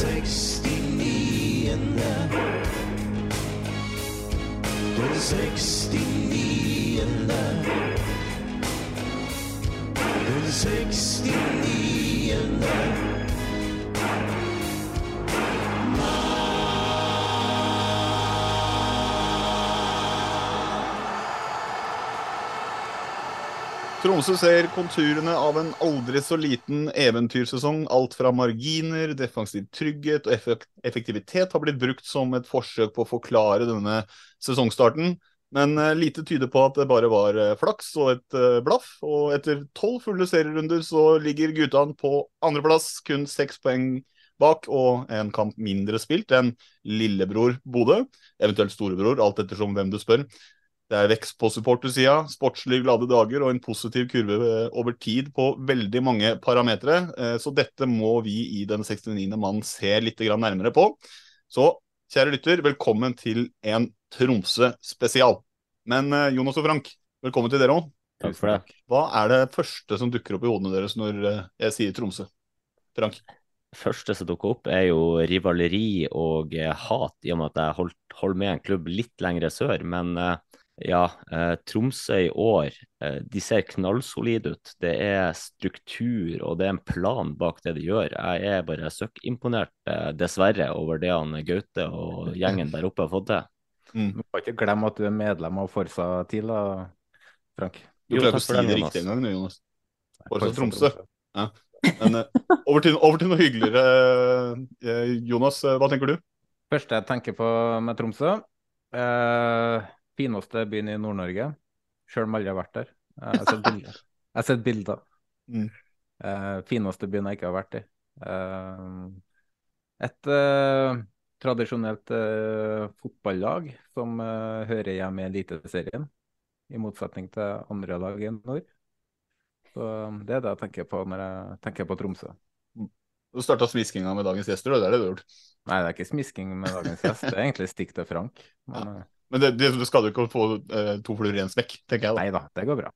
69. Den 69. Den 69. Tromsø ser konturene av en aldri så liten eventyrsesong. Alt fra marginer, defensiv trygghet og effektivitet har blitt brukt som et forsøk på å forklare denne sesongstarten. Men eh, lite tyder på at det bare var eh, flaks og et eh, blaff. Og etter tolv fulle serierunder så ligger guttene på andreplass, kun seks poeng bak og en kamp mindre spilt enn lillebror Bodø. Eventuelt storebror, alt ettersom hvem du spør. Det er vekst på supportersida, sportslig glade dager og en positiv kurve eh, over tid på veldig mange parametere. Eh, Så dette må vi i Den 69. mann se litt nærmere på. Så kjære lytter, velkommen til en Tromsø-spesial. Men eh, Jonas og Frank, velkommen til dere òg. Takk for det. Hva er det første som dukker opp i hodene deres når jeg sier Tromsø? Frank? første som dukker opp, er jo rivaleri og hat, i og med at jeg holdt, holder med en klubb litt lengre sør. Men eh, ja, eh, Tromsø i år, eh, de ser knallsolide ut. Det er struktur og det er en plan bak det de gjør. Jeg er bare søkkimponert, eh, dessverre, over det han Gaute og gjengen der oppe har fått til. Mm. Du må ikke glemme at du er medlem av Forsa TIL, da, Frank. Du Jo, klarer ikke å si det riktig engang, Jonas. Forsa Tromsø. Men eh, over, til, over til noe hyggeligere. Eh, Jonas, eh, hva tenker du? Første jeg tenker på med Tromsø eh, Fineste byen i Nord-Norge. Sjøl om aldri har vært der. Eh, Jeg har sett bilder. Jeg har sett bilder. Mm. Eh, fineste byen jeg ikke har vært i. Eh, et eh, tradisjonelt fotballag som hører hjemme i Eliteserien, i motsetning til andre lag i nord. Så Det er det jeg tenker på når jeg tenker på Tromsø. Du starta smiskinga med dagens gjester, det er det du har gjort. Nei, det er ikke smisking med dagens gjest. Det er egentlig stikk til Frank. Men eh, Men det, det, skal du ikke få uh, to fluer i en smekk, tenker jeg da. nei da, det går bra.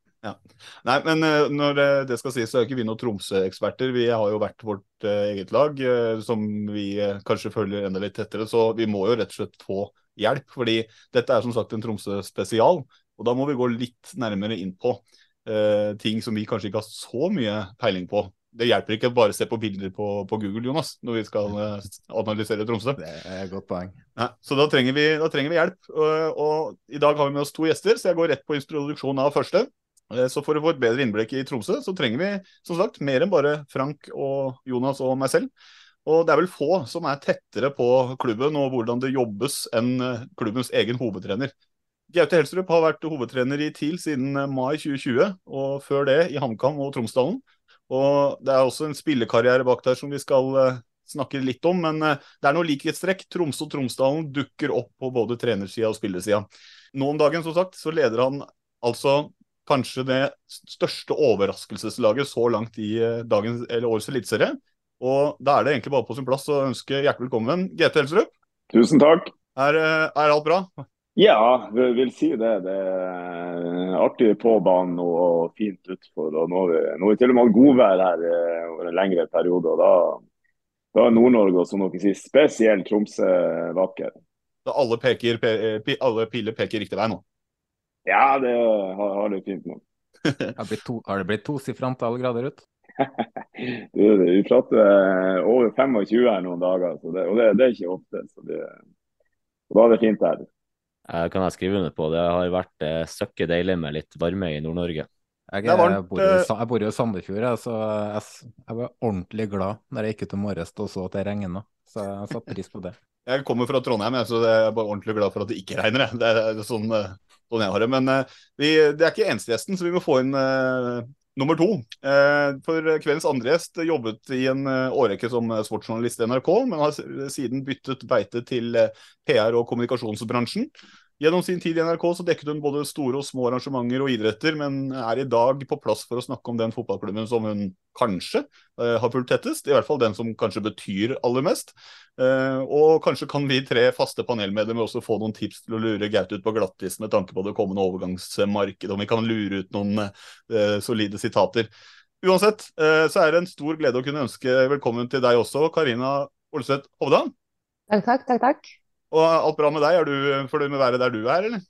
Nei, men uh, når det, det skal sies, så er ikke vi noen Tromsø-eksperter. Vi har jo vært vårt uh, eget lag, som vi kanskje følger enda litt tettere. Så vi må jo rett og slett få hjelp, fordi dette er som sagt en Tromsø-spesial. Og da må vi gå litt nærmere inn på ting som vi kanskje ikke har så mye peiling på. Det hjelper ikke bare å se på bilder på, på Google, Jonas, når vi skal eh, analysere Tromsø. Det er et godt poeng. Nei, så da trenger vi, da trenger vi hjelp. Og, og I dag har vi med oss to gjester, så jeg går rett på introduksjon av første. Eh, Så For å få et bedre innblikk i Tromsø, så trenger vi som sagt mer enn bare Frank og Jonas og meg selv. Og det er vel få som er tettere på klubben og hvordan det jobbes enn eh, klubbens egen hovedtrener. Gaute Helstrup har vært hovedtrener i TIL siden mai 2020, og før det i HamKam og Tromsdalen. Og det er også en spillekarriere bak der som vi skal eh, snakke litt om, men eh, det er noe likhetstrekk. Tromsø og Tromsdalen dukker opp på både trenersida og spillersida. Nå om dagen, som sagt, så leder han altså kanskje det største overraskelseslaget så langt i eh, dagens, eller årets eliteserie. Og da er det egentlig bare på sin plass å ønske hjertelig velkommen GT Helserud. Tusen takk. Er, er alt bra? Ja, jeg vil si det. Det er artig på banen og, fint utfor. Og nå har vi, til og med hatt godvær her eh, over en lengre periode. og Da, da er Nord-Norge og som dere sier, spesielt Tromsø vakker. Da alle, peker, pe, alle piler peker riktig vei nå. Ja, det har, har det fint nå. har, blitt to, har det blitt tosifret antall grader ut? du, vi prater over 25 her noen dager, det, og det, det, er ikke ofte. Så det, og da er det fint her. Jeg kan jeg skrive under på. Det har vært eh, søkke deilig med litt varme i Nord-Norge. Jeg, jeg, bor jo i Sandefjord, så jeg, jeg, var ordentlig glad når jeg gikk ut om morges og så at det regna. Så jeg satte pris på det. Jeg kommer fra Trondheim, så jeg er bare ordentlig glad for at det ikke regner. Det er sånn, sånn jeg har det. Men vi, det er ikke eneste gjesten, så vi må få inn nummer to. Uh, for kveldens andre gjest jobbet i en uh, årrekke som sportsjournalist i NRK, men har siden byttet beite til PR- og kommunikasjonsbransjen. Gjennom sin tid i NRK så dekket hun både store og små arrangementer og idretter, men er i dag på plass for å snakke om den fotballklubben som hun kanskje uh, har fulgt tettest. I hvert fall den som kanskje betyr aller mest. Uh, og kanskje kan vi tre faste panelmedlemmer også få noen tips til å lure Gaute ut på glattis med tanke på det kommende overgangsmarkedet, om vi kan lure ut noen uh, solide sitater. Uansett så er det en stor glede å kunne ønske velkommen til deg også, Karina Olseth Hovda. Takk, takk, takk, takk. Og alt bra med deg? Er du fornøyd med været der du er, eller?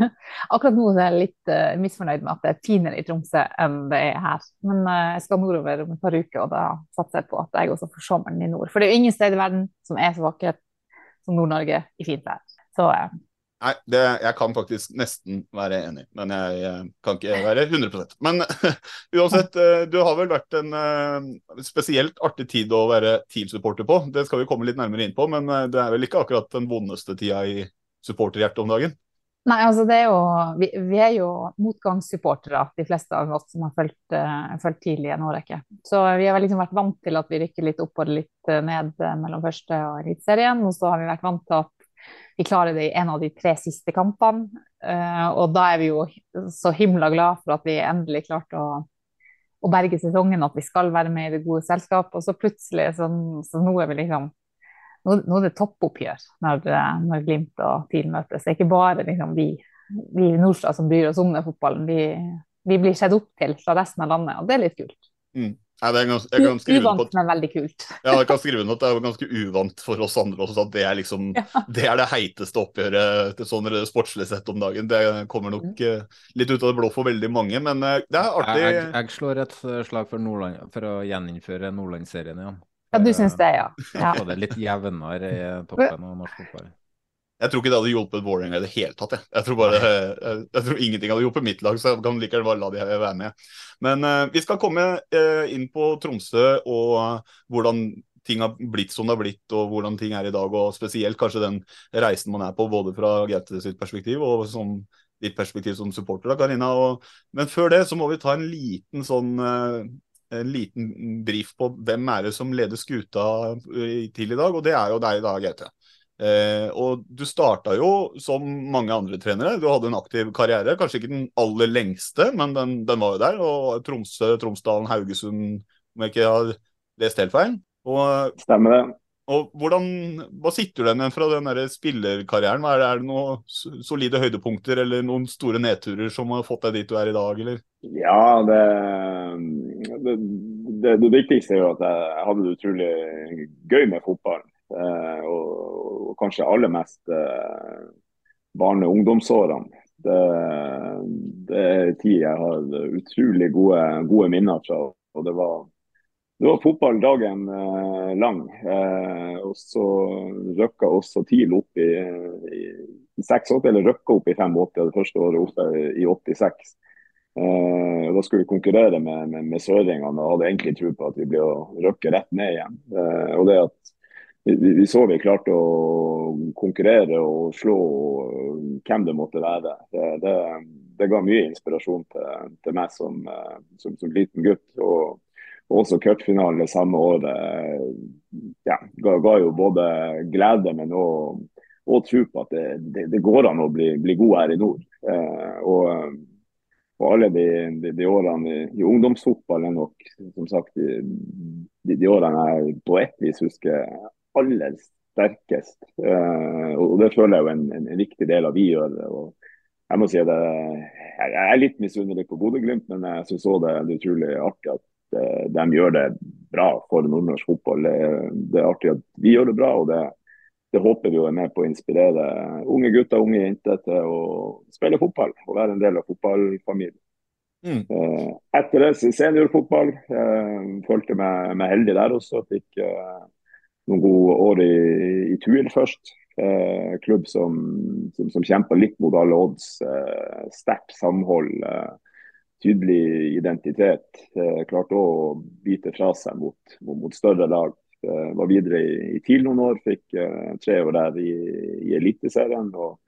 Akkurat nå er jeg litt uh, misfornøyd med at det er finere i Tromsø enn det er her. Men uh, jeg skal nordover om et par uker, og da satser jeg på at jeg også får sommeren i nord. For det er jo ingen sted i verden som er så vakkert som Nord-Norge i fint vær. Så uh, Nei, det, jeg kan faktisk nesten være enig, men jeg, jeg kan ikke være 100% Men uansett, eh, du har vel vært en uh, spesielt artig tid å være teamsupporter på. Det skal vi komme litt nærmere inn på, men uh, det er vel ikke akkurat den vondeste tida i supporterhjertet om dagen? Nei, altså det er jo Vi, vi er jo motgangssupportere, de fleste av oss som har fulgt, uh, fulgt tidlig en årrekke. Så vi har liksom vært vant til at vi rykker litt opp og litt ned mellom første og eliteserien. Og så har vi vært vant til at vi klarer det i en av de tre siste kampene. Uh, og da er vi jo så himla glad for at vi endelig klarte å, å, berge sesongen, at vi skal være med i det gode selskap. Og så plutselig, så, så nå er vi liksom nå, nå er det toppoppgjør når, når Glimt og TIL møtes. Det er ikke bare liksom, vi, vi i Nordstrand som bryr oss om den fotballen. Vi, vi blir sett opp til fra resten av landet, og det er litt kult. Mm. Nei, det er gans, jeg kan skrive uvant, på, men veldig kult. ja, jeg kan skrive under at det er ganske uvant for oss andre også, at det er liksom ja. det er det heiteste oppgjøret til sånn sportslig sett om dagen. Det kommer nok mm. litt ut av det blå for veldig mange, men uh, det er artig. Jeg, jeg, jeg, slår et eh, slag for, Nordland, for å gjeninnføre Nordlandsserien igjen. Ja, du syns det, ja. ja. det er litt jevnere i toppen av norsk fotball. Jeg tror ikke det hadde hjulpet Vålerenga i det hele tatt. Jeg. Jeg, tror bare, jeg, jeg, tror ingenting hadde hjulpet mitt lag, så jeg kan likevel bare la de være med. Men uh, vi skal komme uh, inn på Tromsø og uh, hvordan ting har blitt som det har blitt, og hvordan ting er i dag. Og spesielt kanskje den reisen man er på, både fra Gaute sitt perspektiv og som ditt perspektiv som supporter. da, Karina. Og, men før det så må vi ta en liten sånn en liten brief på hvem er det som leder skuta til i dag, og det er jo deg da, Gaute. Eh, og du starta jo som mange andre trenere. Du hadde en aktiv karriere. Kanskje ikke den aller lengste, men den, den var jo der. Og Tromsø, Tromsdalen, Haugesund, om jeg ikke har lest helt feil. Og, Stemmer det. Og hvordan, Hva sitter du igjen fra den der spillerkarrieren? Er det, er det noen solide høydepunkter eller noen store nedturer som har fått deg dit du er i dag, eller? Ja, det, det, det, det viktigste er jo at jeg hadde det utrolig gøy med fotballen. Eh, og, kanskje aller mest eh, barne- og ungdomsårene. Det, det er tid jeg har utrolig gode, gode minner fra. og det var det var fotball eh, lang. Eh, og så røkka også TIL opp i, i, i 86, eller røkka opp i 85, det første året oppe i 86. Eh, Da skulle vi konkurrere med, med, med søringene og hadde egentlig tro på at vi ble å røkke rett ned igjen. Eh, og det at vi, vi, så vi klarte å konkurrere og slå hvem det måtte være. Det, det, det ga mye inspirasjon til, til meg som, som, som, liten gutt. Og, og også cupfinalen det samme året ja, ga, ga, jo både glede, men òg og tro på at det, det, det, går an å bli, bli god her i nord. Eh, og, og, alle de, de, de årene i, i ungdomsfotball er nok som sagt de, de, årene jeg på ett vis husker aller sterkest. Uh, og Det føler jeg er en, en, en, viktig del av vi gjør. og jeg må si at jeg, er litt misunnelig på Bodø-Glimt, men jeg syns òg det, er utrolig artig at uh, de gjør det bra for nordnorsk fotball. Det, det, er artig at vi gjør det bra, og det, det håper vi jo er med på å inspirere unge gutter unge jenter til å spille fotball og være en del av fotballfamilien. Mm. Eh, etter det seniorfotball. Følte meg, meg, heldig der også. Fikk noen gode år i, i Tuil først. Eh, klubb som, som, som kjemper litt mot alle odds. Sterkt samhold, tydelig identitet. klarte å bite fra seg mot, mot, mot større lag. var videre i, i TIL noen år, fikk tre år der i, i Eliteserien. og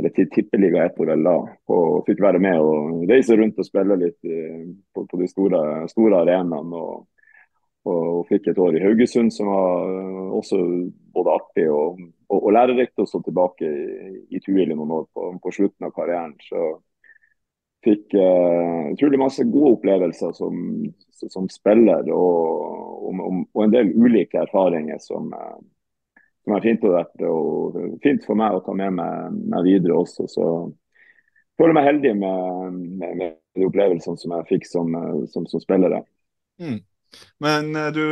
eller til tippeliga ett år da, og fikk være med og reise rundt og spille litt på, på de store, store arenaene. Og, og, hun fikk et år i Haugesund som var også både artig og, og, og lærerikt. Og så tilbake i, i Tuil i noen år på, på, slutten av karrieren. Så fikk uh, utrolig masse gode opplevelser som, som spiller og, en del ulike erfaringer som uh, som er fint, vært, og fint for meg å ta med meg, meg videre også. Så jeg føler meg heldig med, med, med, de opplevelsene som jeg fikk som, som, som spiller. Mm. Men eh, du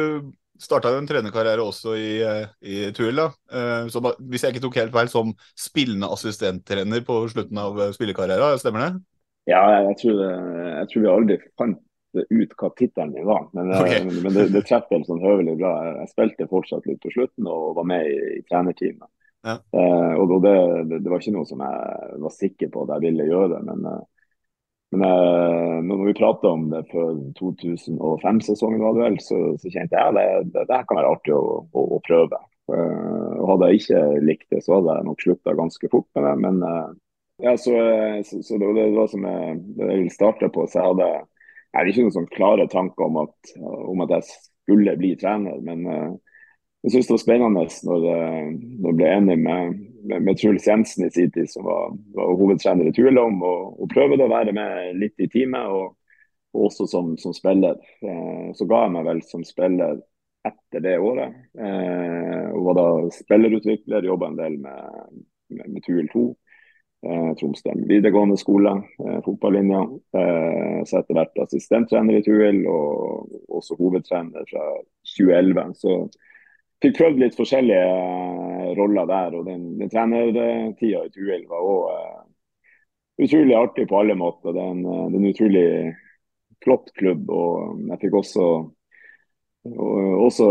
starta jo en trenerkarriere også i, eh, i Tuil. Eh, så hvis jeg ikke tok helt feil, som spillende assistenttrener på slutten av spillekarrieren, stemmer det? Ja, jeg tror, jeg tror vi aldri fant ut hva tittelen min var. Men, okay. men det, det treffer sånn høvelig bra. Jeg spilte fortsatt litt på slutten og var med i, i trenerteamet. Ja. Uh, og det, det, det, var ikke noe som jeg var sikker på at jeg ville gjøre. Men, eh, men eh, når vi prata om det før 2005-sesongen, var det vel, så, så kjente jeg at det, det, kan være artig å, å, å prøve. Eh, Hadde jeg ikke likt det, så hadde jeg nok slutta ganske fort med det. Men eh, ja, så, så, så det var det som jeg, jeg ville starte på. så jeg hadde jeg ikke noen sånn klare tanker om at, om at, jeg skulle bli trener. Men uh, jeg syntes det var spennende når, uh, når jeg ble enig med, med, med Truls Jensen i sin tid, som var, var hovedtrener i Tuelom, og, og prøvde å være med litt i teamet. Og, og også som, som spiller. Eh, så ga jeg meg vel som spiller etter det året. og var da spillerutvikler, jobba en del med, med, med Tuel 2 eh, Tromsdalen videregående skole, eh, fotballinja. Eh, så etter hvert assistenttrener i Tuel, og også hovedtrener fra 2011. Så fikk prøvd litt forskjellige eh, roller der. Og den, den trenertida i Tuil var òg uh, utrolig artig på alle måter. Det er en, det er en utrolig flott klubb. og jeg fikk også, og, også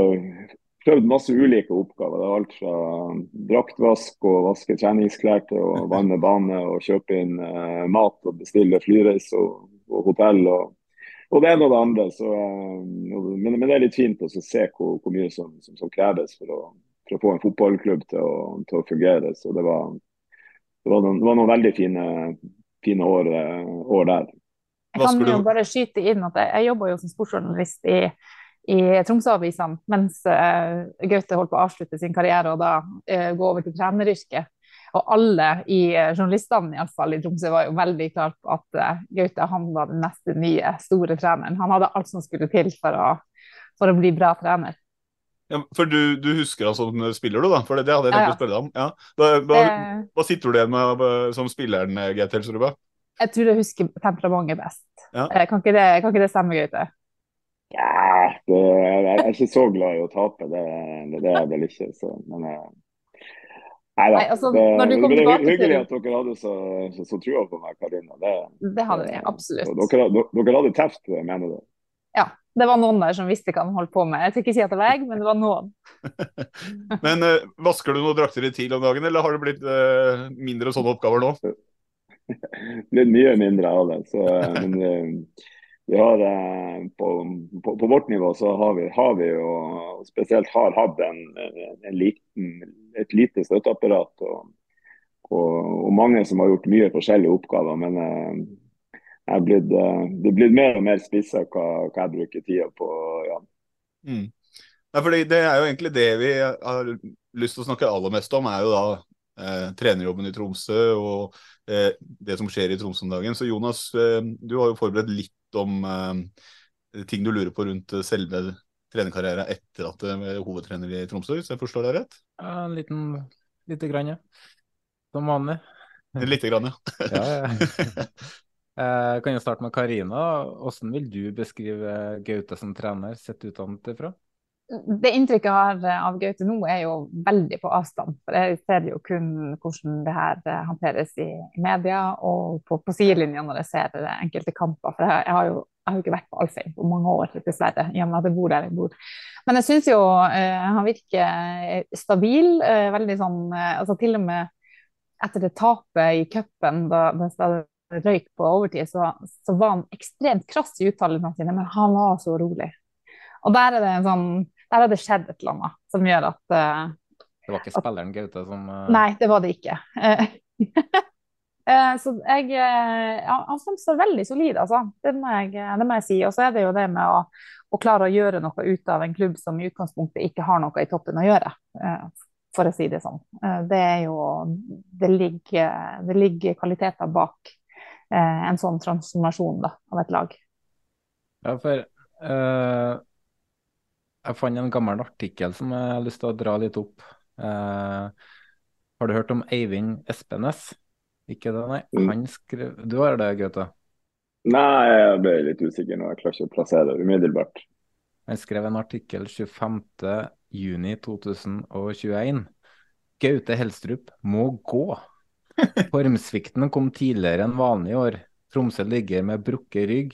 prøvd masse ulike oppgaver. Det var alt fra draktvask og vaske treningsklær til å vanne bane og kjøpe inn uh, mat og bestille flyreis og, og, hotell. Og, og det ene og det andre. Så, men, men, det er litt fint å se hvor, hvor mye som, som, som kreves for å, for å, få en fotballklubb til å, til å fungere. Så det var, det var, noen, det var noen, veldig fine, fine år, uh, år der. Jeg kan jo bare skyte inn at jeg, jeg jobber jo som sportsjournalist i i Tromsø-avisene mens uh, Gaute holdt på å avslutte sin karriere og da uh, gå over til treneryrket. Og alle i uh, journalistene i, fall, i Tromsø var jo veldig klare på at uh, Gaute han var den neste nye store treneren. Han hadde alt som skulle til for å, for å bli bra trener. Ja, for du, du, husker han som spiller, du da? For det, det hadde jeg tenkt ja, ja. å spørre deg om. Ja. Da, hva, hva, sitter du igjen med som spilleren, GTL Struba? Jeg tror jeg husker temperamentet best. Kan ikke, det, kan, ikke det, stemme, Gaute? Ja, det, jeg er ikke så glad i å tape, det, det, det er jeg vel ikke. Så, men eh, Nei da. Altså, det, det, er hyggelig at dere hadde så, så, så trua på meg, Karina. Det, det hadde vi, absolutt. Dere, dere hadde teft, mener du? Ja. Det var noen der som visste hva de holdt på med. Jeg skal ikke si at det var jeg, men det var noen. men uh, Vasker du noen drakter i TIL om dagen, eller har det blitt uh, mindre sånne oppgaver nå? blitt mye mindre av det. Så, men, uh, vi har eh, på, på, på, vårt nivå så har vi, har vi jo spesielt har hatt en, en liten, et lite støtteapparat. Og, og, og, mange som har gjort mye forskjellige oppgaver. Men eh, jeg er blitt, eh, det er blitt mer og mer spissa hva, hva, jeg bruker tida på. Ja. Mm. Ja, det er jo egentlig det vi har lyst til å snakke aller mest om, er jo da eh, trenerjobben i Tromsø og eh, det som skjer i Tromsø om dagen. Så Jonas, eh, du har jo forberedt litt om uh, ting du lurer på rundt selve trenerkarrieren etter at du er hovedtrener i Tromsø, hvis jeg forstår deg rett? Ja, en liten lite grann, ja. Som vanlig. Lite grann, ja. ja, ja. Jeg kan jo starte med Karina. Hvordan vil du beskrive Gaute som trener, sett utenfra? Det inntrykket jeg har eh, av Gaute nå, er jo veldig på avstand. For jeg ser jo kun hvordan det her eh, håndteres i, media og på, på sidelinja når jeg ser det enkelte kamper. For jeg, har jo jeg har ikke vært på Alfheim på mange år, dessverre, med at jeg bor der jeg bor. Men jeg syns jo eh, han virker stabil. Eh, veldig sånn eh, altså Til og med etter det tapet i cupen, da, da røyk på overtid, så, så, var han ekstremt krass i uttalelsene sine, men han var så rolig. Og der er det en sånn der har det skjedd et eller annet som gjør at uh, Det var ikke spilleren Gaute som uh... Nei, det var det ikke. Uh, så jeg ja, Han fremstår veldig solid, altså. Det må, jeg, det må jeg si. Og så er det jo det med å, å, klare å gjøre noe ut av en klubb som i utgangspunktet ikke har noe i toppen å gjøre. For å si det sånn. Det er jo Det ligger, det ligger kvaliteter bak en sånn transformasjon da, av et lag. Ja, for jeg fant en gammel artikkel som jeg har lyst til å dra litt opp. Eh, har du hørt om Eivind Espenes? Ikke det, nei? Mm. Han skrev Du har det, Gaute? Nei, jeg ble litt usikker nå. Jeg klarer ikke å plassere det umiddelbart. Han skrev en artikkel 25.6.2021. Gaute Helstrup må gå. Formsvikten kom tidligere enn vanlig i år. Tromsø ligger med brukket rygg,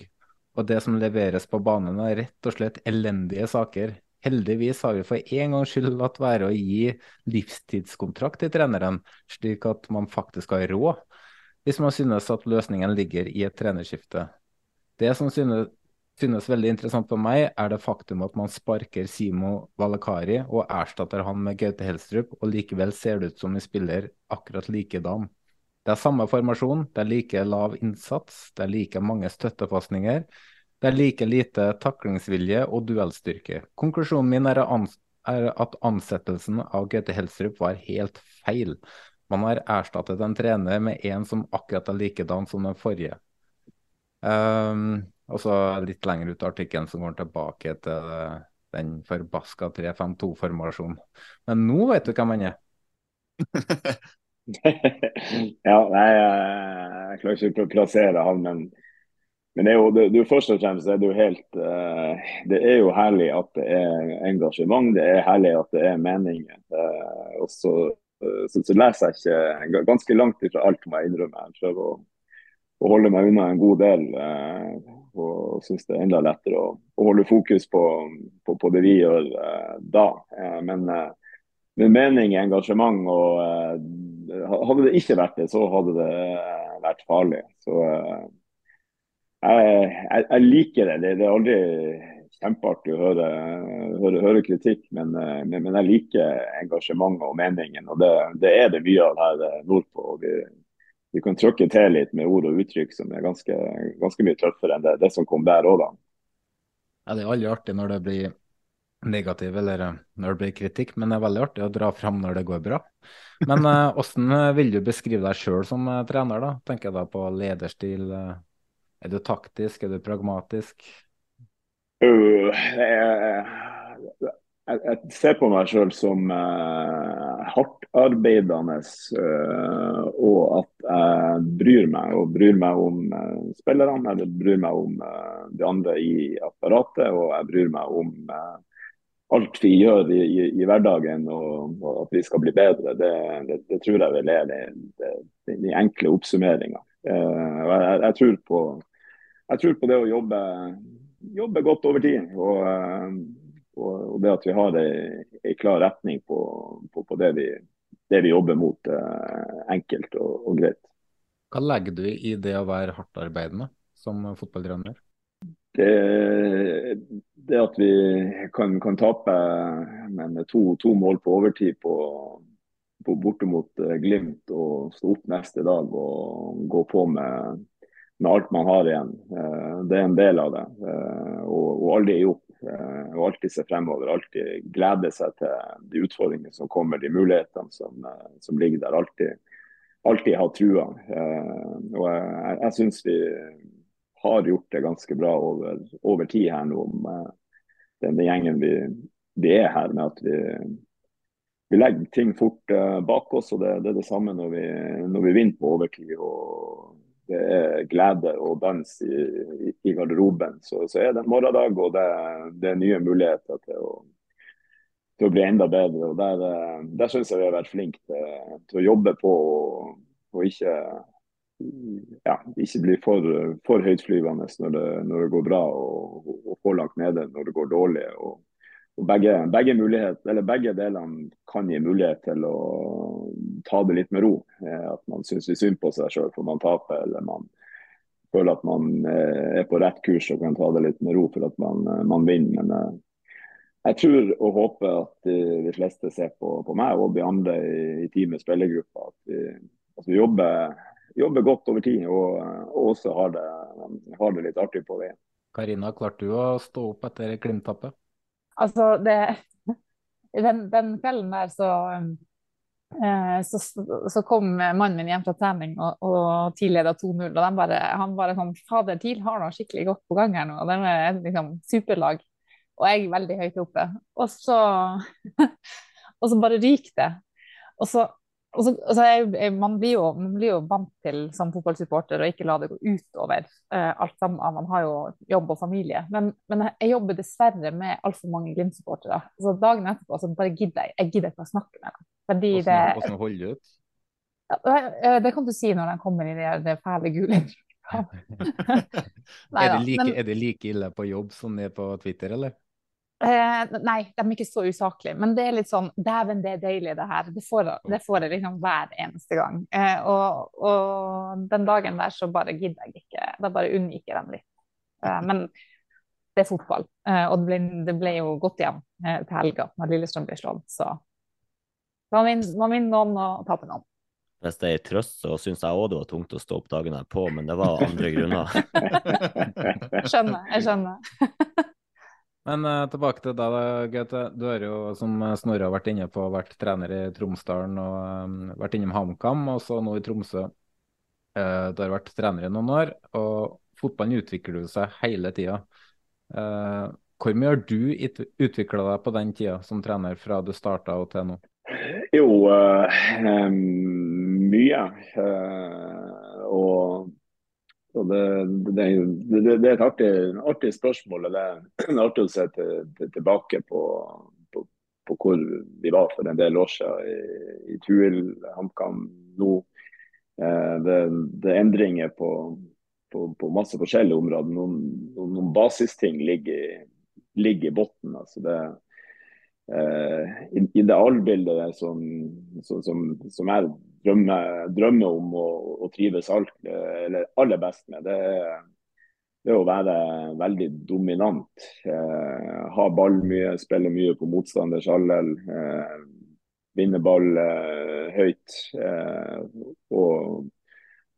og det som leveres på banen er rett og slett elendige saker. Heldigvis har vi for en gangs skyld latt være å gi livstidskontrakt til treneren, slik at man faktisk har råd, hvis man synes at løsningen ligger i et trenerskifte. Det som synes, synes veldig interessant for meg, er det faktum at man sparker Simo Valakari og erstatter han med Gaute Helstrup, og likevel ser det ut som en spiller akkurat likedan. Det er samme formasjon, det er like lav innsats, det er like mange støttepasninger, det er like lite taklingsvilje og duellstyrke. Konklusjonen min er, at ansettelsen av Gaute Helsrup var helt feil. Man har erstattet en trener med en som akkurat er likedan som den forrige. Um, og så litt lenger ut av artikkelen som går tilbake til den forbaska 3-5-2-formasjonen. Men nå vet du hvem han er. ja, nei, jeg klarer ikke å plassere han, men men det er jo, det, det først og fremst er det jo helt uh, Det er jo herlig at det er engasjement, det er herlig at det er meninger. Uh, og så, uh, så, så, leser jeg ikke ganske langt ifra alt, må jeg innrømme. Jeg prøver å, å, holde meg unna en god del. og syns det er enda lettere å, å holde fokus på, på, på, det vi gjør da. men, men mening, engasjement og Hadde det ikke vært det, så hadde det vært farlig. Så jeg, jeg, jeg, liker det. det. det. er aldri kjempeartig å høre, høre, høre kritikk, men, men, men, jeg liker engasjementet og meningen. og Det, det er det mye av her eh, nordpå. Vi, vi kan trykke til litt med ord og uttrykk som er ganske, ganske mye tøffere enn det, det som kom der òg, da. Ja, det er aldri artig når det blir negativ eller eh, når det blir kritikk, men det er veldig artig å dra fram når det går bra. Men hvordan eh, vil du beskrive deg sjøl som trener? da? Tenker jeg da på lederstil, er du taktisk, er du pragmatisk? Uh, jeg, jeg, jeg, ser på meg sjøl som uh, hardtarbeidende uh, og at jeg bryr meg. Og bryr meg om uh, spillerne, jeg bryr meg om uh, de andre i apparatet og jeg bryr meg om alt vi gjør i, i, i hverdagen og, og, at vi skal bli bedre. Det, det, det tror jeg vel er de enkle oppsummeringa. Jeg, jeg, tror på jeg tror på det å jobbe, jobbe godt over tid. Og, eh, og, og, det at vi har en klar retning på, på, på det, vi, det, vi, jobber mot, uh, enkelt og, og, greit. Hva legger du i det å være hardtarbeidende som fotballtrener? Det, det, at vi kan, kan tape med to, to, mål på overtid på, på borte eh, Glimt og stå opp neste dag og gå på med med alt man har igjen. Eh, det er en del av det. Eh, og, og aldri gi opp. Og alltid se fremover. Alltid glede seg til de utfordringene som kommer, de mulighetene som, som ligger der. Alltid, alltid ha trua. Og jeg, jeg syns vi har gjort det ganske bra over, over tid her nå med den, gjengen vi, vi, er her. med at vi, vi legger ting fort bak oss, og det, det er det samme når vi, når vi vinner på overtid. og det er glede og dans i, i, i garderoben, så, så, er det en morgendag. Og det, det, er nye muligheter til å, til å bli enda bedre. og Der, eh, der syns jeg vi har vært flinke til, til, å jobbe på og, og ikke, ja, ikke bli for, for høytflyvende når det, når det går bra, og, og, for langt nede når det går dårlig. og, og begge, begge, begge, delene kan gi mulighet til å ta det litt med ro. Eh, at man syns synd på seg sjøl for man taper, eller man føler at man eh, er på rett kurs og kan ta det litt med ro for at man, man vinner. Men jeg tror og håper at de fleste ser på, på, meg og de andre i, i teamet spillergruppa at vi, at vi jobber, jobber, godt over tid og, og også har det, har det, litt artig på veien. Karina, klarte du å stå opp etter Glimt-tappet? Altså, det, den, den, kvelden der så, eh, så, så, kom mannen min hjem fra trening og, og TIL-leda 2-0. og bare, Han bare sånn Fader, TIL har noe skikkelig godt på gang her nå. og Det er liksom superlag og jeg er veldig høyt oppe. Og så, og så bare ryker det. Og så, og så altså jeg, man, blir jo, man, blir jo, vant til som fotballsupporter å ikke la det gå utover uh, alt sammen. Man har jo jobb og familie. Men, men jeg jobber dessverre med altfor mange Glimt-supportere. Så dagen etterpå så bare gidder jeg jeg gidder ikke å snakke med dem. Fordi hvordan, hvordan holder du ut? Ja, det kan du si når de kommer i det fæle gule er, det like, men, er det like ille på jobb som det er på Twitter, eller? Eh, nei, de er ikke så usaklige. Men det er litt sånn Dæven, det er deilig, det her. Det får, det får jeg liksom hver eneste gang. Eh, og, og, den dagen der så bare gidder jeg ikke. Da bare unngikk jeg dem litt. Eh, men det er fotball. Eh, og det ble, det ble, jo godt igjen eh, til helga når Lillestrøm ble slått. Så man vinner noen og taper noen. Hvis det er en trøst, så syns jeg òg det var tungt å stå opp dagen her på, men det var andre grunner. skjønner, jeg skjønner. Men uh, tilbake til deg, Gaute. Du har jo, som Snorre har vært inne på, vært trener i Tromsdalen og um, vært innom HamKam, og så nå i Tromsø. Uh, du har vært trener i noen år, og fotballen utvikler seg hele tida. Uh, hvor mye har du utvikla deg på den tida som trener, fra du starta og til nå? Jo, um, mye. og det, det, det, det, er et artig, artig spørsmål. Det er artig å se til, til, tilbake på, på, på, hvor vi var for en del år siden i, i Tuil, HamKam nå. Eh, det, er endringer på, på, masse forskjellige områder. Noen, noen basisting ligger, ligger i bunnen. Altså det, eh, idealbildet som, som, som, som er drømmer, drømmer om å, å trives alt, eller aller best med, det er, det å være veldig dominant. Eh, ha ball mye, spille mye på motstanders alder. Eh, vinne ball eh, høyt. Eh, og,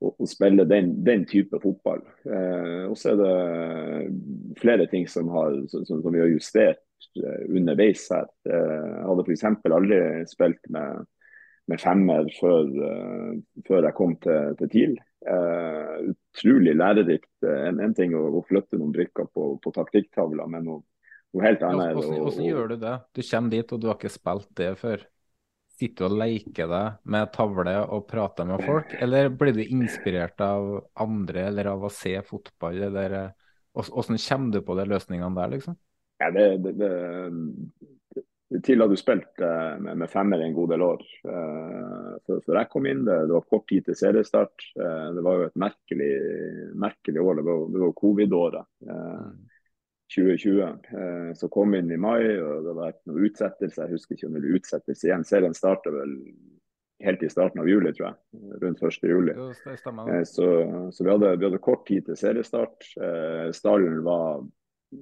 og, og, spille den, den type fotball. Eh, og så er det flere ting som, har, som, som vi har justert eh, underveis her. Jeg hadde f.eks. aldri spilt med med femmer før, uh, før jeg kom til, til TIL. Uh, utrolig lærerikt. En, en ting å, å, flytte noen brikker på, på taktikktavla, men noe, noe helt annet. Hvordan, hvordan gjør du det? Du kommer dit og du har ikke spilt det før. Sitter du og leker deg med tavle og prater med folk, eller blir du inspirert av andre eller av å se fotball? Eller, hvordan kommer du på de løsningene der, liksom? Ja, det, det, det, TIL at du spilte med, med, femmer en god del år uh, før, jeg kom inn. Det, det, var kort tid til seriestart. Uh, det var jo et merkelig, merkelig år. Det var, var covid-året. 2020. Så kom inn i mai, og det var noen utsettelse. Jeg husker ikke om det ble utsettelse igjen. Serien starta vel helt i starten av juli, tror jeg. Rundt 1. juli. Så, så vi, hadde, vi, hadde, kort tid til seriestart. Stallen var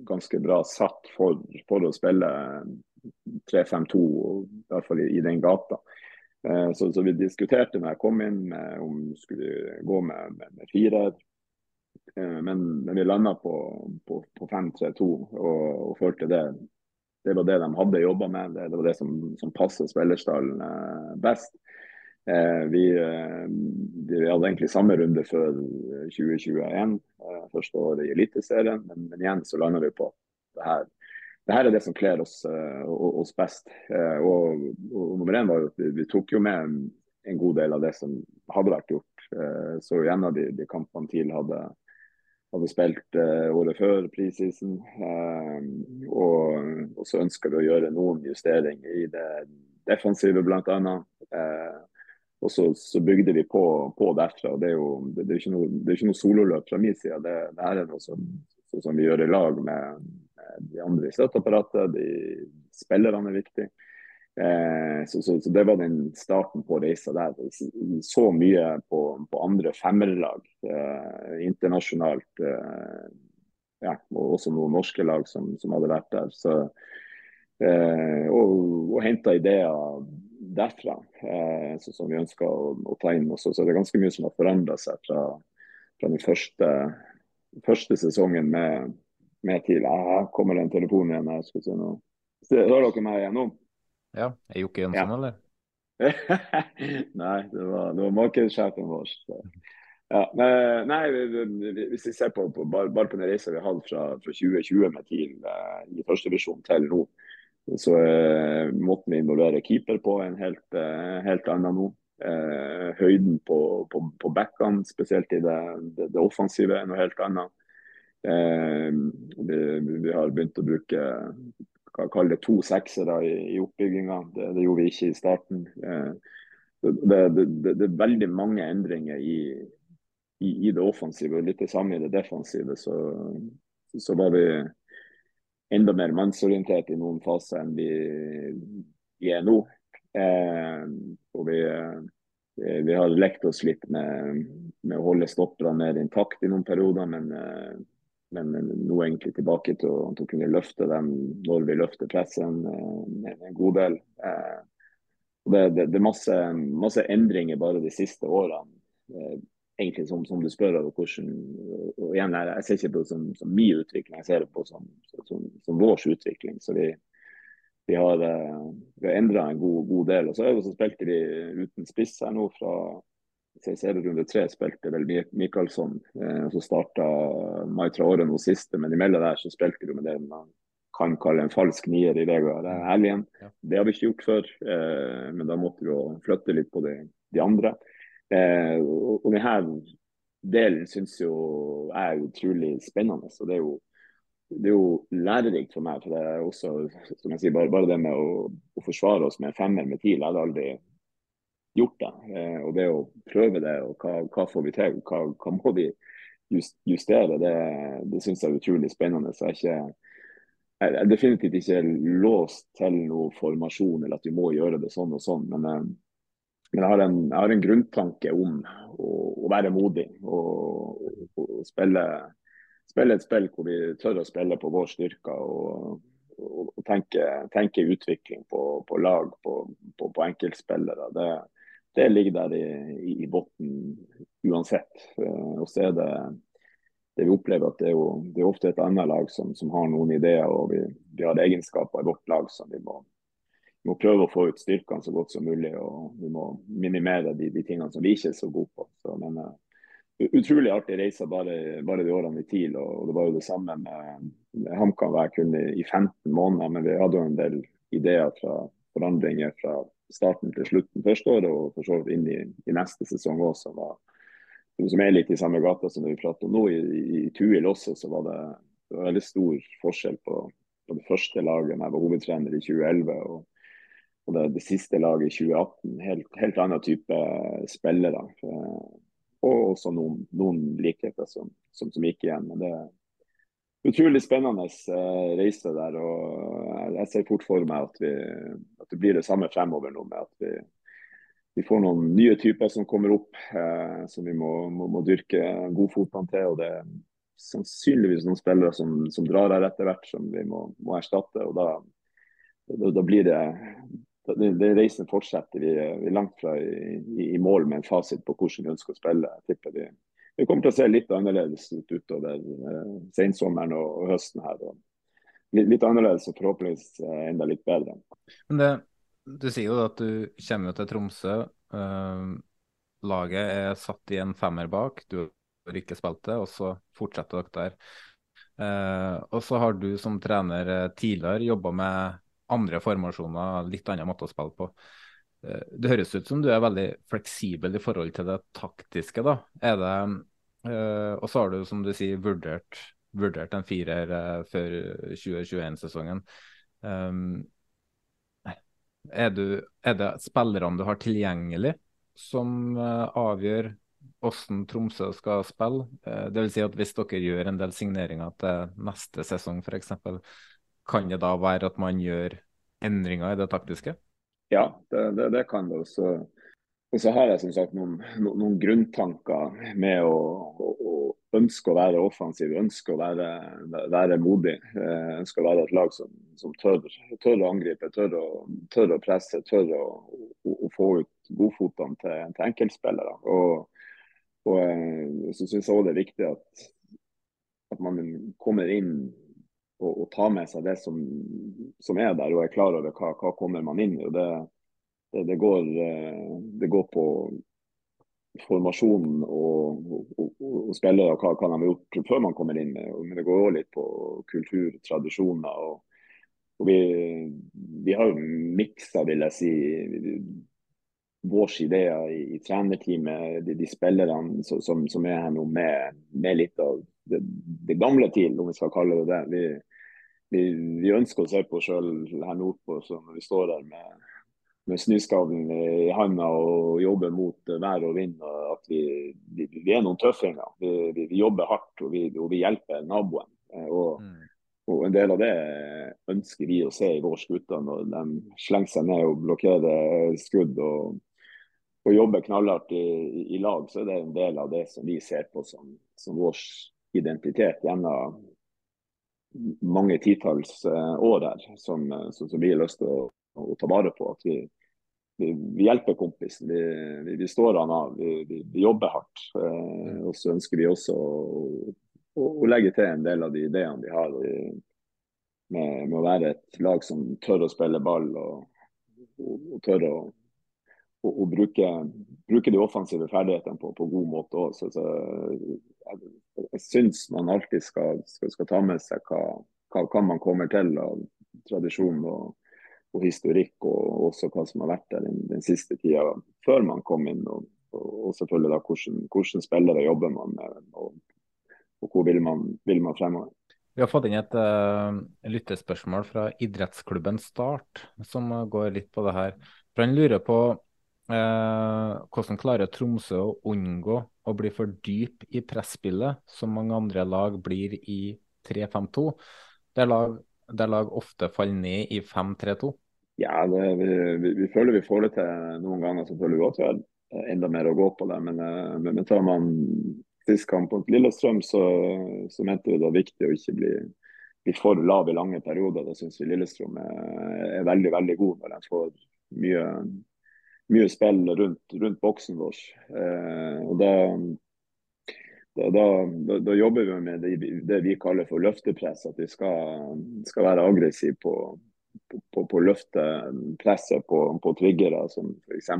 ganske bra satt for, for å spille 3-5-2, i hvert fall i, den gata. Eh, så, så, vi diskuterte når jeg kom inn med om skulle gå med, med, med fire. Eh, men, men, vi landa på, på, på 5-3-2 og, og, følte det det var det de hadde jobba med. Det, var det som, som passet spillerstallen eh, best. Eh, vi, vi, hadde egentlig samme runde før 2021, eh, første året i Eliteserien. Men, men igjen så landa vi på det her det her er det som kler oss, uh, oss best. Uh, og, og, nummer én var jo at vi, tok jo med en god del av det som hadde vært gjort. Uh, så en av de, de kampene TIL hadde, hadde spilt året før. Um, og, og, så ønsker vi å gjøre noen justeringer i det defensive, bl.a. Og så, så, bygde vi på, på derfra. Det er jo det, det er ikke, noe, ikke noe sololøp fra min side. Det, det er noe som, som, vi gjør i lag med de andre i støtteapparatet. De spillerne er viktige. Eh, så, så, så, det var den starten på reisa der. Så mye på, på andre femmerlag eh, internasjonalt. Eh, ja, og også noen norske lag som, som hadde vært der. Så, eh, og, og henta ideer derfra eh, som vi ønska å, å, ta inn. Også. Så det er ganske mye som har forandra seg fra, fra, den første, første sesongen med, med TIL. Her kommer det en telefon igjen. jeg skal se nå. Hører dere meg igjennom? Ja. Er Jokke Jønsson, ja. eller? nei, det var, det var markedssjefen vår. Ja, men, nei, Hvis vi ser på, på bare, bare, på den reisen vi har hatt fra, fra 2020 med TIL eh, i førstevisjon til nå, så eh, måtte vi involvere keeper på en helt, eh, helt annen nå. Eh, høyden på, på, på backene, spesielt i det, det, det offensive, er noe helt annet. Eh, vi, vi, har begynt å bruke kall det to seksere i, i oppbygginga. Det, det, gjorde vi ikke i starten. Eh, det, det, det, er veldig mange endringer i, i, i, det offensive og litt det samme i det defensive. Så, så var vi enda mer mannsorientert i noen faser enn vi, vi er nå. Eh, og vi, vi, har lekt oss litt med, med å holde stopperne mer intakt i noen perioder, men eh, men nå egentlig tilbake til å, til å, kunne løfte dem når vi løfter pressen en, eh, en god del. Eh, det, det, det, er masse, masse, endringer bare de siste årene. Eh, egentlig som, som, du spør over hvordan og igjen, Jeg, ser ikke på det som, som min utvikling, jeg ser det på som, som, som vår utvikling. Så vi, vi har, uh, har endra en god, god, del. Og så spilte vi uten spiss her nå fra serierunde tre spilte vel Michaelsson. Eh, så starta Mai Traore nå siste, men imellom der så spilte du med det man kan kalle en falsk nier i Vegard Helgen. Ja. Det har vi ikke gjort før, eh, men da måtte vi jo flytte litt på de, de andre. Eh, og, og denne delen syns jo er utrolig spennende. og det er jo det er jo lærerikt for meg. for det er også, som jeg sier, Bare, bare det med å, å forsvare oss med femmer med TIL. Jeg hadde aldri gjort det. Eh, og det å prøve det, og hva, hva får vi til, hva, hva må vi justere, det, det syns jeg er utrolig spennende. Så jeg er, ikke, jeg er definitivt ikke låst til noe formasjon eller at vi må gjøre det sånn og sånn. Men, eh, men jeg, har en, jeg, har en, grunntanke om å, å være modig og, og, og spille, spille, et spill hvor vi tør å spille på vår styrke. og og tenke, tenke utvikling på, på lag, på, på, på enkeltspillere. Det, det ligger der i, i, bunnen uansett. Eh, og så er det det vi opplever at det er, jo, det er ofte et annet lag som, som har noen ideer, og vi, vi, har egenskaper i vårt lag som vi må, vi må prøve å få ut styrkene så godt som mulig. Og vi må minimere de, de tingene som vi ikke er så gode på. Så, men uh, Utrolig artig reise bare, bare de årene i TIL. Og, og det var jo det samme med, med HamKam hver kun i, i 15 måneder. Men vi hadde jo en del ideer fra forandringer fra starten til slutten første året, og for så vidt inn i, i neste sesong òg, som, som, er litt i samme gata som vi prater om nå. I, i, i Tuil også så var det, det var veldig stor forskjell på, på det første laget da jeg var hovedtrener i 2011 og, og det, det, siste laget i 2018. Helt, helt annen type spillere. Og også noen, noen likheter som, som, som, gikk igjen. men det utrolig spennende uh, reise der. og Jeg ser fort for meg at, vi, at, det blir det samme fremover nå. med at vi, vi får noen nye typer som kommer opp, eh, som vi må, må, må dyrke god fotball til. og Det er sannsynligvis noen spillere som, som drar her etter hvert, som vi må, må erstatte. og da, da, da blir det det reisen fortsetter. Vi, vi er langt fra i, i, i, mål med en fasit på hvordan vi ønsker å spille. Jeg tipper vi, det kommer til å se litt annerledes ut utover eh, sensommeren og, og, høsten her. Og litt, litt, annerledes og forhåpentligvis eh, enda litt bedre. Men det, Du sier jo at du kommer til Tromsø. Eh, laget er satt i en femmer bak. Du har ikke spilt det, og så fortsetter dere der. Eh, og så har du som trener eh, tidligere jobba med andre formasjoner, litt annen måte å spille på. Eh, det høres ut som du er veldig fleksibel i forhold til det taktiske. da. Er det, Uh, og så har du, som du sier, vurdert, vurdert en firer uh, før 2021-sesongen. Um, er, er, det spillerne du har tilgjengelig som avgjør hvordan Tromsø skal spille? Det vil si at hvis dere gjør en del signeringer til neste sesong f.eks., kan det da være at man gjør endringer i det taktiske? Ja, det, det, det kan det. også. Og så har jeg som sagt noen, noen grunntanker med å, å, å, ønske å være offensiv, ønske å være, være modig. Eh, ønske å være et lag som, som tør, tør, å angripe, tør å, tør å presse, tør å, å, få ut godfotene til, til enkeltspillere. Og, og eh, så syns jeg òg det er viktig at, at man kommer inn og, og ta med seg det som, som, er der, og er klar over hva, hva kommer man inn i. og det det, det, går, eh, det går på formasjonen og, og, og, spillere, hva, hva de har gjort før man kommer inn. Men det går òg litt på kultur, tradisjoner. og, og vi, vi, har jo miksa, vil jeg si, våre ideer i, i trenerteamet, de, de spillerne som, som, er her nå, med, med litt av det, det, gamle TIL, om vi skal kalle det det. Vi, vi, vi ønsker å se på oss sjøl her nordpå, så når vi står der med med snøskavlen i handa og jobber mot vær og vind. og at Vi, vi, vi er noen tøffinger. Vi, vi, jobber hardt og vi, og hjelper naboen. Og, mm. og, En del av det ønsker vi å se i vår gutter når de slenger seg ned og blokkerer skudd og, å jobber knallhardt i, i, i, lag. Så er det en del av det som vi ser på som, som vår identitet gjennom mange titalls eh, år her, som, som, som vi har lyst til å å ta vare på. At vi, vi, vi hjelper kompisen. Vi, vi, står han av. Vi, jobber hardt. Eh, og så ønsker vi også å, å, å, legge til en del av de ideene vi har med, med, å være et lag som tør å spille ball og, og, og tør å og, bruke, bruke, de offensive ferdighetene på, på god måte òg. Så, så, jeg, syns man alltid skal, skal, skal, ta med seg hva, hva, hva man kommer til av tradisjon og, og historikk, og også hva som har vært der den, den siste tida før man kom inn. Og, og selvfølgelig da hvordan, hvordan, spillere jobber man med, og, og hvor vil man, vil man, fremover. Vi har fått inn et uh, lyttespørsmål fra idrettsklubben Start, som går litt på det her. For Han lurer på uh, hvordan klarer Tromsø å unngå å bli for dyp i presspillet, som mange andre lag blir i 3-5-2, der der lag ofte faller ned i 5-3-2? Ja, det, vi, vi, vi, føler vi får det til noen ganger. Så føler vi har enda mer å gå på det. Men, eh, men, men tar man sist kamp mot Lillestrøm, så, så mente vi det var viktig å ikke bli, bli for lav i lange perioder. Da syns vi Lillestrøm er, er, veldig veldig god når de får mye, mye spill rundt, rundt boksen vår. Eh, og da, da, da, da, jobber vi med det, det, vi kaller for løftepress. At vi skal, skal være aggressive på, å løfte presset på, på triggere, som f.eks.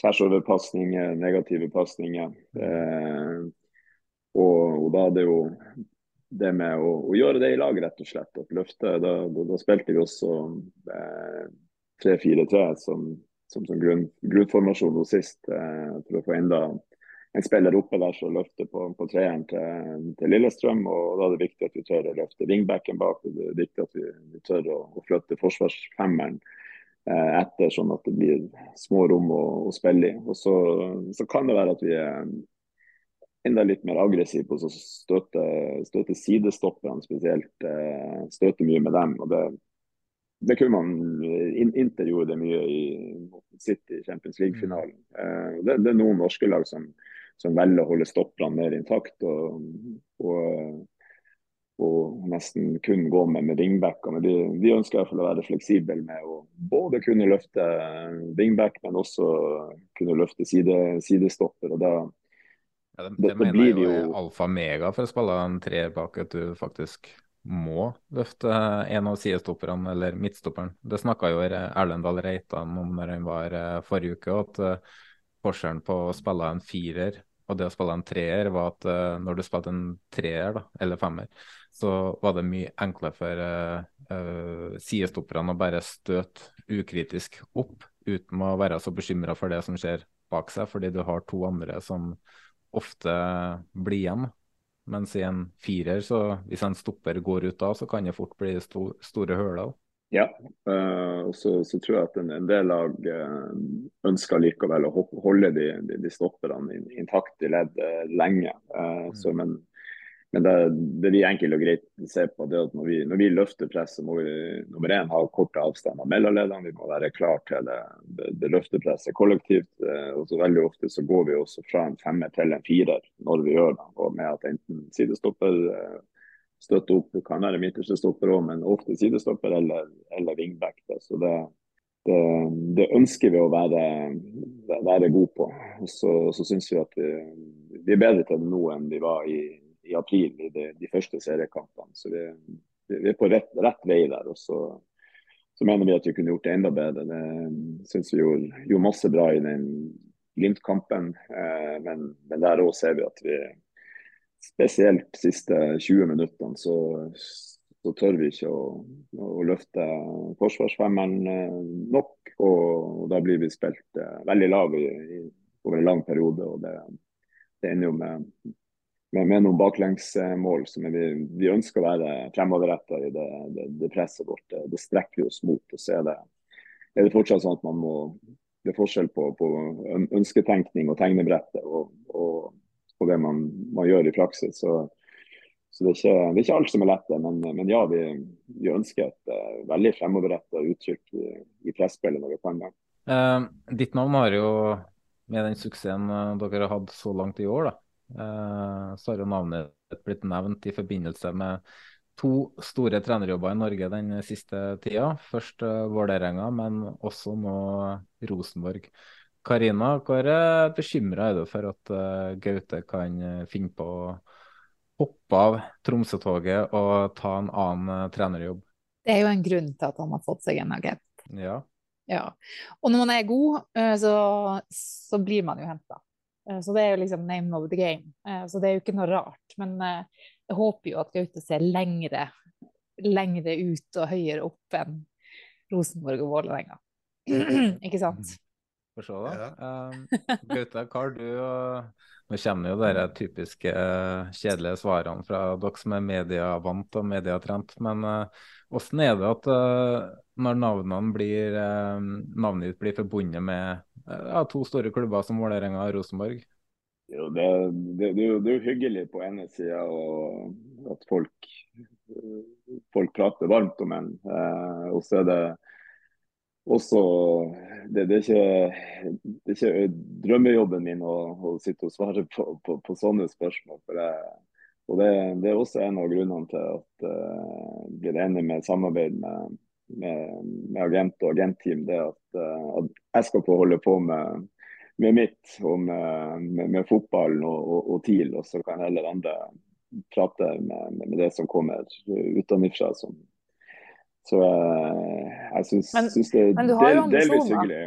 tversoverpasninger, negative pasninger. Eh, og, og, da er det jo det med å, å, gjøre det i lag, rett og slett. At løfte, da spilte vi også eh, 3-4-3 som, som, som grunn, grunnformasjon sist, eh, for å få enda en spiller oppe der som løfter på, på treeren til, til, Lillestrøm. og Da er det viktig at vi tør å løfte wingbacken bak. og Det er viktig at vi, vi tør å, å flytte forsvarsfemmeren eh, etter, sånn at det blir små rom å, å spille i. Og så, så, kan det være at vi er enda litt mer aggressive på å støte, sidestopperne spesielt. Eh, støte mye med dem. og det det kunne man Inter gjorde det mye i City Champions League-finalen. Mm. Det, det, er noen norske lag som, som velger å holde stopperne mer intakt. Og, og, og, nesten kun gå med, med wingbacker. Men de, de ønsker i hvert fall å være fleksible med å både kunne løfte wingback, men også kunne løfte side, sidestopper. og da ja, det, det, mener jeg jo er alfa mega for å spille en treer bak, at du faktisk må løfte en av sidestopperne eller midtstopperen. Det snakka jo Erlendal Reitan om når han var eh, forrige uke, at uh, forskjellen på å spille en firer og det å spille en treer, var at uh, når du spilte en treer da, eller femmer, så var det mye enklere for uh, sidestopperne å bare støte ukritisk opp, uten å være så bekymra for det som skjer bak seg, fordi du har to andre som ofte blir igjen. Mens i en firer, så hvis en stopper går ut da, så kan det fort bli sto, store høler. Ja, uh, så, så, tror jeg at en, en del lag uh, ønsker likevel å holde de, de, de stopperne intakt i ledd lenge. Mm. Så, men men det, det vi enkelt og greit ser på, det at når vi, når vi løfter presset, må vi nummer én ha korte avstander mellom leddene. Vi må være klar til det, det, det løftepresset kollektivt. Eh, og så Veldig ofte så går vi også fra en femmer til en firer når vi gjør det. og med at enten sidestopper eh, støtter opp, det kan være midterste stopper òg, men ofte sidestopper eller, eller wingback. Så det, det, det, ønsker vi å være, være gode på. Så, så syns vi at vi, vi, er bedre til det nå enn vi var i i april i de, de første seriekampene. Så vi, vi, er på rett, rett vei der. og så, så, mener vi at vi kunne gjort det enda bedre. Det syns vi gjorde, gjorde, masse bra i den Glimt-kampen, eh, men, men, der òg ser vi at vi spesielt de siste 20 minuttene så, så tør vi ikke å, å løfte forsvarsfemmeren eh, nok. Og, og, da blir vi spilt eh, veldig lav over en lang periode. og det, det ender jo med med, med noen baklengsmål som vi, vi, ønsker å være fremoverretta i det, det, det, presset vårt. Det, det strekker oss mot. og så er det, er det fortsatt sånn at man må Det er forskjell på, på ønsketenkning og tegnebrettet og, og, og, det man, man, gjør i praksis. Så, så det, er ikke, det er ikke alt som er lett, men, men ja, vi, vi, ønsker et uh, veldig fremoverretta uttrykk i, i presspillet når vi kan det. Uh, ditt navn har jo, med den suksessen eh, dere har hatt så langt i år, da, Eh, så har jo navnet blitt nevnt i forbindelse med to store trenerjobber i Norge den siste tida. Først uh, Vålerenga, men også nå Rosenborg. Karina, hvor bekymra er du for at uh, Gaute kan finne på å hoppe av Tromsø-toget og ta en annen trenerjobb? Det er jo en grunn til at han har fått seg en agent. Ja. ja. Og når man er god, så, så blir man jo henta. Eh, så det er jo liksom name of the game. Eh, så det er jo ikke noe rart. Men eh, jeg håper jo at Gaute ser lengre, lengre ut og høyere opp enn Rosenborg og Vålerenga. ikke sant? Får se, da. Ja. Gaute, hva har du Nå kommer jo de typiske kjedelige svarene fra dere som er medievant og medietrent. Men hvordan er det at når navnene blir, navnet ditt blir forbundet med ja, to store klubber som Vålerenga og Rosenborg? Jo, det, det, det, er jo hyggelig på ene sida at folk, folk, prater varmt om en. Eh, og så er det også det, det, er ikke, det, er ikke, drømmejobben min å, å sitte og svare på, på, på sånne spørsmål. Og det, det, er også en av grunnene til at jeg blir enig med samarbeid med, med, med agent og agentteam, det at, uh, at, jeg skal få holde på med, med mitt og med, med fotballen og, og, og, TIL. Og så kan heller andre prate med, det som kommer utenfra. Som, så uh, jeg syns, men, syns det, men du har jo det, er litt hyggelig.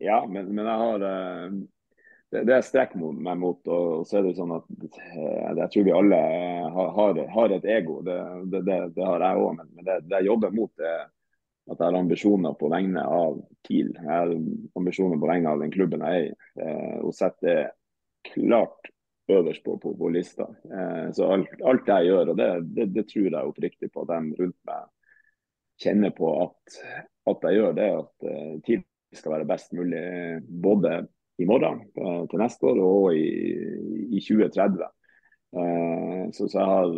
Ja, men, men jeg har uh, det, det strekker meg mot. og så er det sånn at eh, Jeg tror vi alle har, har et ego. Det, det, det har jeg òg. Men det, det, jeg jobber mot, er at jeg har ambisjoner på vegne av TIL. Jeg har ambisjoner på vegne av den klubben jeg er i. Eh, og setter det klart øverst på, på, på lista. Eh, så alt, alt, jeg gjør, og det, tror jeg oppriktig på at de rundt meg kjenner på at, at jeg gjør det, at TIL skal være best mulig både i morgen eh, til neste år og i, i 2030. Eh, så, så, jeg har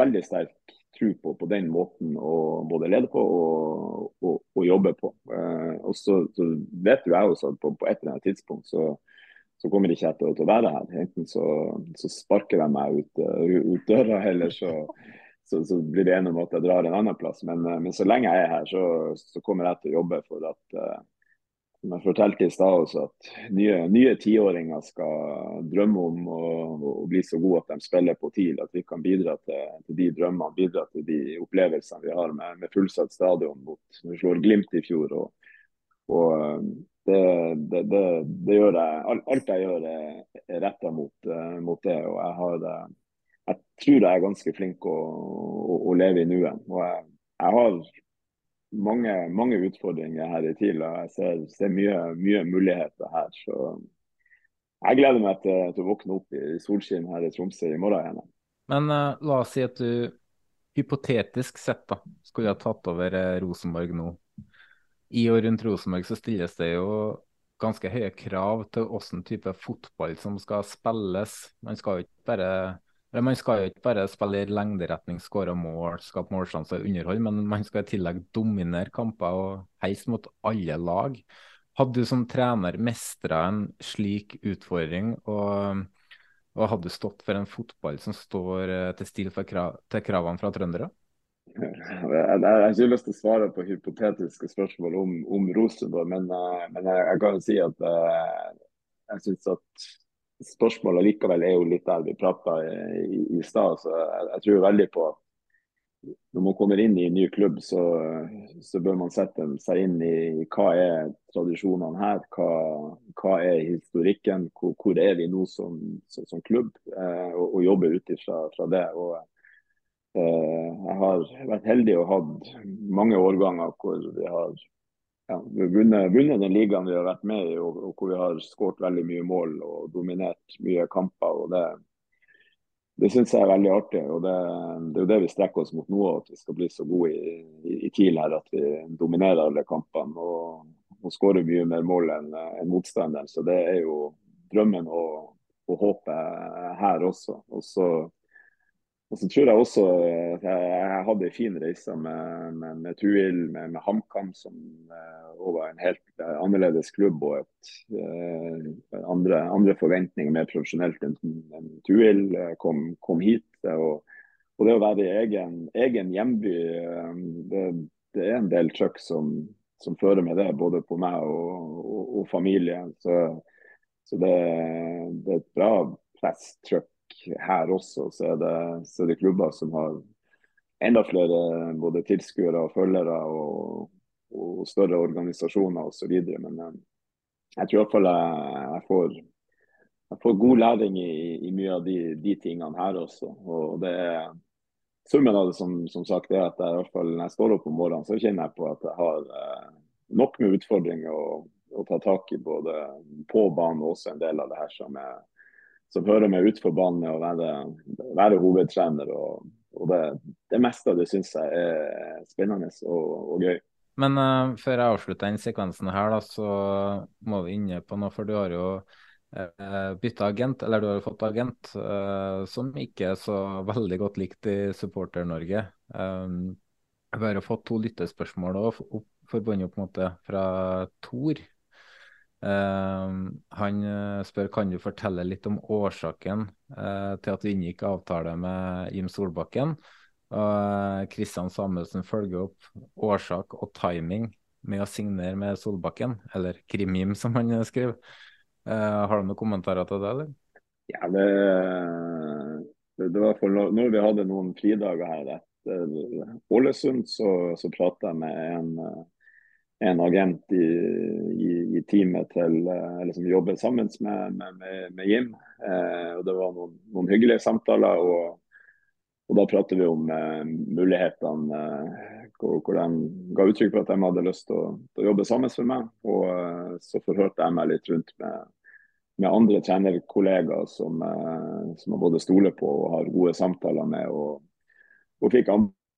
veldig sterk tro på, på den måten å både lede på og, og, og jobbe på. Eh, og så, så, vet jo jeg også at på, på et eller annet tidspunkt så, så kommer ikke jeg til, til å være her. Enten så, så sparker de meg ut, ut døra, eller så, så, så, blir det enig om at jeg drar en annen plass. Men, men så lenge jeg er her, så, så, kommer jeg til å jobbe for at jeg fortalte i stad også, at nye, nye tiåringer skal drømme om å, å, bli så gode at de spiller på TIL. At vi kan bidra til, til de drømmene, bidra til de opplevelsene vi har med, med fullsatt stadion mot når vi slår Glimt i fjor. Og, og det, det, det, det, gjør jeg, Alt jeg gjør, er, er retta mot, uh, mot, det. og jeg, har, jeg tror jeg er ganske flink å, å, å leve i nuet. Og jeg har mange, mange utfordringer her i TIL. og Jeg ser, ser mye, mye, muligheter her. Så jeg gleder meg til, til, å våkne opp i solskinn her i Tromsø i morgen igjen. Men uh, la oss si at du hypotetisk sett da, skulle ha tatt over uh, Rosenborg nå. I og rundt Rosenborg så stilles det jo ganske høye krav til hvilken type fotball som skal spilles. Man skal jo ikke bare, man skal jo ikke bare spille i lengderetning, skåre mål, skape målsjanser og underhold, men man skal i tillegg dominere kamper og heise mot alle lag. Hadde du som trener mestra en slik utfordring, og, og hadde du stått for en fotball som står eh, til stil krav, til kravene fra trøndere? Jeg har ikke lyst til å svare på hypotetiske spørsmål om, om Rosenborg, men, uh, men jeg, jeg, kan si at uh, jeg syns at spørsmålet likevel er jo litt der vi prata i, i, i stad. Så jeg, jeg, tror veldig på at når man kommer inn i en ny klubb, så, så bør man sette seg inn i hva er tradisjonene her, hva, hva er historikken, hvor, hvor, er vi nå som, som, som klubb, eh, og, og, jobbe ut ifra det. og Eh, jeg har vært heldig og hatt mange årganger hvor vi har ja, vunnet, vunnet, den ligaen vi har vært med i, og, og hvor vi har skåret veldig mye mål og dominert mye kamper. og Det, det syns jeg er veldig artig. og Det, det er jo det vi strekker oss mot nå, at vi skal bli så gode i, i, i TIL her at vi dominerer alle kampene og, og skårer mye mer mål enn en motstanderen. Så det er jo drømmen og, og håpet her også. Og så og så tror jeg også at jeg, jeg hadde en fin reise med, med, med Tuil, med, med HamKam, som uh, var en helt uh, annerledes klubb og et, andre, andre, forventninger mer profesjonelt enn enn Tuil kom, kom, hit. Og, og, det å være i egen, egen hjemby, det, det, er en del trøkk som, som, fører med det, både på meg og, og, og familien. Så, så det, det, er et bra presstrykk her også så er, det, så er det klubber som har enda flere både tilskuere og følgere og, og større organisasjoner osv. Men eh, jeg tror iallfall jeg, jeg, får, jeg får god læring i, i mye av de, de, tingene her også. Og det er Summen av det som, som sagt er at jeg, i hvert fall, når jeg står opp om morgenen, så kjenner jeg på at jeg har eh, nok med utfordringer å, å ta tak i både på banen og også en del av det her som er som hører meg utfor banen med å være, være hovedtrener. og, og det, det, meste av det syns jeg er spennende og, og gøy. Men uh, før jeg avslutter den sekvensen her, da, så må vi inne på noe. For du har jo uh, bytta agent, eller du har jo fått agent, uh, som ikke er så veldig godt likt i Supporter-Norge. Um, vi har jo fått to lyttespørsmål forbundet opp mot det fra Tor. Uh, han eh, spør kan du fortelle litt om årsaken uh, til at du inngikk avtale med Jim Solbakken. Og Kristian Samuelsen følger opp årsak og timing med å signere med Solbakken, eller Krim-Jim som han skriver. Har du noen kommentarer til det, eller? Ja, det, det var for når vi hadde noen fridager her etter Ålesund, så, så prata jeg med en en agent i, i, i teamet til, eller eh, som jobber sammen med, med, med Jim. Eh, og Det var noen, noen hyggelige samtaler. og, og Da prater vi om eh, mulighetene eh, hvor, hvor, de ga uttrykk for at de hadde lyst til å, til å jobbe sammen med meg. Og eh, Så forhørte jeg meg litt rundt med, med andre trenerkollegaer som, eh, som jeg både stoler på og har gode samtaler med. og, og fikk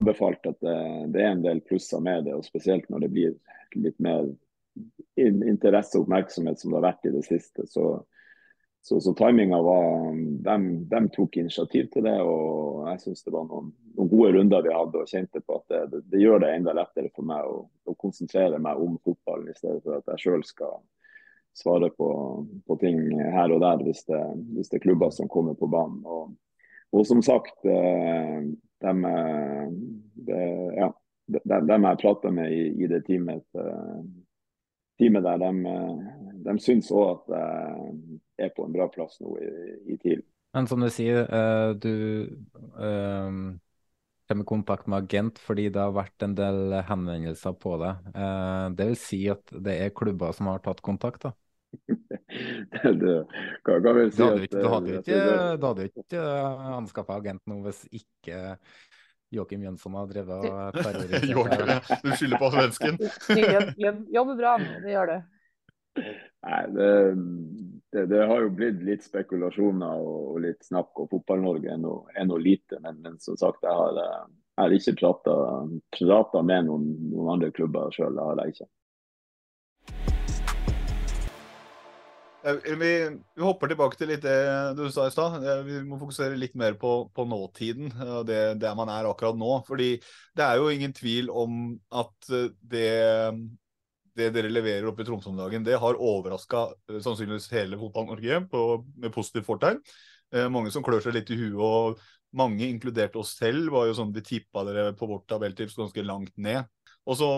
anbefalt at det, det, er en del plusser med det, og spesielt når det blir litt mer interesse og oppmerksomhet som det har vært i det siste. Så, så, så timinga var de, de, tok initiativ til det, og jeg syns det var noen, noen, gode runder vi hadde. Og kjente på at det, det, det gjør det enda lettere for meg å, å, konsentrere meg om fotballen, i stedet for at jeg sjøl skal svare på, på, ting her og der hvis det, hvis det, er klubber som kommer på banen. Og, og som sagt, eh, de, det, ja, dem dem jeg prata med i, i det teamet, uh, teamet der, de, de syns òg at jeg er på en bra plass nå i, i TIL. Men som du sier, du kommer i kontakt med agent fordi det har vært en del henvendelser på det. Uh, det vil si at det er klubber som har tatt kontakt? da? det, si da hadde jo ikke, ikke, ikke anskaffa agent nå hvis ikke Joakim Jønsson har drevet og terrorisert Du skylder på svensken? jobber bra det gjør det. Nei, det, det, det, har jo blitt litt spekulasjoner og, litt snakk om Fotball-Norge enn noe lite. Men, men, som sagt, jeg har, jeg har ikke prata med noen, noen, andre klubber sjøl. Det har jeg ikke. Vi, vi, hopper tilbake til litt det du sa i stad. Vi må fokusere litt mer på, på nåtiden. Det, det man er akkurat nå. Fordi det er jo ingen tvil om at det det dere leverer oppe i Tromsø om dagen, det har overraska sannsynligvis hele Fotball-Norge med positivt fortegn. Mange som klør seg litt i huet, og mange, inkludert oss selv, var jo sånn vi tippa dere på vårt tabelltips ganske langt ned. Og så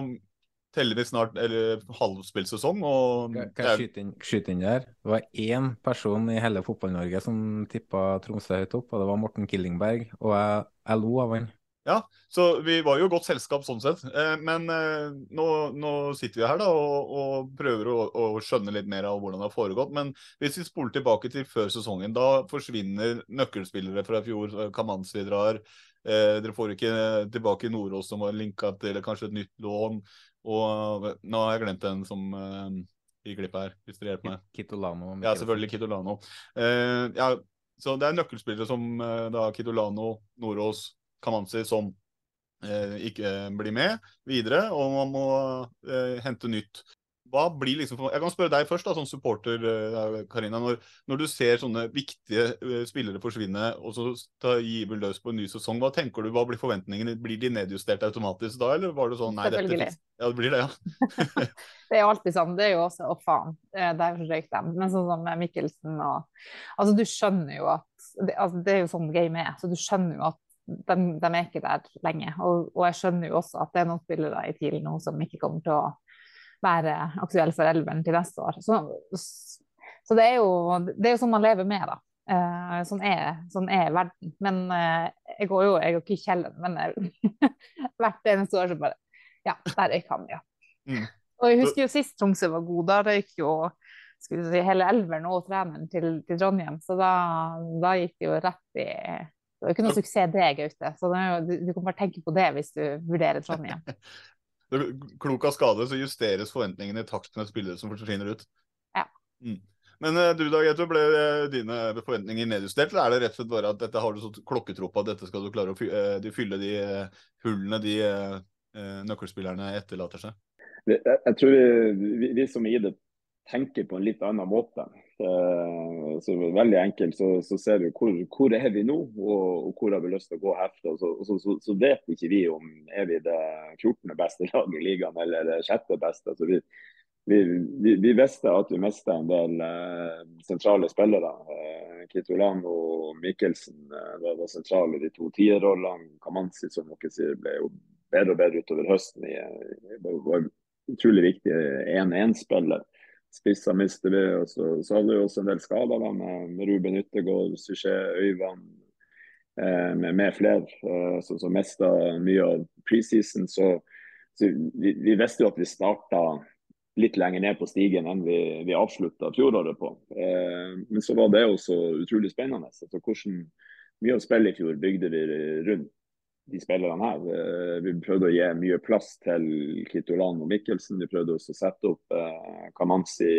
teller vi snart eller halvspillsesong. og... Kan jeg skyte inn, skyte inn, der? Det var én person i hele Fotball-Norge som tippa Tromsø høyt opp, og det var Morten Killingberg. Og jeg, jeg lo av han. Ja, så vi var jo godt selskap sånn sett. Eh, men eh, nå, nå, sitter vi her da og, og prøver å, å, skjønne litt mer av hvordan det har foregått. Men hvis vi spoler tilbake til før sesongen, da forsvinner nøkkelspillere fra i fjor. Kamanzi drar. Eh, dere får ikke tilbake Nordås som var linka til kanskje et nytt lån. Og nå har jeg glemt en som uh, gikk glipp her, hvis dere hjelper meg. Kitolano. Ja, selvfølgelig Kitolano. Uh, ja, så det er nøkkelspillere som uh, da Kitolano, Nordås Kamanzi som ikke blir med videre, og man må hente nytt. Hva blir liksom, Jeg kan spørre deg først, da, som supporter, eh, Karina. Når, når, du ser sånne viktige eh, spillere forsvinne, og så tar Given løs på en ny sesong, hva tenker du, hva blir forventningene? Blir de nedjustert automatisk da, eller var det sånn nei, dette Ja, det blir det, ja. det er jo alltid sånn. Det er jo også Å, faen, der røyk dem. Men sånn som Mikkelsen og Altså, du skjønner jo at det, altså, det er jo sånn game er, så du skjønner jo at de, de, er ikke der lenge. Og, og, jeg skjønner jo også at det er noen spillere i TIL nå som ikke kommer til å være aktuell for elveren til neste år. Så, så det, er jo, det, er jo, sånn man lever med, da. Uh, sånn, er, sånn, er, verden. Men uh, jeg går jo jeg går ikke i kjelleren, men jeg, hvert eneste år så bare Ja, der røyk han, ja. Mm. Og jeg husker jo sist Tromsø var god, da røyk jo si, hele elveren og treneren til, til Trondheim. Så da, da, gikk det jo rett i det var jo ikke noe suksess det, Gaute. Så det jo, du, du, kan bare tenke på det hvis du vurderer Trondheim. Klok av skade så justeres forventningene i takt med spillere som forsvinner ut. Ja. Mm. Men uh, du da, Geto, ble uh, dine forventninger nedjustert, eller er det rett og slett bare at dette har du så klokketro på at dette skal du klare å fylle, uh, de, hullene de nøkkelspillerne etterlater seg? Jeg, tror vi, vi, vi som i det tenker på en litt annen måte. Uh, så Veldig enkelt så, så ser vi hvor, hvor er vi nå, og, og, hvor har vi lyst til å gå herfra. Så, så, så, vet ikke vi om er vi det 14. beste laget i ligaen eller det 6. beste. Så vi, vi, vi, vi, visste at vi mista en del eh, sentrale spillere. Eh, Kitolan og Mikkelsen eh, var, var sentrale de to tierrollene. Kamanzi som dere sier, ble jo bedre og bedre utover høsten. Var, var utrolig viktig 1-1-spiller spisser mister vi. og så, så hadde vi også en del skader med, med Ruben Yttergård, Suché Øyvand eh, med, med flere eh, som, som mista mye av preseason. Så, så vi, vi, visste jo at vi starta litt lenger ned på stigen enn vi, vi avslutta fjoråret på. Eh, men så var det også utrolig spennende. Altså, hvordan mye av spillet i fjor bygde vi rundt de spillerne her. Eh, vi prøvde å gi mye plass til Kitolan og Mikkelsen. Vi prøvde også å sette opp eh, Kamanzi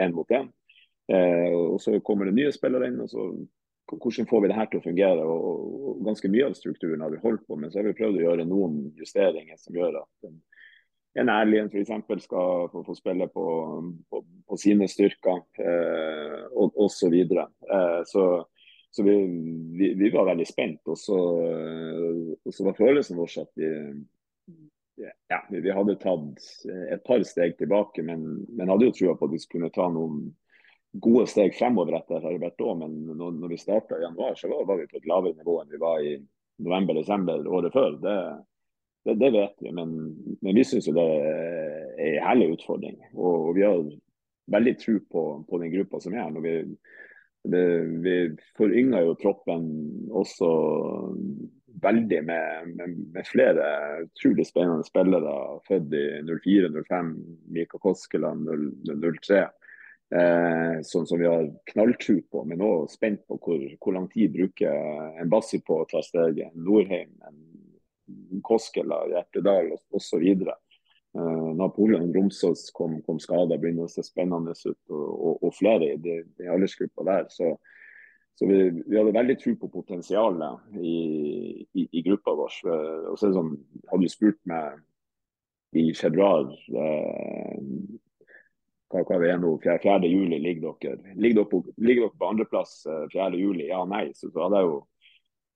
én mot én. Eh, og så kommer det nye spillere inn. og så Hvordan får vi det her til å fungere? Og, og Ganske mye av strukturen har vi holdt på med. Så har vi prøvd å gjøre noen justeringer som gjør at en, en Erlien f.eks. skal få, få spille på, på, på, sine styrker, eh, og osv. Så, eh, så så vi, vi, vi, var veldig spent. Og så, og så var følelsen vår at vi, ja, vi, hadde tatt et par steg tilbake, men, men hadde jo trua på at vi skulle ta noen gode steg fremover etter Herbert òg. Men når, når vi starta i januar, så var, vi på et lavere nivå enn vi var i november-desember året før. Det, det, det, vet vi, men, men vi syns det er en herlig utfordring. Og, og vi har veldig tro på, på den gruppa som er her. vi vi forynger jo troppen også veldig med, med, med flere utrolig spennende spillere født i 04-05. Mika Koskeland 03. Eh, sånn som vi har knalltro på, men òg spent på hvor, hvor, lang tid bruker en Bassi på å ta steget. Nordheim, en Koskela, Hjertedal osv. Eh, Napoleon Romsås kom, kom skada, begynner å se spennende ut, og, og, og flere i de, de aldersgruppa der. Så, så vi, vi, hadde veldig tro på potensialet i, i, i gruppa vår. Og så det sånn, Hadde du spurt meg i februar eh, hva, hva vi er nå, 4. 4. juli ligger dere ligger dere på, ligger dere på andreplass 4. Eh, juli? Ja, nei. Så, så hadde jeg jo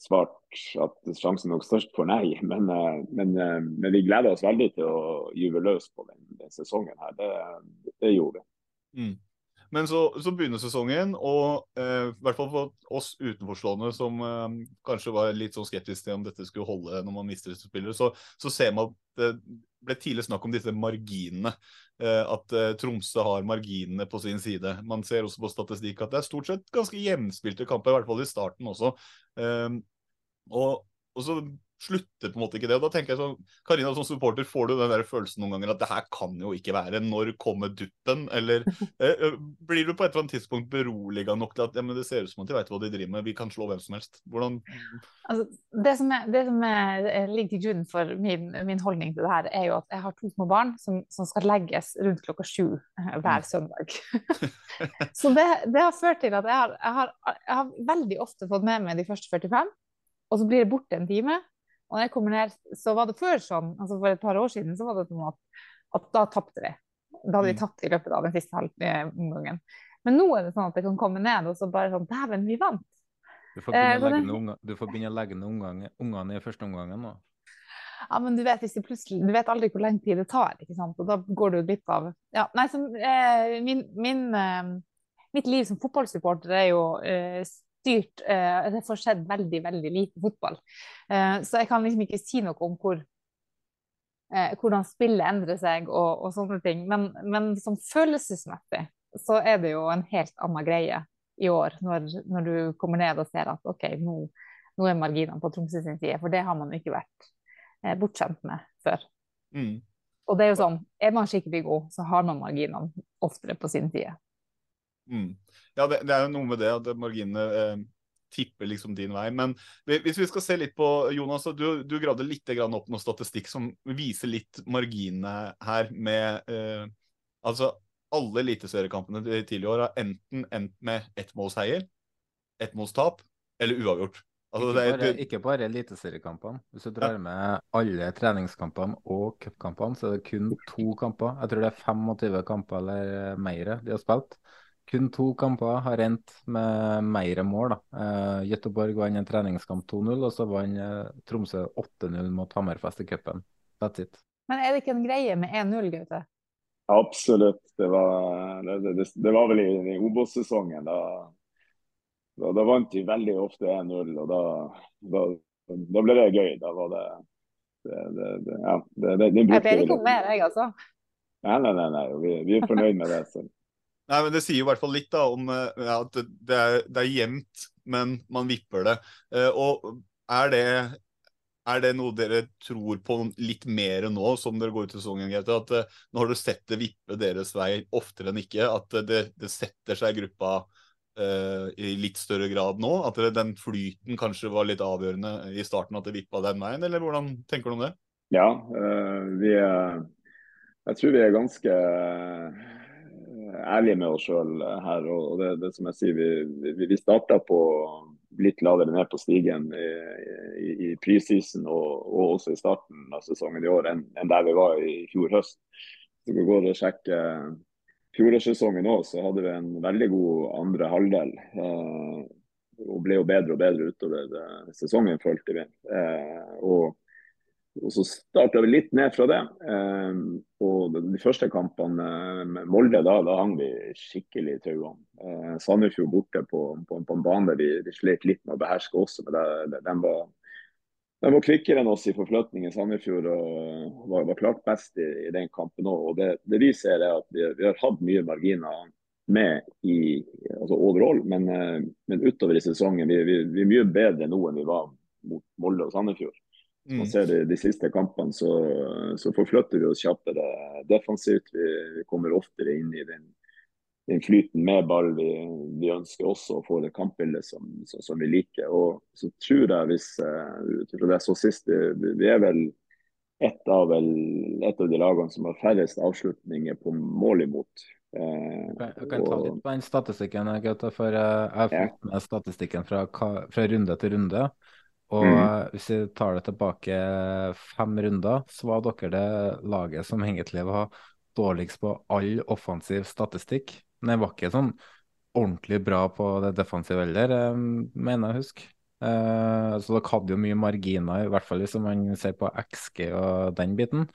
svart at sjansen nok størst for nei. Men, eh, men, eh, men, vi gleder oss veldig til å gyve løs på den, den sesongen her. Det, det gjorde vi. Mm. Men så, så, begynner sesongen, og eh, i hvert fall for oss utenforstående som eh, kanskje var litt sånn skeptiske til om dette skulle holde når man mister spillere, så, så ser man at det ble tidlig snakk om disse marginene. Eh, at eh, Tromsø har marginene på sin side. Man ser også på statistikk at det er stort sett ganske jevnspilte kamper, i hvert fall i starten også. Eh, og, og så slutter på en måte ikke det. og da tenker jeg sånn, Karina, som supporter, får du den der følelsen noen ganger at det her kan jo ikke være. Når kommer duppen? Eller eh, eh, blir du på et eller annet tidspunkt beroliga nok til at ja, men det ser ut som at de vet hva de driver med, vi kan slå hvem som helst? Hvordan altså, Det som, er, det som er, ligger til grunn for min, min, holdning til det her, er jo at jeg har to små barn som, som skal legges rundt klokka sju eh, hver mm. søndag. Så det, det, har ført til at jeg har, jeg, har, jeg har veldig ofte fått med meg de første 45, og så blir det borte en time. Og når jeg kommer ned, så var det før sånn, altså for et par år siden, så var det sånn at, at da tapte vi. Da hadde vi mm. tapt i løpet av den siste halvomgangen. Men nå er det sånn at jeg kan komme ned og så bare sånn Dæven, vi vant! Du får begynne, eh, å, legge du å legge ned ungene i første omgangen nå. Ja, men du vet, hvis plutselig, du vet aldri hvor lenge tid det tar, ikke sant? og da går du glipp av ja, nei, så, eh, min, min, eh, Mitt liv som fotballsupporter er jo eh, styrt eh, Det får skjedd veldig, veldig lite fotball. Eh, så jeg kan liksom ikke si noe om hvor, eh, hvordan spillet endrer seg og, og sånne ting. Men, men sånn følelsesmessig så er det jo en helt annen greie i år, når, når du kommer ned og ser at OK, nå, nå er marginene på Tromsø sin side. For det har man ikke vært eh, bortskjemt med før. Mm. Og det er jo sånn, er man skikkelig god, så har man marginene oftere på sin side. Mm. Ja, det, det, er jo noe med det at marginene eh, tipper liksom din vei. Men hvis vi skal se litt på Jonas, du, du gravde litt opp noe statistikk som viser litt marginene her med eh, Altså, alle eliteseriekampene tidligere år har enten endt med ettmålseier, ettmålstap eller uavgjort. Altså, ikke, bare, du... ikke bare eliteseriekampene. Hvis du drar ja. med alle treningskampene og cupkampene, så er det kun to kamper. Jeg tror det er 25 kamper eller mer de har spilt. Kun to kamper har endt med mer mål. da. Uh, Gøteborg vant en treningskamp 2-0, og så vant uh, Tromsø 8-0 mot Hammerfest i cupen. That's it. Men er det ikke en greie med 1-0, Gaute? Absolutt. Det var, det, det, det var vel i, i Obos-sesongen. Da, da, da, vant vi veldig ofte 1-0, og da, da, da, ble det gøy. Da var det, ja, Jeg ber ikke om mer, jeg, altså. Nei, nei, nei. nei. Vi, vi, er fornøyd med det. Så. Nei, men Det sier jo i hvert fall litt da, om eh, ja, at det er, det er jevnt, men man vipper det. Uh, og er det, er det noe dere tror på litt mer nå, som dere går ut i sesongen? At uh, Nå har du sett det vippe deres vei oftere enn ikke. At det, det setter seg i gruppa uh, i litt større grad nå? At det, den flyten kanskje var litt avgjørende i starten, at det vippa den veien? Eller hvordan tenker du om det? Ja, vi er, jeg tror vi er ganske ærlige med oss sjøl her. og det, det, som jeg sier, Vi, vi, vi starta på litt lavere ned på stigen i, i, i preseason og, og, også i starten av sesongen i år enn, en der vi var i fjor høst. Så vi gå og sjekker fjorårssesongen òg, så hadde vi en veldig god andre halvdel. Eh, og ble jo bedre og bedre utover eh, sesongen, følte vi. Eh, og og så starta vi litt ned fra det. Eh, og de første kampene med Molde, da, da hang vi skikkelig i tauene. Eh, Sandefjord borte på, på, på, en bane vi, vi slet litt med å beherske også. men det, de, var, de var kvikkere enn oss i forflytning i Sandefjord og var, var klart best i, i den kampen òg. Det, det vi ser er at vi, vi, har hatt mye marginer med i altså overall, men, eh, men utover i sesongen vi, vi, vi er mye bedre nå enn vi var mot Molde og Sandefjord. Man mm. ser det, De siste kampene så, så forflytter vi oss kjappere defensivt. Vi, vi kommer oftere inn i den, den flyten med ball. Vi, vi, ønsker også å få det kampbildet som, som, som, vi liker. Og så tror jeg, hvis jeg det jeg så sist, vi, vi er vel et av, vel, et av de lagene som har færrest avslutninger på mål imot. Eh, jeg kan ta litt på den statistikken, for jeg har fått med statistikken fra, fra runde til runde. Og mm. hvis vi tar det tilbake fem runder, så var dere det laget som egentlig var dårligst på all offensiv statistikk. Men jeg var ikke sånn ordentlig bra på det defensive heller, eh, mener jeg husk. huske. så dere hadde jo mye marginer, i hvert fall hvis man ser på XG og den biten.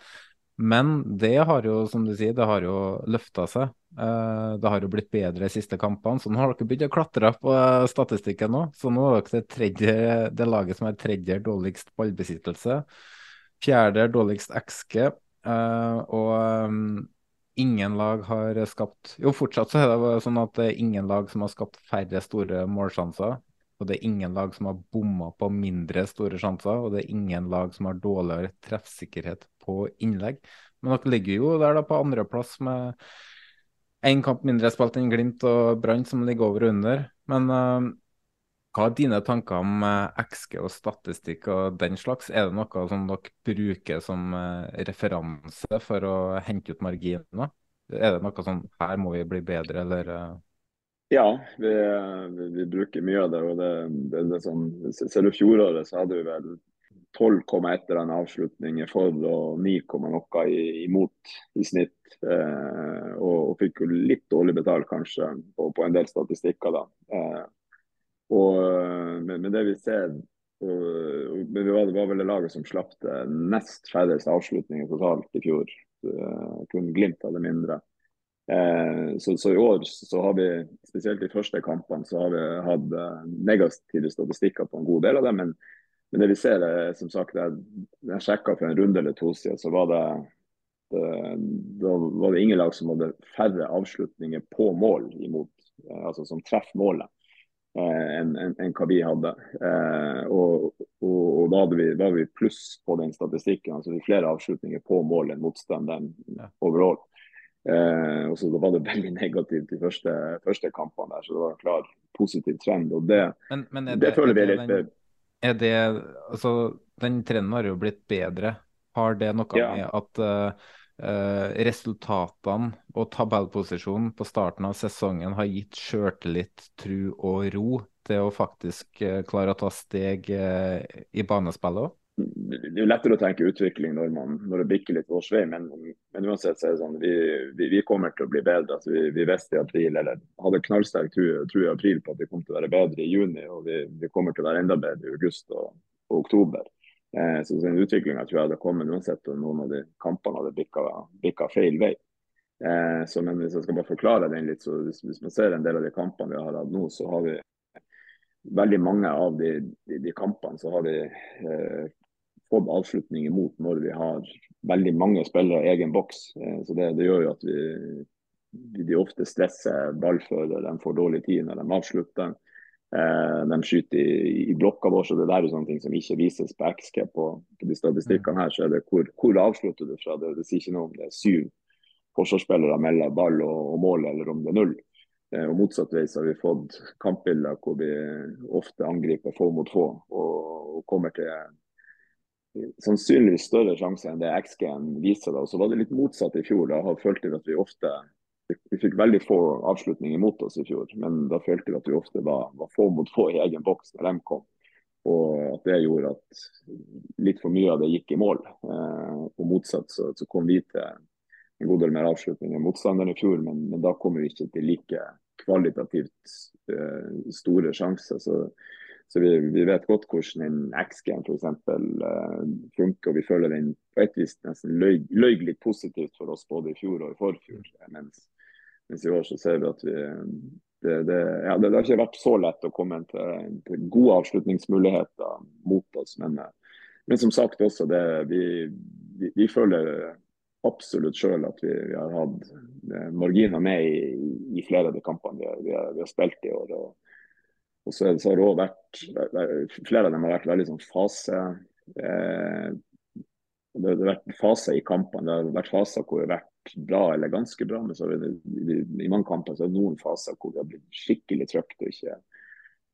Men det har jo, som du sier, det har jo løfta seg. Uh, det har jo blitt bedre de siste kampene. Så nå har dere begynt å klatre på statistikken nå. Så nå er dere det, tredje, det laget som er tredje dårligst ballbesittelse. Fjerde dårligst XG. Uh, og ingen lag har skapt Jo, fortsatt så er det sånn at det er ingen lag som har skapt færre store målsjanser. Og det er ingen lag som har bomma på mindre store sjanser, og det er ingen lag som har dårligere treffsikkerhet på innlegg. Men dere ligger jo der da på andreplass med én kamp mindre spilt enn Glimt og Brann, som ligger over og under. Men uh, hva er dine tanker om uh, XG og statistikk og den slags? Er det noe som dere bruker som uh, referanse for å hente ut marginer? Er det noe sånn her må vi bli bedre, eller? Ja, vi, vi, vi, bruker mye av det. og det, det, det sånn, Ser du fjoråret, så hadde vi vel 12,1 eller annen avslutninger for og 9, noe imot i snitt. Eh, og, og, fikk jo litt dårlig betalt kanskje på, på en del statistikker. da. Eh, og men, med, det vi ser og, men det var, det var vel det laget som slapp det nest færrest avslutninger totalt i fjor. Eh, kun Glimt hadde mindre. Eh, så, så, i år så har vi, spesielt i første kampene, så har vi hatt eh, negative statistikker på en god del av det. Men men det vi ser er, som sagt, jeg, jeg sjekka for en runde eller to siden, så var det, det, da var det ingen lag som hadde færre avslutninger på mål imot, eh, altså som treffer målet, eh, enn en, en hva vi hadde. Eh, og, og, og, da vi, var vi pluss på den statistikken, altså flere avslutninger på mål enn motstanderen ja. overall. Eh, og så Da var det veldig negativt de første, første kampene, der, så det var en klar positiv trend. og Det, men, men det, det føler vi er litt den er det Altså, den trenden har jo blitt bedre. Har det noe ja. med at uh, resultatene og tabellposisjonen på starten av sesongen har gitt sjøltillit, tru og ro til å faktisk uh, klare å ta steg uh, i banespillet òg? Det er lettere å tenke utvikling når, man, når det bikker litt vår vei, men, men, uansett så er det sånn vi, vi, vi kommer til å bli bedre. Altså, vi, vi, visste i april, eller hadde knallsterk tro, i april på at vi kom til å være bedre i juni, og vi, vi kommer til å være enda bedre i august og, og oktober. Eh, så den utviklinga tror jeg hadde kommet uansett om noen av de kampene hadde bikka feil vei. Eh, så, men hvis jeg skal bare forklare den litt, så hvis, hvis, man ser en del av de kampene vi har hatt nå, så har vi veldig mange av de, de, de kampene så har vi eh, fått avslutning imot når vi har veldig mange spillere i egen boks. Eh, så det, det, gjør jo at vi, de ofte stresser ballfører, de får dårlig tid når de avslutter. Eh, de skyter i, i blokka vår, så det der er sånne ting som ikke vises på XK på, på de statistikkene her. Så er det hvor, hvor avslutter du fra? Det, det sier ikke noe om det er syv forsvarsspillere mellom ball og, og mål, eller om det er null. Eh, og Motsatt vei så har vi fått kampbilder hvor vi ofte angriper få mot få og, og kommer til sannsynligvis større sjanse enn det XG-en viser. da, så var det litt motsatt i fjor. Da følte vi at vi ofte vi fikk veldig få avslutninger mot oss i fjor, men da følte vi at vi ofte var, var få mot få i egen boks når de kom. Og at det gjorde at litt for mye av det gikk i mål. Eh, og motsatt så, så, kom vi til en god del mer avslutninger enn motstanderen i fjor, men, men, da kom vi ikke til like kvalitativt eh, store sjanser. Så så vi, vi, vet godt hvordan en XG-en f.eks. Uh, funker. og Vi føler den på et vis nesten løy, litt positivt for oss både i fjor og i forfjor. Mens, mens i år så ser vi at vi, det, det, ja, det, har ikke vært så lett å komme til, til gode avslutningsmuligheter mot oss. Men, men som sagt også, det, vi, vi, vi føler absolutt sjøl at vi, vi, har hatt eh, marginer med i, i, flere av de kampene vi vi har, vi har spilt i år. og og så, så har det også vært Flere av dem har vært veldig sånn fase eh, Det har vært faser i kampene. Det har vært faser hvor det har vært bra eller ganske bra, men så har det, i, mange kamper så er det noen faser hvor vi har blitt skikkelig trykt og ikke,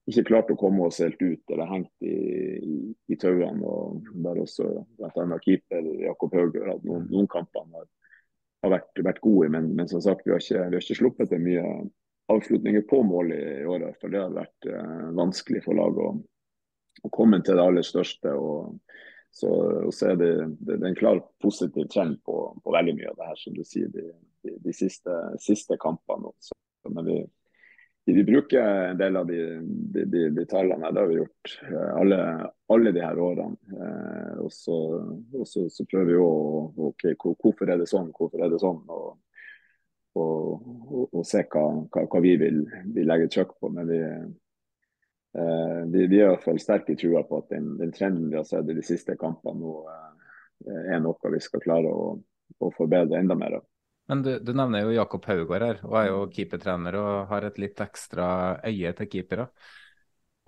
ikke klart å komme oss helt ut eller hengt i, i, i tauene. og Der også bl.a. keeper Jakob Hauger hatt noen, noen kamper har, har vært, vært, gode i. Men, men, som sagt, vi har ikke, vi har ikke sluppet til mye avslutninger på mål i, i år. For det har vært eh, vanskelig for laget å, å, komme til det aller største. og så, og så er det, det, det, er en klar positiv trend på, på, veldig mye av det her, som du sier, de, de, de siste, siste, kampene. Også. men vi, vi, bruker en del av de, de tallene. Det har vi gjort eh, alle, alle de her årene. Eh, og, så, prøver vi å OK, hvorfor er det sånn, hvorfor er det sånn? Og, og, og se hva, hva, hva, vi vil, vil legge trykk på. Men vi, eh, vi, vi, er i hvert fall sterke i trua på at den, den, trenden vi har sett i de siste kampene nå, eh, er noe vi skal klare å, å forbedre enda mer. Men du, du, nevner jo Jakob Haugård her, og er jo keepertrener og har et litt ekstra øye til keepere.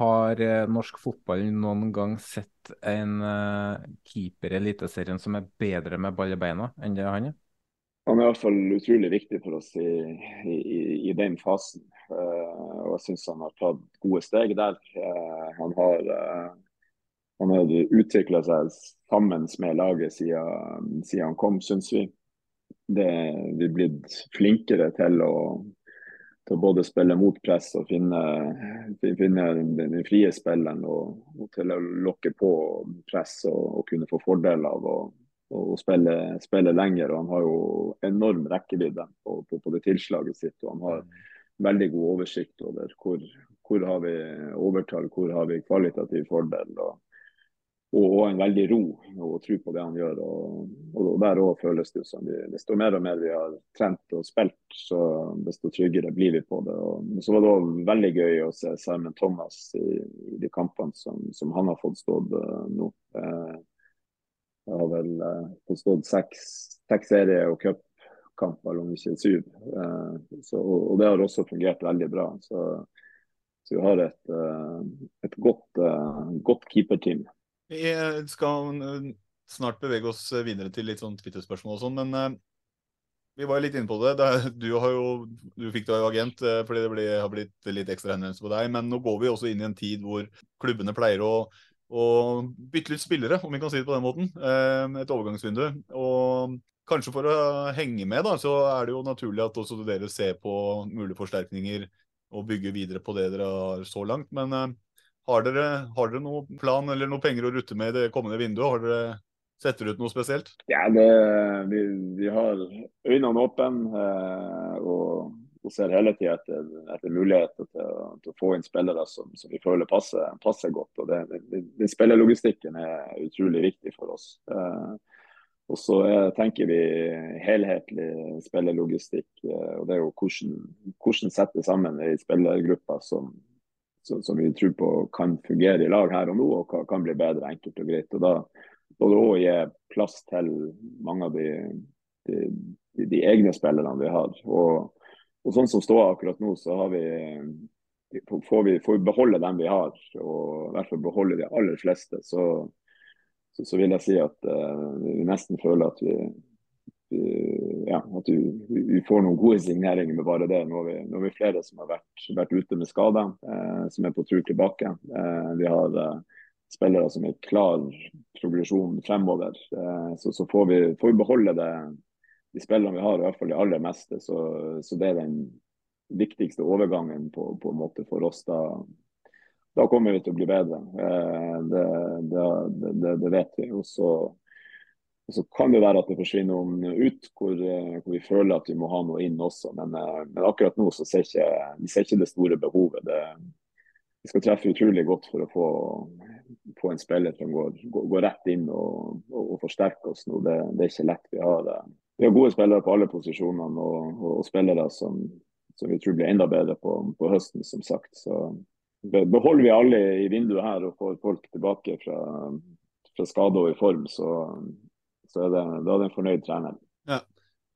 Har eh, norsk fotball noen gang sett en uh, keeper i Eliteserien som er bedre med ball i beina enn det han er? Han er i hvert fall utrolig viktig for oss i, i, i den fasen. Uh, og jeg syns han har tatt gode steg der. Uh, han har, uh, har utvikla seg sammen med laget siden, siden han kom, syns vi. Det, vi er blitt flinkere til å, til å både spille mot press og finne, finne den, frie spilleren. Og, og, til å lokke på press og, og kunne få fordel av å og spille, spille, lenger. og Han har jo enorm rekkevidde på, på, på, det tilslaget sitt. og Han har veldig god oversikt over hvor, hvor har vi overtall, hvor har vi kvalitativ fordel. og, og, en veldig ro og tro på det han gjør. og, og Der òg føles det som vi, desto mer og mer vi har trent og spilt, så desto tryggere blir vi på det. og Så var det òg veldig gøy å se Sermon Thomas i, i de kampene som, som, han har fått stått uh, nå. Uh, jeg har vel uh, forstått seks, seks serie- og cupkamper, om ikke syv. Uh, så, og, og, det har også fungert veldig bra. Så, så vi har et, uh, et godt, godt keeperteam. Vi skal snart bevege oss videre til litt sånn Twitter-spørsmål og sånn, men vi var litt inne på det. Du, jo, du fikk deg agent fordi det ble, har blitt litt ekstra henvendelse på deg. Men nå går vi også inn i en tid hvor klubbene pleier å og bytte litt spillere, om vi kan si det på den måten. Eh, et overgangsvindu. Og kanskje for å henge med, da, så er det jo naturlig at også dere ser på mulige forsterkninger og bygger videre på det dere har så langt. Men eh, har dere, har dere noen plan eller noen penger å rutte med i det kommende vinduet? Har dere Setter ut noe spesielt? Ja, det, vi, vi, har øynene åpne. Eh, og og ser hele tida etter, etter, muligheter til til å, få inn spillere som, som vi føler passer, passer godt. og det, Spillerlogistikken er utrolig viktig for oss. Eh, og så er, tenker vi helhetlig spillerlogistikk. Eh, og det er jo hvordan, hvordan sette sammen ei spillergruppe som, som, som, vi tror på kan fungere i lag her og nå, og kan bli bedre enkelt og greit. og da må det òg gi plass til mange av de, de, de, de egne spillerne vi har. og og sånn som står akkurat nå, så vi, får, vi, får vi beholde dem vi har, og i hvert fall beholde de aller fleste. Så, så, så vil jeg si at uh, vi nesten føler at vi, ja, at vi, får noen gode signeringer med bare det. Nå er vi, flere som har vært, vært ute med skader, uh, som er på tur tilbake. Uh, vi har spillere som er klar progresjon fremover. så, så får, får vi beholde det de spillene vi har, i hvert fall de aller meste. Så, så det er den viktigste overgangen på, på en måte for oss. Da, da kommer vi til å bli bedre. Eh, det, det, det, det, vet vi. Og så, kan det være at det forsvinner noen ut hvor, hvor, vi føler at vi må ha noe inn også. Men, eh, men akkurat nå så ser ikke, vi ser ikke det store behovet. vi skal treffe utrolig godt for å få, få en spiller som går, går, går rett inn og, og, og forsterker oss nå. Det, det, er ikke lett. Vi har vi har gode spillere på alle posisjonene og, og, spillere som, som, vi tror blir enda bedre på, på, høsten, som sagt. Så Beholder vi alle i vinduet her og får folk tilbake fra, fra skade og i form, så, så er det, da er det en fornøyd trener. Ja.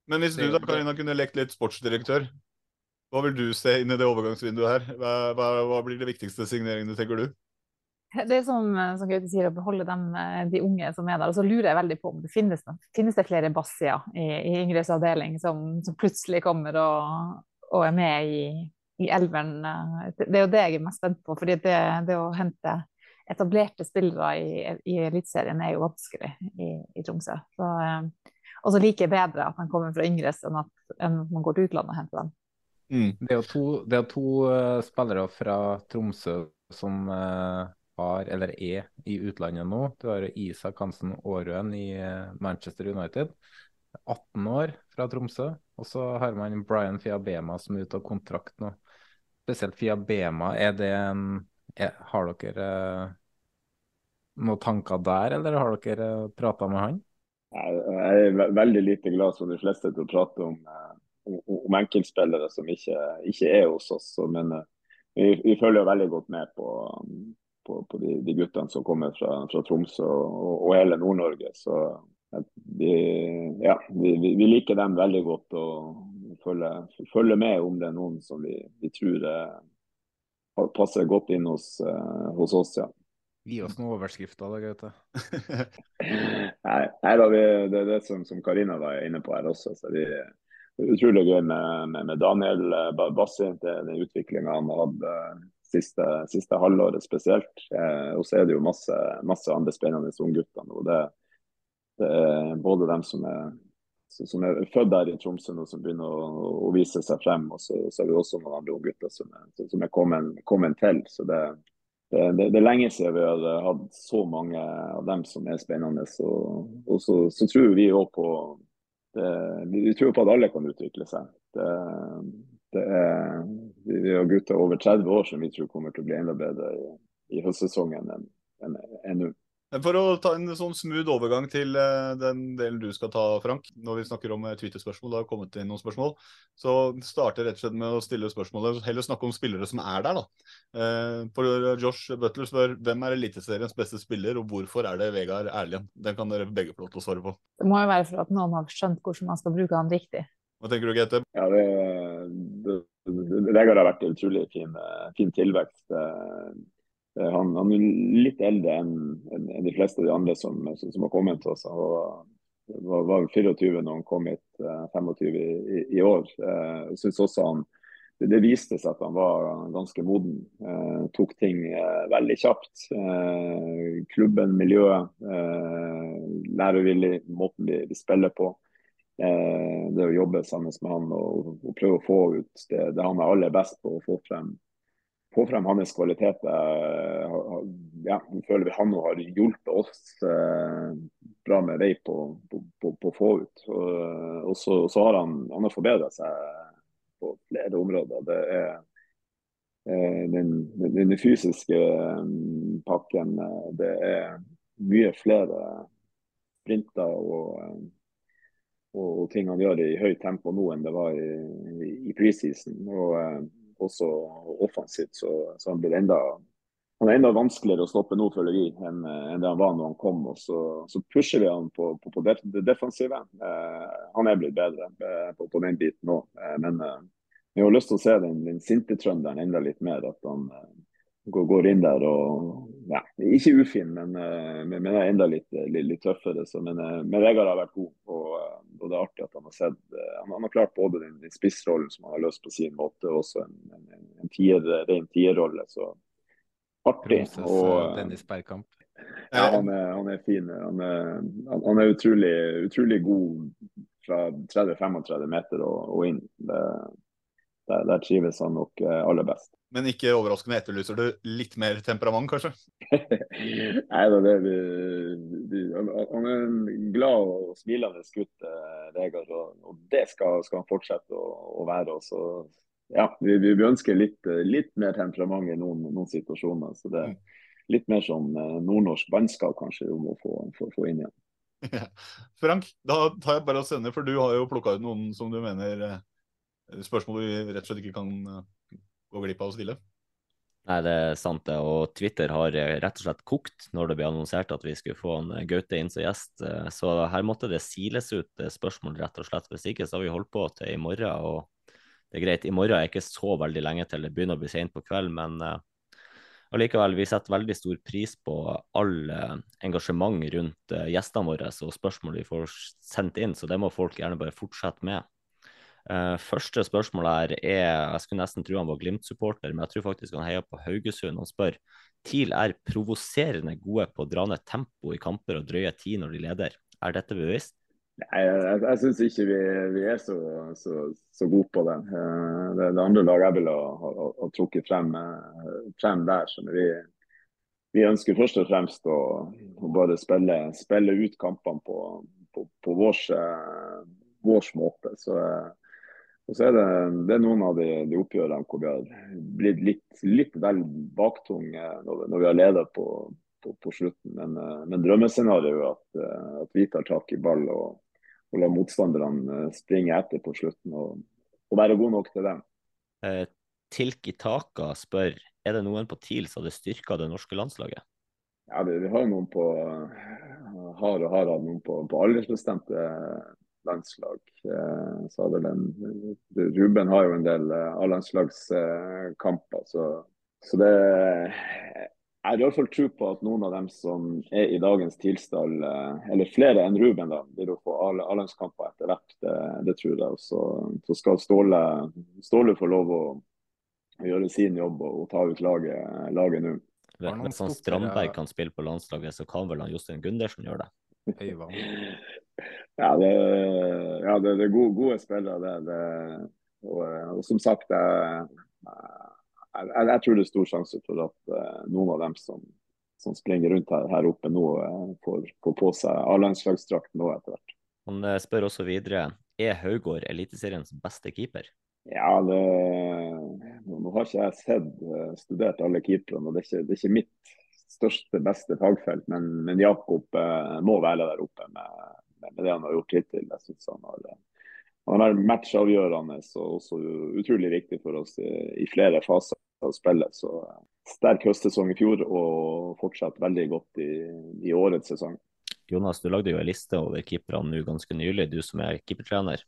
Men hvis du da, Karina, kunne lekt litt sportsdirektør, hva vil du se inn i det overgangsvinduet her? Hva, hva, hva blir de viktigste signeringene, tenker du? Det er som, som Gaute sier, å beholde dem, eh, de unge som er der. Og så lurer jeg veldig på om det finnes, finnes det flere Bassier i, i Ingrids avdeling som, som, plutselig kommer og, og, er med i i elveren. Det er jo det jeg er mest spent på. fordi det, det å hente etablerte spillere i, i Eliteserien er jo vanskelig i, i Tromsø. Og så liker jeg bedre at han kommer fra Yngres enn at enn man går til utlandet og henter dem. Mm. Det er jo to, er to uh, spillere fra Tromsø som uh, har, eller er, i utlandet nå. Du har Isak Hansen Aarøen i uh, Manchester United. 18 år fra Tromsø. Og så har man Brian Fiabema som er ute av kontrakt nå. Spesielt Fiabema, er det en er, Har dere noen tanker der, eller har dere prata med han? Jeg er veldig lite glad som de fleste til å prate om om enkeltspillere som ikke, ikke, er hos oss. Men eh, vi, vi følger veldig godt med på, på, på de, de, guttene som kommer fra, fra Tromsø og, og hele Nord-Norge. Så vi, ja, vi, vi, liker dem veldig godt og følger, følger, med om det er noen som vi, vi tror er, passer godt inn hos, uh, hos oss. ja. Gi oss noen overskrifter da, Gaute. nei, nei da, det er det som, som Karina var inne på her også. så vi utrolig gøy med, med, med Daniel eh, Bassi. Den utviklinga han har hatt eh, siste, siste halvåret spesielt. Eh, og så er det jo masse, masse andre spennende unggutter nå. Det, det, er både dem som er, som er født der i Tromsø nå, som begynner å, å, vise seg frem. Og så, så er det også noen andre unggutter som som er kommet, kommet, til. Så det, det, det, det, er lenge siden vi har hatt så mange av dem som er spennende. Og, og så, så tror vi òg på det, vi tror på at alle kan utvikle seg. Det er, vi har gutter over 30 år som vi tror kommer til å bli enda bedre i, i høstsesongen enn en, en nå. For å ta en sånn smooth overgang til uh, den delen du skal ta, Frank, når vi snakker om uh, Twitter-spørsmål, det har kommet inn noen spørsmål, så starter rett og slett med å stille spørsmålet, heller snakke om spillere som er der, da. For Josh Butler spør hvem er Eliteseriens beste spiller, og hvorfor er det Vegard Erlien? Den kan dere begge få lov til å svare på. Det må jo være for at noen har skjønt hvordan man skal bruke han riktig. Hva tenker du, Gete? Ja, det, det, Vegard har vært en utrolig fin, fin tilvekst. Eh, han, han, er litt eldre enn en, en de fleste av de andre som, som, som har kommet til oss. Han var, var 24 når han kom hit, 25 i, i, i år. Eh, jeg synes også han, det, det, viste seg at han var ganske moden. Eh, tok ting eh, veldig kjapt. Eh, klubben, miljøet, lærevillig, måten vi, vi spiller på. Det å jobbe sammen med han og, og prøve å få ut det, det han er aller best på, å få frem få frem hans kvaliteter. Ja, jeg føler vi han har hjulpet oss eh, bra med vei på å få ut. Og, og så, så, har han, han har forbedra seg på flere områder. Det er eh, den, den, den, fysiske pakken. Det er mye flere sprinter og, og, ting han gjør i høyt tempo nå enn det var i, i, i preseason. Og, også offensivt. Så, så han blir enda han er enda vanskeligere å stoppe nå, føler vi, enn, enn det han var når han kom. og Så, så pusher vi han på, på, på det defensive. Eh, han er blitt bedre eh, på, på, den biten òg. Eh, men eh, vi har lyst til å se den, den sinte trønderen enda litt mer. At han eh, går, går, inn der og ja, Ikke ufin, men, eh, men, men er enda litt, litt, litt tøffere. Så, men, men Vegard har vært god. og og det er artig at han har sett eh, Han, han har klart både den, den spissrollen som han har løst på sin måte, og også en, en, en tier, ren tierrolle. Så artig. og, eh, Dennis Bergkamp. Ja, han er, han er fin. Han er, han er utrolig, utrolig, god fra 30-35 meter og, og inn. Det, der, der, trives han nok eh, aller best. Men ikke overraskende etterlyser du litt mer temperament, kanskje? Nei da, det vi, vi, Han er en glad og smilende gutt, eh, Vegard. Og, og, det skal, skal, han fortsette å, å være. Også. Ja, vi, vi, ønsker litt, litt, mer temperament i noen, noen situasjoner. så det er mm. Litt mer som eh, nordnorsk bannskap kanskje om å få, få, få inn igjen. Ja. Frank, da tar jeg bare og sender, for du har jo plukka ut noen som du mener spørsmål vi rett og slett ikke kan eh, gå glipp av å stille. Nei, det er sant det. Og Twitter har eh, rett og slett kokt når det ble annonsert at vi skulle få en eh, Gaute inn som gjest. Så her måtte det siles ut spørsmål, rett og slett. Hvis ikke så har vi holdt på til i morgen. Og det er greit, i morgen er ikke så veldig lenge til det begynner å bli sent på kveld, men allikevel, vi setter veldig stor pris på all engasjement rundt gjestene våre og spørsmål vi får sendt inn, så det må folk gjerne bare fortsette med. Uh, første spørsmål her er Jeg skulle nesten tro han var Glimt-supporter, men jeg tror faktisk han heier på Haugesund. Han spør TIL er provoserende gode på å dra ned tempo i kamper og drøye tid når de leder. Er dette bevisst? Nei, jeg, jeg syns ikke vi, vi er så, så, så, gode på det. Uh, det. det. andre laget jeg ville ha, ha, trukket frem, uh, frem der. Så vi, vi, ønsker først og fremst å, å bare spille, spille, ut kampene på, på, på vår, vår måte. Så og så er det, det er noen av de, de, oppgjørene hvor vi har blitt litt, litt vel baktunge når, når, vi har ledet på, på, på slutten. Men, eh, men drømmescenarioet er at, eh, at, vi tar tak i ball og, og lar motstanderne eh, springe etter på slutten. Og, og være gode nok til dem. Eh, Tilki Taka spør er det noen på TIL som hadde styrka det norske landslaget? Ja, vi, Vi har noen på har og har hatt noen på, på aldersbestemte landslag. Eh, så hadde den, Ruben har jo en del eh, A-landslagskamper. Så, så det jeg har i hvert fall tro på at noen av dem som er i dagens tilstand, eh, eller flere enn Ruben, da, vil få A-landskamper etter hvert. Det, det, tror jeg. Så, så skal Ståle, Ståle få lov å, å, gjøre sin jobb og, og ta ut laget, laget nå. Hvis han Strandberg kan spille på landslaget, så kan vel han Jostein Gundersen gjøre det? Ja, det, ja, det, er gode, gode spillere, det. det og, og, som sagt, jeg, jeg, jeg, tror det er stor sjanse for at uh, noen av dem som, som springer rundt her, her oppe nå, uh, får, får, på seg A-landslagsdrakt nå etter hvert. Han uh, spør også videre er Haugård Eliteseriens beste keeper? Ja, det, nå har ikke jeg sett, studert alle keeperne. og det er, ikke, det er ikke mitt største, beste fagfelt. Men, men Jakob eh, må være der oppe med, med, det han har gjort hittil. Jeg synes han har, han har vært matchavgjørende og også utrolig viktig for oss i, i flere faser av spillet. Så eh, sterk høstsesong i fjor og fortsatt veldig godt i, i årets sesong. Jonas, du lagde jo en liste over keeperne nå ganske nylig, du som er keepertrener.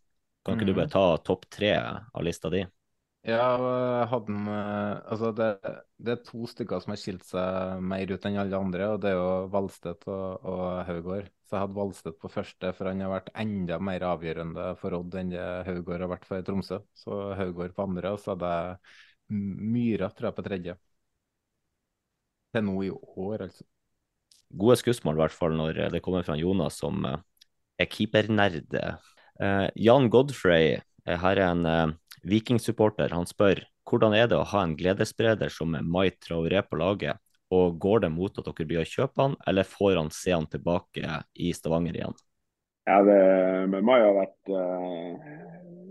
Kan ikke mm. du bare ta topp tre av lista di? Ja, hadde eh, altså det, det, er to stykker som har skilt seg mer ut enn alle andre, og det er jo Valstedt og, og Haugård. Så jeg hadde Valstedt på første, for han har vært enda mer avgjørende for Odd enn det Haugård har vært for Tromsø. Så Haugård på andre, og så hadde jeg Myra tror jeg på tredje. Til nå i år, altså. Gode skussmål, i hvert fall når det kommer fra Jonas, som eh, er keepernerd. Uh, Jan Godfrey, her er en uh, Viking-supporter han spør hvordan er det å ha en gledesspreder som Mai Traoré på laget, og går det mot at dere blir å kjøpe han, eller får han se han tilbake i Stavanger igjen? Ja, det, men Mai har vært uh,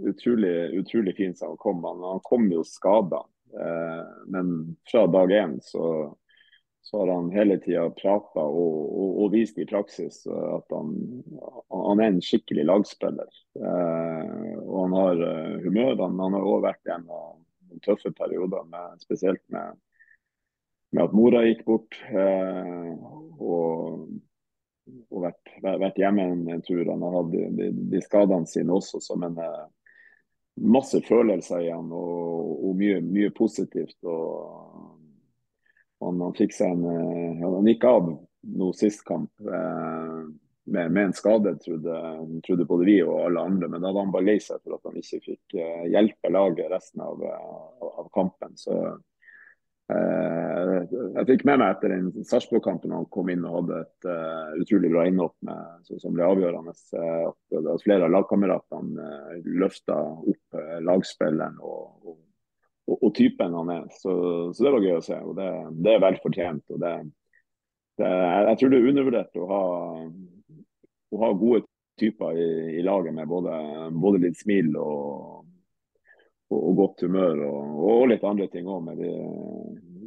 utrolig, utrolig fin siden han kom. Han, han kom jo skada, uh, men fra dag én så så har han hele tida prata og, og, og, vist i praksis at han, han er en skikkelig lagspiller. Eh, og han har uh, humør. Han, han har òg vært gjennom tøffe perioder, med, spesielt med, med, at mora gikk bort. Eh, og, og vært, vært, hjemme en, en, tur. Han har hatt de, de, de skadene sine også som en uh, masse følelser igjen og, og mye, mye positivt. og han, han fikk seg en eh, Han gikk av nå sist kamp eh, med, med, en skade, trodde, trodde, både vi og alle andre. Men da var han bare lei seg for at han ikke fikk eh, hjelpe laget resten av, av kampen. Så eh, jeg fikk med meg etter den Sarpsborg-kampen han kom inn og hadde et uh, utrolig bra innhopp som ble avgjørende. At, at flere av lagkameratene uh, løfta opp uh, lagspilleren og, og og, og, typen han er. Så, så, det var gøy å se. og Det, det er vel fortjent. og det, det, Jeg tror det er undervurdert å ha, å ha gode typer i, i laget med både, både, litt smil og, og, og godt humør og, litt andre ting òg. Men vi,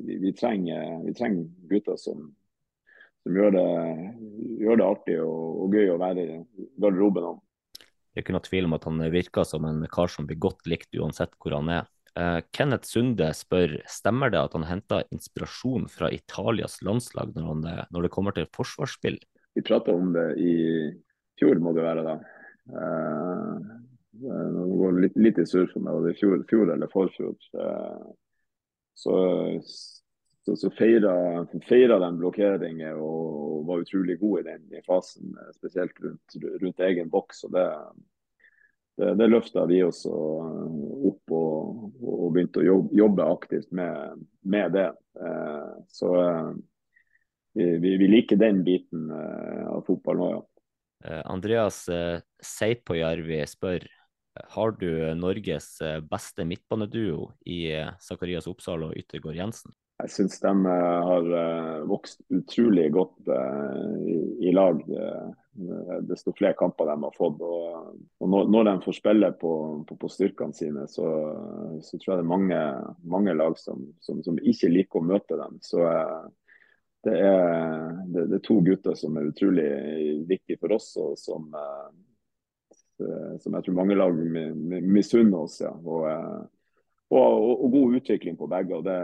vi, vi, trenger, vi, trenger, gutter som, som gjør, det, gjør, det, artig og, gøy å være i garderoben. Det er ikke noe tvil om at han virker som en kar som blir godt likt uansett hvor han er. Uh, Kenneth Sunde spør stemmer det at han henta inspirasjon fra Italias landslag når, han, eh, når det kommer til forsvarsspill? Vi prata om det i fjor, må det være da. Uh, nå går litt, litt i surr for meg, var det fjor, fjor eller forfjor. Uh, så så, så feira, de blokkeringer og var utrolig gode i den i fasen, spesielt rundt, rundt egen boks. og det det, det løfta vi også opp og, og begynte å jobbe, aktivt med, med det. Eh, så eh, vi, vi, liker den biten eh, av fotball nå, ja. Andreas Seipojärvi spør har du Norges beste midtbaneduo i Zakarias Oppsal og Yttergård Jensen? Jeg syns de har vokst utrolig godt i lag desto flere kamper de har fått. Og, og når, de får spille på, på, på styrkene sine, så, så, tror jeg det er mange, mange lag som, som, som, ikke liker å møte dem. Så eh, det er, det, det er, to gutter som er utrolig viktige for oss, og som, eh, som jeg tror mange lag misunner oss. Ja. Og, eh, og, og, god utvikling på begge. og det,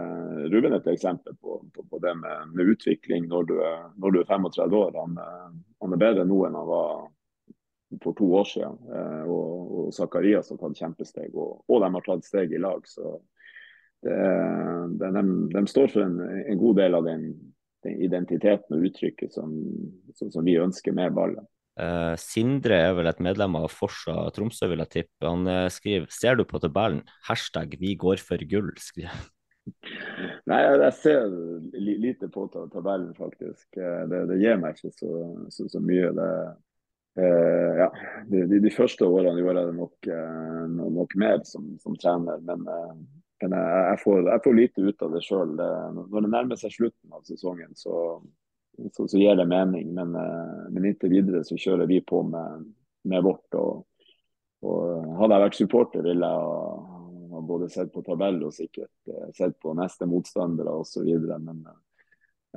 Ruben er et eksempel på, på, på det med, med, utvikling når du, er, når du, er 35 år. Han, han, er bedre nå enn han var for to år siden. Eh, og, og Zakarias har tatt kjempesteg, og, og, de har tatt steg i lag. så det, det, de, de, står for en, en, god del av den, den identiteten og uttrykket som, som, som vi ønsker med ballen. Uh, Sindre er vel et medlem av Forsa Tromsø, vil jeg tippe. Han uh, skriver ser du på tabellen? Hashtag 'vi går for gull', skriver Nei, jeg ser lite på tabellen, faktisk. Eh, det, det gir meg ikke så, så, så mye. Det, uh, ja, de, de, de, første årene gjorde jeg det nok, nok mer som, som, trener, men, men jeg, jeg, får, jeg, får, lite ut av det sjøl. Når det nærmer seg slutten av sesongen, så så, så gir det mening. Men, eh, men, inntil videre så kjører vi på med, med vårt. Og, og, hadde jeg vært supporter, ville jeg ha både sett på tabell og sikkert eh, sett på neste motstandere osv. Men eh,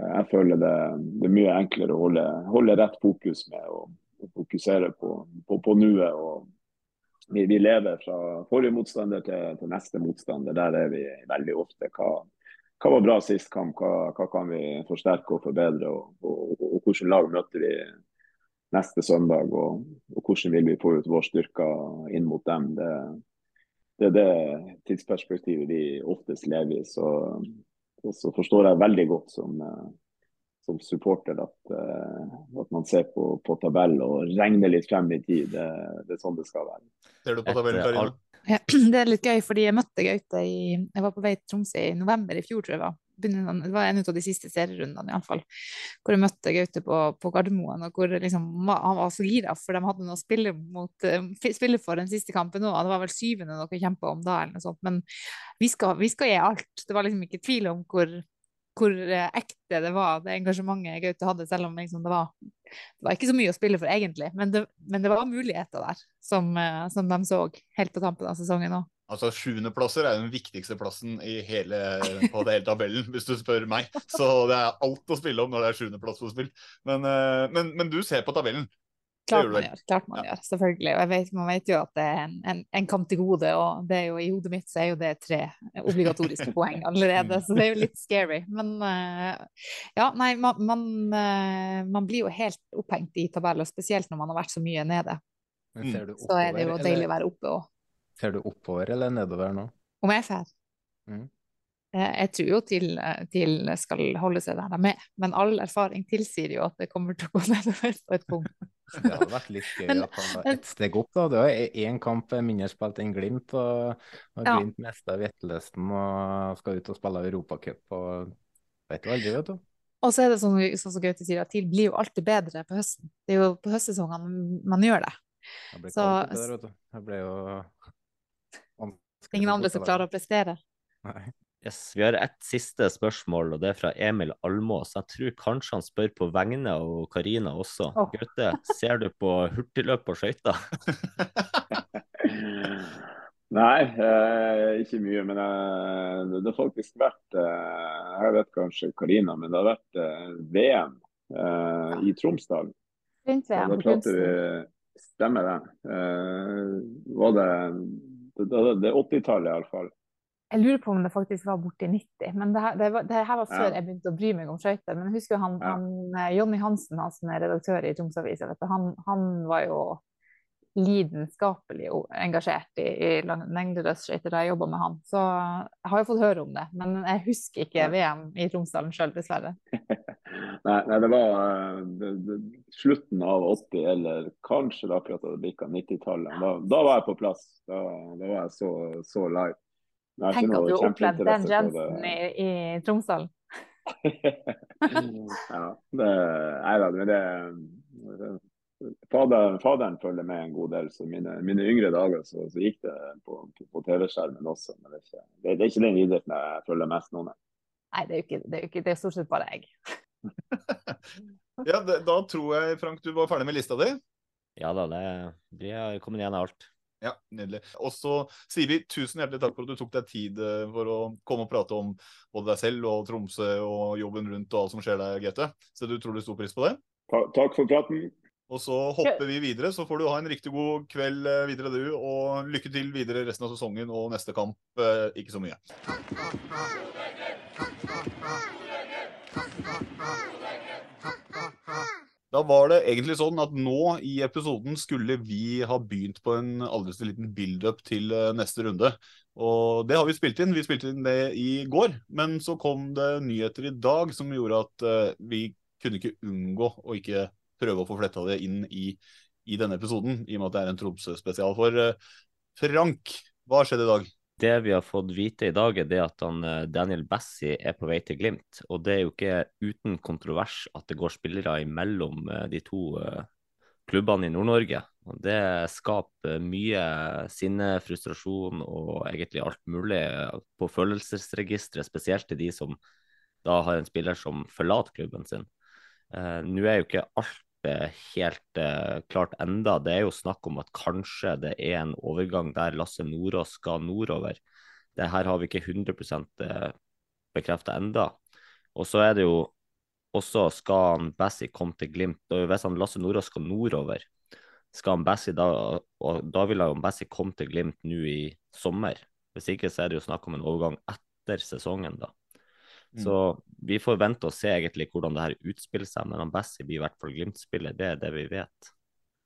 jeg føler det, det, er mye enklere å holde, holde rett fokus med og, og fokusere på, på, på nuet. og vi, vi, lever fra forrige motstander til, til, neste motstander. Der er vi veldig ofte. Hva, hva var bra sist kamp, hva, hva kan vi forsterke og forbedre, og, og, og, og hvordan lag møter vi neste søndag, og, hvordan vil vi få ut vår styrker inn mot dem. Det, det er det tidsperspektivet vi oftest lever i. Så, så forstår jeg veldig godt som, som supporter at, at, man ser på, på tabell og regner litt frem i tid. Det, det er sånn det skal være. Ser du på tabellen, Karina? Det er litt gøy, fordi jeg møtte Gaute i Jeg var på vei til Tromsø i november i fjor, tror jeg var. Det var en av de siste serierundene, iallfall. Hvor jeg møtte Gaute på, på Gardermoen, og hvor liksom, han var så gira, for de hadde noe å spille, mot, eh, spille for den siste kampen òg. Det var vel syvende dere kjempa om da, eller noe sånt. Men vi skal, vi skal gi alt. Det var liksom ikke tvil om hvor, hvor eh, ekte det var, det engasjementet Gaute hadde, selv om liksom det, var, det var ikke så mye å spille for, egentlig. Men det, men det var muligheter der, som, eh, som, de så helt på tampen av sesongen òg. Altså Sjuendeplasser er den viktigste plassen hele, på hele tabellen, hvis du spør meg. Så det er alt å spille om når det er sjuendeplass på spill. Men, eh, men, men, du ser på tabellen. Klart man gjør, klart man ja. gjør, selvfølgelig. Og vet, man vet jo at det er en, en, en, kamp til gode, og det jo, i hodet mitt så er jo det tre obligatoriske poeng allerede, så det er jo litt scary. Men uh, ja, nei, man, man, uh, man, blir jo helt opphengt i tabeller, spesielt når man har vært så mye nede. Oppover, så er det jo deilig å være oppe òg. Ser du oppover eller nedover nå? Om jeg får? Mm. Eh, jeg tror jo til, til, skal holde seg der de er, men all erfaring tilsier jo at det kommer til å gå nedover på et punkt. Det hadde vært litt gøy men, å ta ett steg opp, da. Det var én kamp mindre spilt enn Glimt, og, og ja. Glimt mista vettløsten og skal ut og spille Europacup. Og vet du aldri, vet du. Og så er det sånn, sånn som Gaute sier, at TIL blir jo alltid bedre på høsten. Det er jo på høstsesongene man gjør det. Jeg ble så, bedre, vet du. Jeg ble jo Ingen andre som klarer å prestere? Nei. Yes, Vi har ett siste spørsmål, og det er fra Emil Almås. Jeg tror kanskje han spør på vegne av Karina også. Oh. Gaute, ser du på hurtigløp på skøyter? Nei, eh, ikke mye. Men eh, det har faktisk vært eh, Jeg vet kanskje Karina, men det har vært eh, VM eh, i Tromsdal. Sprint-VM vi kunsten. Stemmer det. Eh, var det det, det, 80-tallet iallfall. Jeg lurer på om det faktisk var borti 90, men det, det, var, det her var før ja. jeg begynte å bry meg om skøyter. Men jeg husker han, ja. han, eh, Jonny Hansen, han som er redaktør i Troms Avis, han, han, var jo lidenskapelig engasjert i, i lengdeløpsskøyter da jeg jobba med han. Så jeg har jo fått høre om det, men jeg husker ikke VM i Tromsdalen sjøl, dessverre. Nei, nei, det var uh, det, det, slutten av 80, eller kanskje akkurat da det bikka 90-tallet. Da, da, var jeg på plass. Da, da var jeg så, så live. Tenk at du har opplevd den Jensen i, i Tromsdalen. ja, det, nei da, men det, det Faderen, faderen, følger med en god del, så mine, mine yngre dager så, så, gikk det på, på, på TV-skjermen også. Men det er, ikke, det, det er, ikke, den idretten jeg følger mest nå, nei. Nei, det er jo ikke, det er, ikke, det er stort sett bare jeg. ja, da tror jeg, Frank, du var ferdig med lista di? Ja da, det, vi har kommet igjen av alt. Ja, Nydelig. Og så sier vi tusen hjertelig takk for at du tok deg tid eh, for å komme og prate om både deg selv og Tromsø og jobben rundt og alt som skjer der, Grete. Så du tror du sto pris på det. Takk for praten. Og så hopper vi videre, så får du ha en riktig god kveld eh, videre, du. Og lykke til videre resten av sesongen og neste kamp eh, ikke så mye. Da var det egentlig sånn at nå i episoden skulle vi ha begynt på en aldri så liten build-up til eh, neste runde. Og det har vi spilt inn. Vi spilte inn det i går. Men så kom det nyheter i dag som gjorde at vi kunne ikke unngå å ikke prøve å få fletta det inn i, i, denne episoden, i og med at det er en Tromsø-spesial. For uh, Frank, hva skjedde i dag? Det vi har fått vite i dag, er det at han, eh, Daniel Bassi er på vei til Glimt. Og det er jo ikke uten kontrovers at det går spillere imellom eh, de to klubbene i Nord-Norge. Det skaper mye sinne, frustrasjon og egentlig alt mulig på følelsesregisteret, spesielt til de som da har en spiller som forlater klubben sin. Eh, Nå er jo ikke alt helt uh, klart enda. Det er jo snakk om at kanskje det er en overgang der Lasse Nordås skal nordover. Det her har vi ikke 100 uh, bekrefta enda. Og så er det jo også skal han Bassi komme til Glimt. og Hvis han Lasse Nordås skal nordover, skal han Bassi da, og da vil han Bassi komme til Glimt nå i sommer. Hvis ikke så er det jo snakk om en overgang etter sesongen, da. Mm. Så vi får vente og se egentlig hvordan det her utspiller seg, men han Bessie blir i hvert fall Glimt-spiller. Det er det vi vet.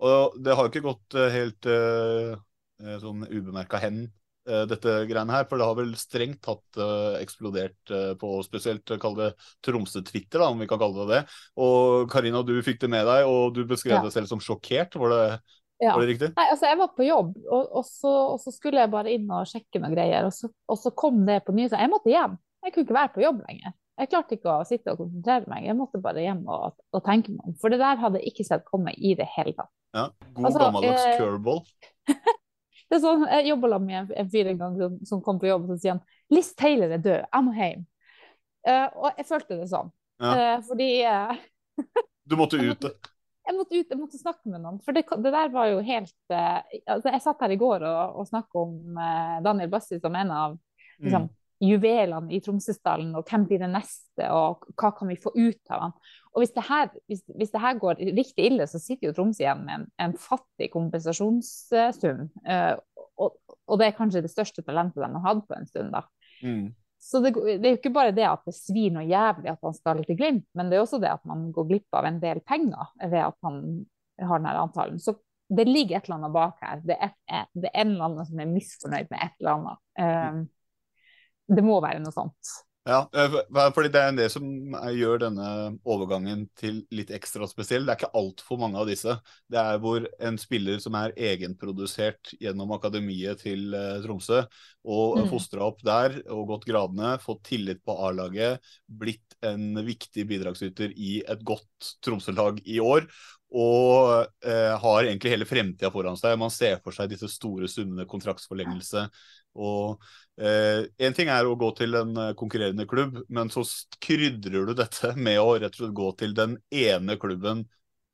Og det har jo ikke gått uh, helt uh, sånn ubemerka hen, uh, dette greiene her. For det har vel strengt tatt eksplodert på spesielt kall det Tromsø-Twitter, om vi kan kalle det det. Og Karina, du fikk det med deg, og du beskrev ja. det selv som sjokkert. Var det, ja. var det riktig? Nei, altså jeg var på jobb, og, og, så, og så, skulle jeg bare inn og sjekke noen greier. Og så, og så kom det på nyhetene. Jeg måtte hjem. Jeg kunne ikke være på jobb lenger. Jeg klarte ikke å sitte og konsentrere meg. Jeg måtte bare hjem og, og tenke meg om. For det der hadde jeg ikke sett komme i det hele tatt. Ja, God altså, gammeldags eh, curveball. det er sånn, Jeg jobba med en, en fyr en gang som, som, kom på jobb og sier han, Liz Taylor er død, jeg må hjem. Uh, og jeg følte det sånn. Ja. Uh, fordi uh, Du måtte ut? Jeg måtte ut, jeg måtte snakke med noen. For det, det der var jo helt altså Jeg satt her i går og, og snakket om Daniel Bassi som en av liksom, mm juvelene i Tromsøsdalen, og hvem blir det neste, og hva kan vi få ut av han. Og hvis det her, hvis, hvis det her går riktig ille, så sitter jo Tromsø igjen med en, en fattig kompensasjonssum. Uh, og, og, det er kanskje det største talentet de har hatt på en stund, da. Mm. Så det, det, er jo ikke bare det at det svir noe jævlig at han skal til Glimt, men det er også det at man går glipp av en del penger ved at han har denne avtalen. Så det ligger et eller annet bak her. Det er, det er en eller annen som er misfornøyd med et eller annet. Um, det må være noe sånt. Ja, eh, fordi det er det som gjør denne overgangen til litt ekstra spesiell. Det er ikke altfor mange av disse. Det er hvor en spiller som er egenprodusert gjennom akademiet til uh, Tromsø, og mm. fostra opp der og gått gradene, fått tillit på A-laget, blitt en viktig bidragsyter i et godt Tromsø-lag i år. Og eh, har egentlig hele fremtida foran seg. Man ser for seg disse store summene kontraktsforlengelse. Og Eh, en ting er å gå til en eh, konkurrerende klubb, men så krydrer du dette med å rett og slett gå til den ene klubben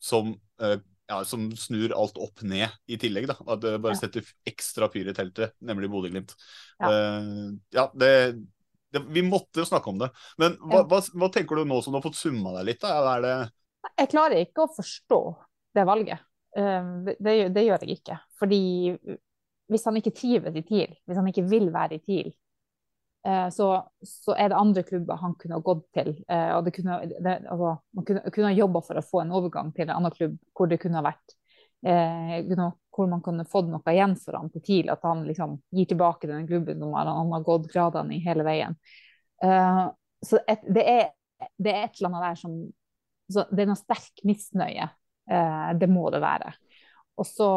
som, eh, ja, som snur alt opp ned i tillegg. Da. At det bare setter ekstra fyr i teltet, nemlig Bodø-Glimt. Ja, eh, ja det, det, vi måtte jo snakke om det. Men hva, hva, hva, tenker du nå som du har fått summa deg litt? Det jeg klarer ikke å forstå det valget. Eh, det, det, gjør jeg ikke. Fordi hvis han ikke trives i TIL, hvis han ikke vil være i TIL, eh, så, så, er det andre klubber han kunne ha gått til. Eh, og det kunne, det, altså, Man kunne, kunne ha jobba for å få en overgang til en annen klubb hvor det kunne ha vært eh, hvor man kunne fått noe igjen for han til TIL. At han liksom gir tilbake til den klubben som han, har gått gradene i hele veien. Eh, så et, det, er, det, er, et eller annet der som det er noe sterk misnøye. Eh, det må det være. Og så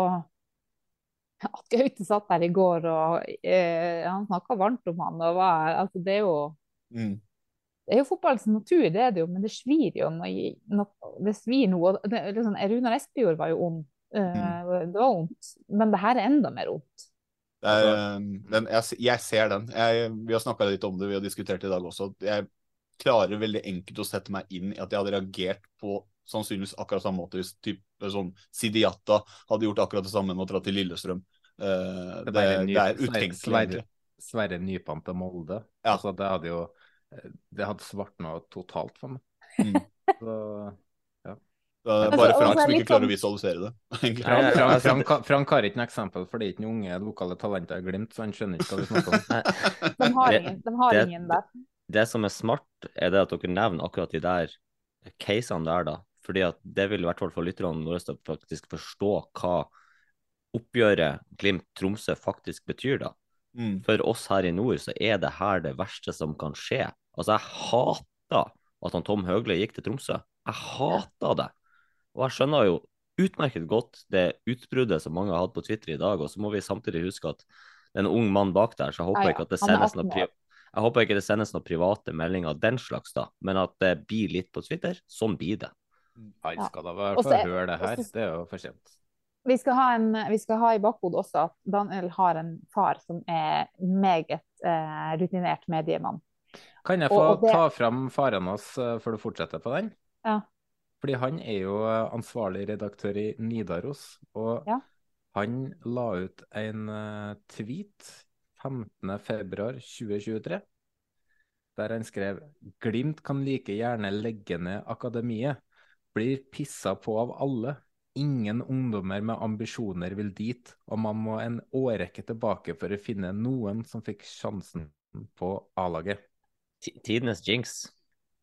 at Gaute satt der i går og eh, han snakka varmt om han. Og var, altså det er jo Mm. det er jo fotballens natur, det er det jo, men det svir jo noe, noe Det svir noe. Det, liksom, Runar Espejord var jo ond. Eh, Det var vondt. Men det her er enda mer vondt. Er, eh, jeg, jeg ser den. Jeg, vi har snakka litt om det, vi har diskutert det i dag også. Jeg klarer veldig enkelt å sette meg inn i at jeg hadde reagert på sannsynligvis akkurat samme måte hvis typ, sånn Sidiata hadde gjort akkurat det samme med å dra til Lillestrøm. Eh, det, det, Ny- er utenkelig. Sverre. Sverre Nypan til Molde. Ja. Altså, det hadde jo Det hadde svartna totalt for meg. Mm. Så, ja. Det er Altså, bare Frank som ikke klarer å sånn- visualisere det. Frank, Frank, altså- Frank, Frank har ikke noe eksempel, for det er ikke noen unge lokale talenter i Glimt, så han skjønner ikke hva vi snakker om. De har ingen, de har ingen der. Det som er smart, er det at dere nevner akkurat de der casene der, da. Fordi at det vil i hvert fall få lytterne våre til å faktisk forstå hva oppgjøret Glimt-Tromsø faktisk betyr, da. Mm. For oss her i nord så er det her det verste som kan skje. Altså, jeg hata at han Tom Høgle gikk til Tromsø. Jeg hata det. Og jeg skjønner jo utmerket godt det utbruddet som mange har hatt på Twitter i dag, og så må vi samtidig huske at det er en ung mann bak der, så jeg håper ikke at det sendes noe år. Jeg håper ikke det sendes noen private meldinger av den slags, da, men at det blir litt på Twitter. Sånn blir det. Han skal da i hvert Og fall høre det her. Det er jo for sent. Vi skal, ha en, vi skal ha i bakhodet også at Daniel har en far som er meget eh, rutinert mediemann. Kan jeg få og det- ta fram faren hans eh, før du fortsetter på den? Ja. Fordi han er jo eh, ansvarlig redaktør i Nidaros, og Ja. han la ut en eh, tweet 15.2.2023 der han skrev Glimt kan like gjerne legge ned akademiet. Blir pissa på av alle. Ingen ungdommer med ambisjoner vil dit, og man må en årrekke tilbake for å finne noen som fikk sjansen på A-laget. Tidenes jinx.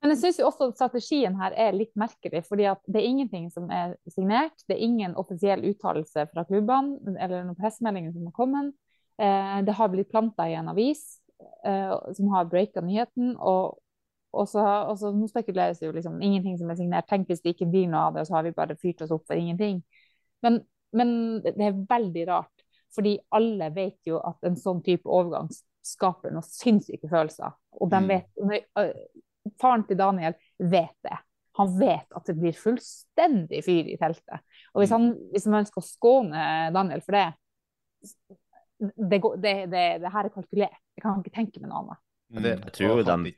Men jeg syns også at strategien her er litt merkelig, fordi at det er ingenting som er signert. Det er ingen offisiell uttalelse fra klubbene eller noen pressemeldinger som har kommet. Eh, det har blitt planta i en avis eh, som har breaka nyheten. Og, og, så, og så nå spekuleres det jo liksom ingenting som er signert. Tenk hvis det ikke blir noe av det, og så har vi bare fyrt oss opp for ingenting. Men, men det er veldig rart, fordi alle vet jo at en sånn type overgang skaper noen sinnssyke følelser. Og de Mm. vet, når- faren til Daniel vet det. Han vet at det blir fullstendig fyr i teltet. Og hvis, han, hvis man ønsker å skåne Daniel for det det, går, det, det, det her er kalkulert. Jeg kan ikke tenke meg noe annet. Men det- Jeg tror de,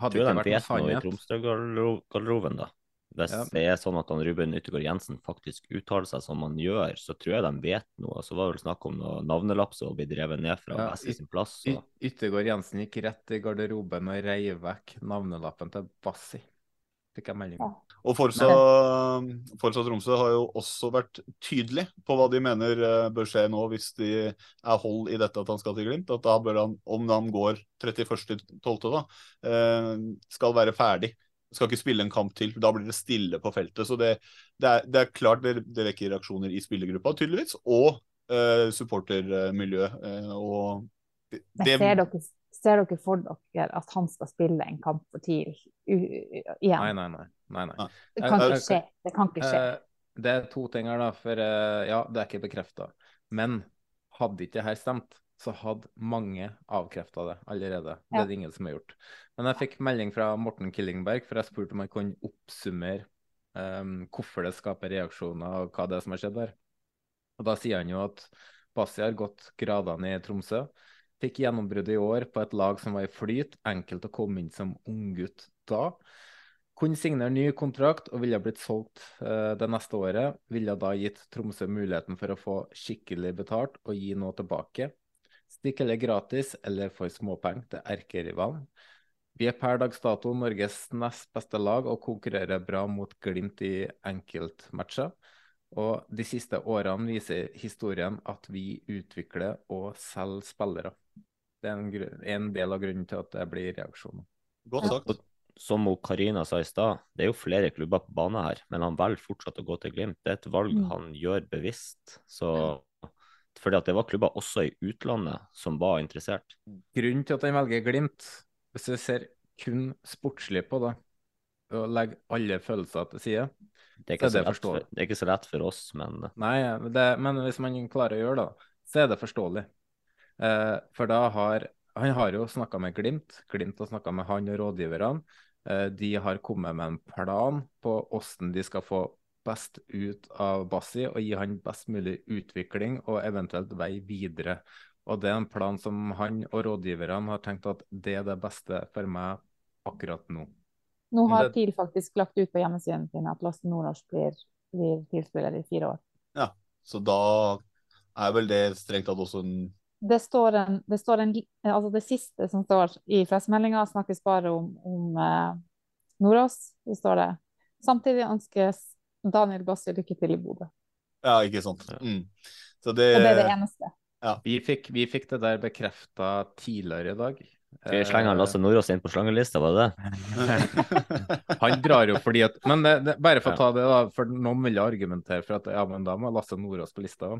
hadde tror ikke de vært noe vet noe i. Tromsø-garderoben, da. Hvis Ja. det er sånn at han Ruben Yttergård Jensen faktisk uttaler seg som han gjør, så tror jeg de vet noe. Så var det vel snakk om noe navnelapse og bli drevet ned fra Ja, Bessie sin plass. Så. Yttergård Jensen gikk rett i garderoben og reiv vekk navnelappen til Bassi. Fikk jeg melding om. Og Forsa, Forsa Tromsø har jo også vært tydelig på hva de mener eh, bør skje nå hvis de er hold i dette at han skal til Glimt. At da bør han, om han går 31.12., da, eh, skal være ferdig. Skal ikke spille en kamp til. Da blir det stille på feltet. Så det, det, er, det er klart det, det vekker reaksjoner i spillergruppa, tydeligvis, og uh, supportermiljøet. Uh, og det, det, jeg ser dere, ser dere for dere at han skal spille en kamp for TIL igjen? Nei, nei, nei. nei, nei. Det kan Jeg- ikke jeg- skje. Det kan ikke skje. Eh, Det er to ting her, da. For eh, ja, det er ikke bekrefta. Men hadde ikke det her stemt, så hadde mange avkrefta det allerede. Det er det ingen som har gjort. Men jeg fikk melding fra Morten Killingberg, for jeg spurte om han kunne oppsummere um, hvorfor det skaper reaksjoner, og hva det er som har skjedd der. Og Da sier han jo at Bassi har gått gradene i Tromsø. Fikk gjennombruddet i år på et lag som var i flyt. Enkelt å komme inn som unggutt da. Kunne signere ny kontrakt og ville blitt solgt eh, det neste året. Ville da gitt Tromsø muligheten for å få skikkelig betalt og gi noe tilbake. Stikk eller gratis, eller for småpenger til erkerivalen. Vi er per dags dato Norges nest beste lag og konkurrerer bra mot Glimt i enkeltmatcher. Og de siste årene viser historien at vi utvikler og selger spillere. Det er en, gru- en del av grunnen til at det blir reaksjoner. Godt sagt. Ja. som Karina sa i stad, det er jo flere klubber på banen her, men han velger fortsatt å gå til Glimt. Det er et valg Mm. han gjør bevisst. Så fordi at det var klubber også i utlandet som var interessert. Grunnen til at han velger Glimt, hvis du ser kun sportslig på det, å legge alle følelser til side, Det er, ikke så så er lett det er ikke så lett for oss, men Nei, det, men hvis man klarer å gjøre det, så er det forståelig. Eh, for da har Han har jo snakka med Glimt. Glimt har snakka med han og rådgiverne. Eh, de har kommet med en plan på hvordan de skal få best ut av Bassi og gi han best mulig utvikling og eventuelt vei videre. Og det er en plan som han og rådgiverne har tenkt at det er det beste for meg akkurat nå. Nå har det- TIL faktisk lagt ut på hjemmesiden sin at Lasse Nordnorsk blir, blir TIL-spiller i fire år. Ja, så da er vel det strengt tatt også en Det står en, det står en Altså det siste som står i pressemeldinga, snakkes bare om, om eh, Nordås. Det står det. Samtidig ønskes Daniel Bassi lykke til i Bodø. Ja, ikke sant. Mm. Så det, Og det er det eneste. Vi fikk, vi fikk det der bekrefta tidligere i dag. Skal vi slenge Lasse Nordås inn på slangelista, var det det? Han drar jo fordi at Men det, det, bare for å ta det, da. For noen vil argumentere for at ja, men da må Lasse Nordås på lista.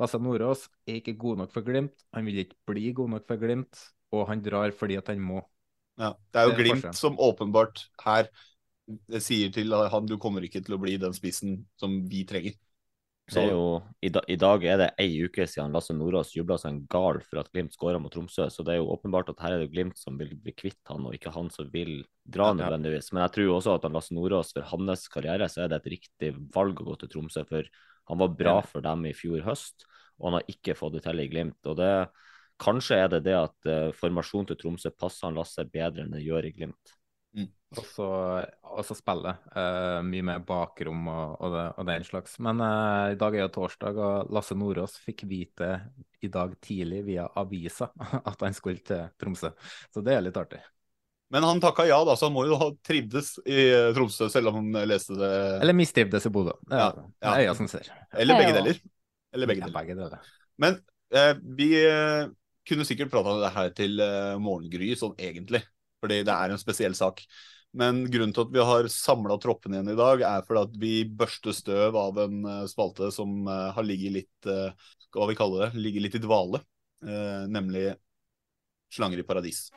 Lasse Nordås er ikke god nok for Glimt. Han vil ikke bli god nok for Glimt. Og han drar fordi at han må. Ja, det er jo Det er Glimt som åpenbart her sier til han du kommer ikke til å bli den spissen som vi trenger. Er jo, i, da, I dag er det ei uke siden Lasse Nordås jubla seg en gal for at Glimt skåra mot Tromsø, så det er jo åpenbart at her er det Glimt som vil bli kvitt han, og ikke han som vil dra nødvendigvis. Men jeg tror også at han Lasse Nordås for hans karriere så er det et riktig valg å gå til Tromsø, for han var bra for dem i fjor høst, og han har ikke fått det til i Glimt. og det Kanskje er det det at uh, formasjonen til Tromsø passer han Lasse bedre enn det gjør i Glimt. Og så, og så spille. uh, mye mer bakrom og, og, det, og den slags. Men uh, i dag er jo torsdag, og Lasse Nordås fikk vite i dag tidlig via avisa at han skulle til Tromsø. Så det er litt artig. Men han takka ja, da, så han må jo ha trivdes i Tromsø, selv om han leste det Eller mistrivdes i Bodø. Det er Ja, ja. er øya som ser. Eller begge deler. Eller begge Ja, begge deler. Men uh, vi kunne sikkert prata om det her til morgengry, sånn egentlig. Fordi det er en spesiell sak. Men grunnen til at vi har samla troppen igjen i dag, er fordi at vi børster støv av en eh, spalte som eh, har ligget litt eh, Hva vi kaller det? ligger litt i dvale. nemlig Slanger i paradis.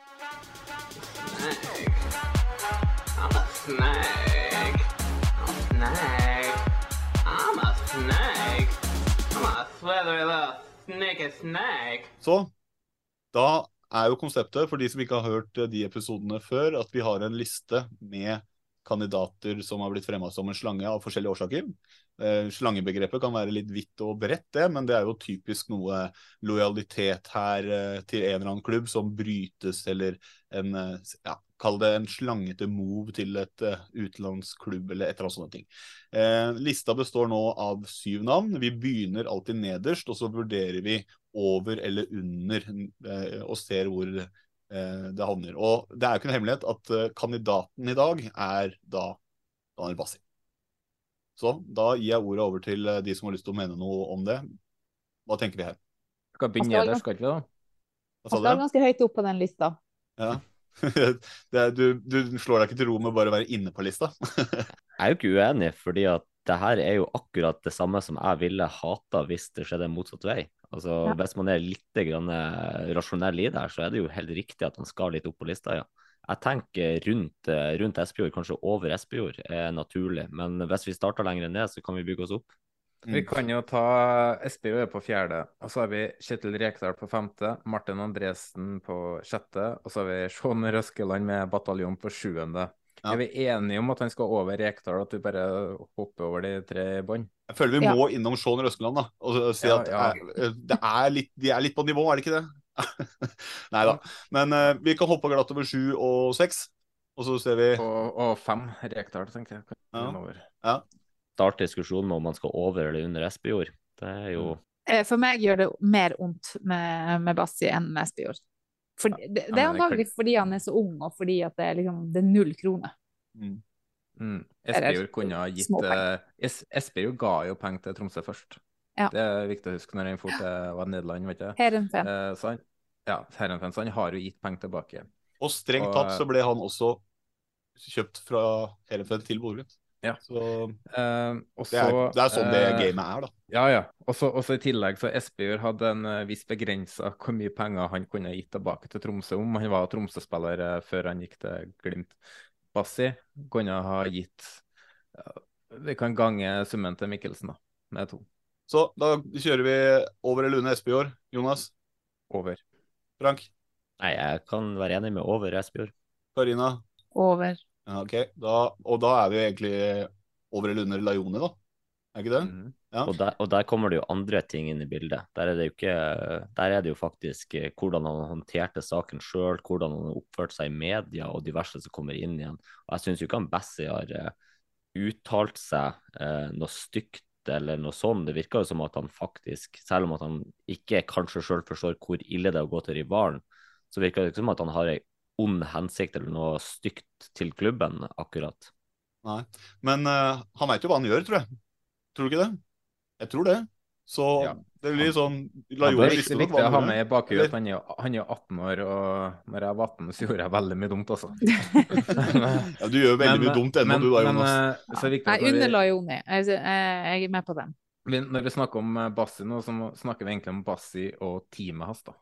Så da er jo konseptet, for de som ikke har hørt eh, de episodene før, at vi har en liste med kandidater som har blitt fremma som en slange av forskjellige årsaker. Eh, slangebegrepet kan være litt vidt og bredt, det, men det er jo typisk noe lojalitet her eh, til en eller annen klubb som brytes, eller en ja, Kall det en slangete move til et utenlandsklubb, eller et eller annet sånne ting. Lista består nå av syv navn. Vi begynner alltid nederst, og så vurderer vi over eller under, eh, og ser hvor eh, det havner. Og det er jo ikke noe hemmelighet at eh, kandidaten i dag er da Daniel Bassi. Så da gir jeg ordet over til de som har lyst til å mene noe om det. Hva tenker vi her? Skal Han begynne skal nederst, skal ikke vi da? Han skal du? ganske høyt opp på den lista. Ja. det er, du, du slår deg ikke til ro med bare å være inne på lista? Jeg er jo ikke uenig, fordi at det her er jo akkurat det samme som jeg ville hata hvis det skjedde motsatt vei. Altså, Ja. Hvis man er litt grann eh, rasjonell i det her, så er det jo helt riktig at man skal litt opp på lista, ja. Jeg tenker rundt, eh, rundt Espejord, kanskje over Espejord, er naturlig. Men hvis vi starter lenger ned, så kan vi bygge oss opp. Vi kan jo ta er på fjerde, og så har vi Kjetil Rekdal på femte, Martin Andresen på sjette, og så har vi Sean Røskeland med bataljon på sjuende. Ja. Er vi enige om at han skal over Rekdal, at du bare hopper over de tre bånd? Jeg føler vi Ja. må innom Shaun Røskeland da, og si Ja, at ja. eh, det er litt, de er litt på nivå, er det ikke det? Nei da. Men uh, vi kan hoppe glatt over sju og seks, og så ser vi Og, og fem Rekdal, tenker jeg. Ja. Start diskusjonen om man skal over eller under Espejord. Det er jo Eh, For meg gjør det mer vondt med, med Bassi enn med Espejord. For det, det er antagelig fordi han er så ung, og fordi at det er, liksom, det er null kroner. mm. Mm. Espejord kunne ha gitt eh, Espejord ga jo penger til Tromsø først. Ja. Det er viktig å huske når han fort var Nederland, vet du. Eh, så han, ja, Heerenveen, så han har jo gitt penger tilbake. Og strengt tatt så ble han også kjøpt fra Heerenveen til Bodø-Glimt. Ja. Så uh, også, det er, det er sånn det uh, gamet er, da. Ja, ja. Også, også i tillegg så Espejord hadde en uh, viss begrensa hvor mye penger han kunne gitt tilbake til Tromsø om. Han var Tromsø-spiller eh, før han gikk til Glimt. Bassi kunne ha gitt Vi kan gange summen til Mikkelsen da, med to. Så da kjører vi over eller under Espejord. Jonas? Over. Frank? Nei, jeg kan være enig med over Espejord. Karina? Over. Ja, ok. Da, og da er vi jo egentlig over eller under Laioni, da? Er ikke det? Ja. Og, der, og der kommer det jo andre ting inn i bildet. Der er det jo, ikke, der er det jo faktisk eh, hvordan han håndterte saken sjøl, hvordan han oppførte seg i media og diverse som kommer inn igjen. Og jeg syns jo ikke han Bessie har eh, uttalt seg eh, noe stygt eller noe sånt. Det virker jo som at han faktisk, selv om at han ikke kanskje sjøl forstår hvor ille det er å gå til rivalen, så virker det ikke som at han har ei ond hensikt eller noe stygt til klubben, akkurat. Nei. Men uh, han veit jo hva han gjør, tror jeg. Tror du ikke det? Jeg tror det. Så det blir sånn Det Laioni er visste viktig, å ha med i gjorde. at han er, han er 18 år, og når jeg var 18, så gjorde jeg veldig mye dumt, altså. Ja, du gjør veldig mye dumt ennå, du da, Jonas. eh, er det Nei, at når vi- under Laioni. Jeg, jeg, jeg er med på den. Når vi snakker om eh, Bassi nå, så snakker vi egentlig om Bassi og teamet hans, da.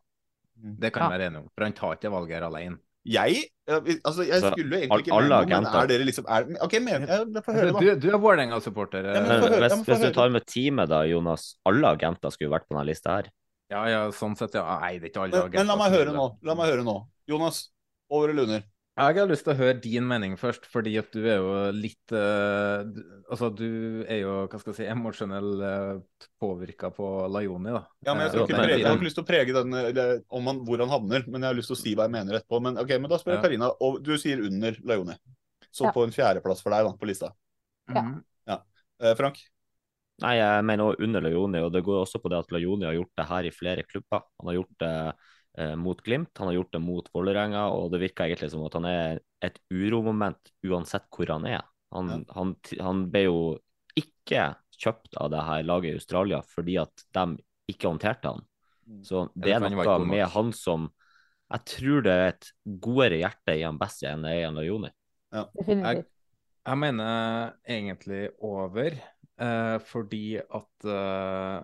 Det kan vi Ja. være enige om, for han tar ikke valget her alene. Jeg? Altså, jeg skulle egentlig ikke alle agenter. er dere liksom er, OK, men, jeg, får høre, da. Du, du er Vålerenga-supporter. eh, hvis, hvis du tar med teamet, da, Jonas. Alle agenter skulle vært på denne lista her. Ja, ja, sånn sett, ja. Nei, det er ikke alle Men, men la meg høre nå. La meg høre nå. Jonas, over eller under? Jeg har lyst til å høre din mening først, fordi at du er jo litt uh, Altså, du er jo, hva skal jeg si, emosjonell uh, påvirka på Laioni, da. Ja, men Jeg skal Eh, ikke prege, jeg har ikke lyst til å prege den, eller, om han, hvor han havner, men jeg har lyst til å si hva jeg mener etterpå. Men ok, men da spør jeg Ja. Karina, og du sier under Laioni. Så Ja. på en fjerdeplass for deg da, på lista. Ja. Ja. Eh, Frank? Nei, jeg mener også under Lajoni, og det går også på det at Lajoni har gjort det her i flere klubber. Han har gjort det eh, mot Glimt, han har gjort det mot Vålerenga, og det virker egentlig som at han er et uromoment uansett hvor han er. Han, han, han ble jo ikke kjøpt av det her laget i Australia fordi at de ikke håndterte han. Så det er noe med han som Jeg tror det er et godere hjerte i han Bessie enn det er i han Lajoni. Jeg, jeg mener egentlig over, eh, fordi at eh,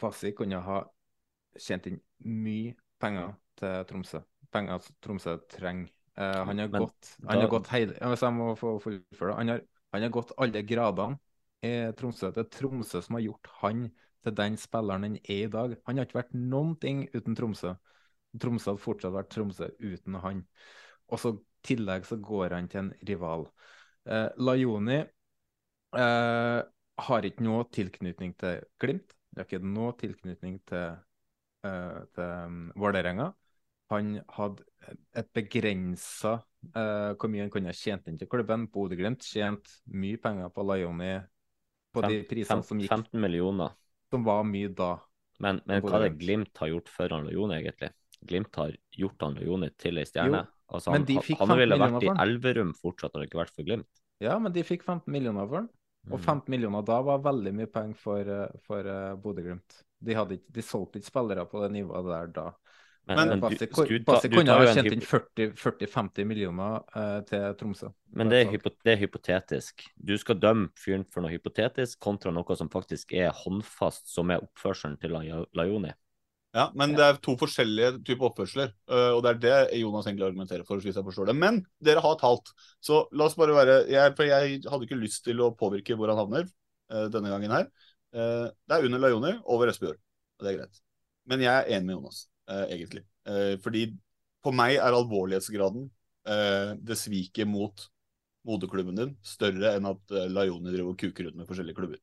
Bassi kunne ha tjent inn mye penger til Tromsø. Penger Tromsø trenger. Uh, han har gått, han har da- gått hele, Hvis jeg må få fullføre. Han har, han har gått alle gradene i Tromsø. Det er Tromsø som har gjort han til den spilleren han er i dag. Han har ikke vært noen ting uten Tromsø. Tromsø hadde fortsatt vært Tromsø uten han. Og så tillegg så går han til en rival. Eh, Lajoni eh, har ikke noe tilknytning til Glimt. Det har ikke noe tilknytning til, eh, til um, Vålerenga. Han hadde et begrensa uh, hvor mye han kunne ha tjent inn til klubben. Bodø-Glimt tjente mye penger på Lajoni på de prisene som gikk, 15 millioner. som var mye da. Men, men hva er det Bodø-Glimt. Har gjort for han egentlig? Glimt har gjort han til ei stjerne. Altså, men han, de han, fikk han 15 ville vært i. Elverum fortsatt, hadde det ikke vært for Glimt. Ja, men de fikk 15 millioner for den. Og Mm. 15 millioner da var veldig mye penger for, eh, for uh, Bodø-Glimt. De, hadde ikke- de solgte ikke spillere på det nivået der da. Men- Eh, men Bassi, kunne ha tjent inn 40-50 millioner eh, til Tromsø. Men det er, hypo, det er hypotetisk. Du skal dømme fyren for noe hypotetisk kontra noe som faktisk er håndfast, som er oppførselen til Laioni. Lajoni. Ja, men det er to forskjellige typer oppførsler, øh, og det er det Jonas egentlig argumenterer for, hvis jeg forstår det. Men dere har talt, så la oss bare være jeg, For jeg hadde ikke lyst til å påvirke hvor han havner øh, denne gangen her. Eh, det er under Lajoni, over Espejord, og det er greit. Men jeg er enig med Jonas, eh, egentlig. Eh, fordi for meg er alvorlighetsgraden, det sviket mot moderklubben din, større enn at Lajoni driver og kuker ut med forskjellige klubber.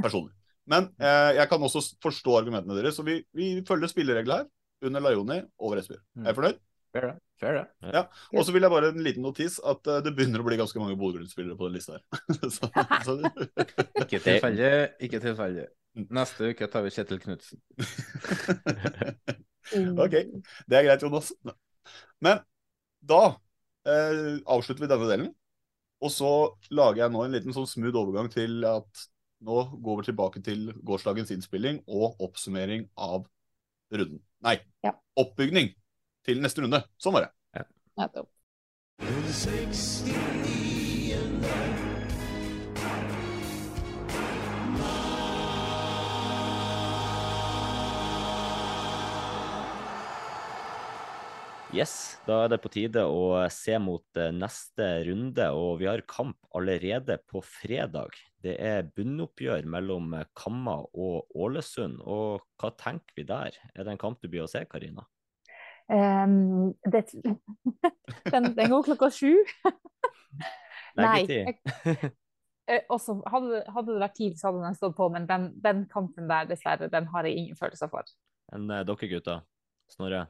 Personlig. Men jeg kan også forstå argumentene deres, så vi, vi følger spillereglene her. Under Lajoni, over Espejord. Er jeg fornøyd? Fair, det. fair det. Ja. Og så vil jeg bare en liten notis at eh, det begynner å bli ganske mange Bodø-Glimt-spillere på den lista her. så, så, Ikke tilfeldig. Ikke tilfeldig. Neste uke tar vi Kjetil Knutsen. OK, det er greit, Jonas. Men da eh, avslutter vi denne delen. Og så lager jeg nå en liten sånn smooth overgang til at nå går vi tilbake til gårsdagens innspilling og oppsummering av runden. Nei, oppbygning til neste runde. Sånn var det. Nettopp. Yes, da er det på tide å se mot eh, neste runde, og vi har kamp allerede på fredag. Det er bunnoppgjør mellom eh, Kamma og Ålesund, og hva tenker vi der? Er det en kamp du blir å se, Karina? Um, det, den, den går klokka sju. Nei. Jeg- eh, også, hadde, hadde det vært tid, så hadde den stått på, men den, den kampen der, dessverre, den har jeg ingen følelser for. Enn eh, dere gutta? Snorre?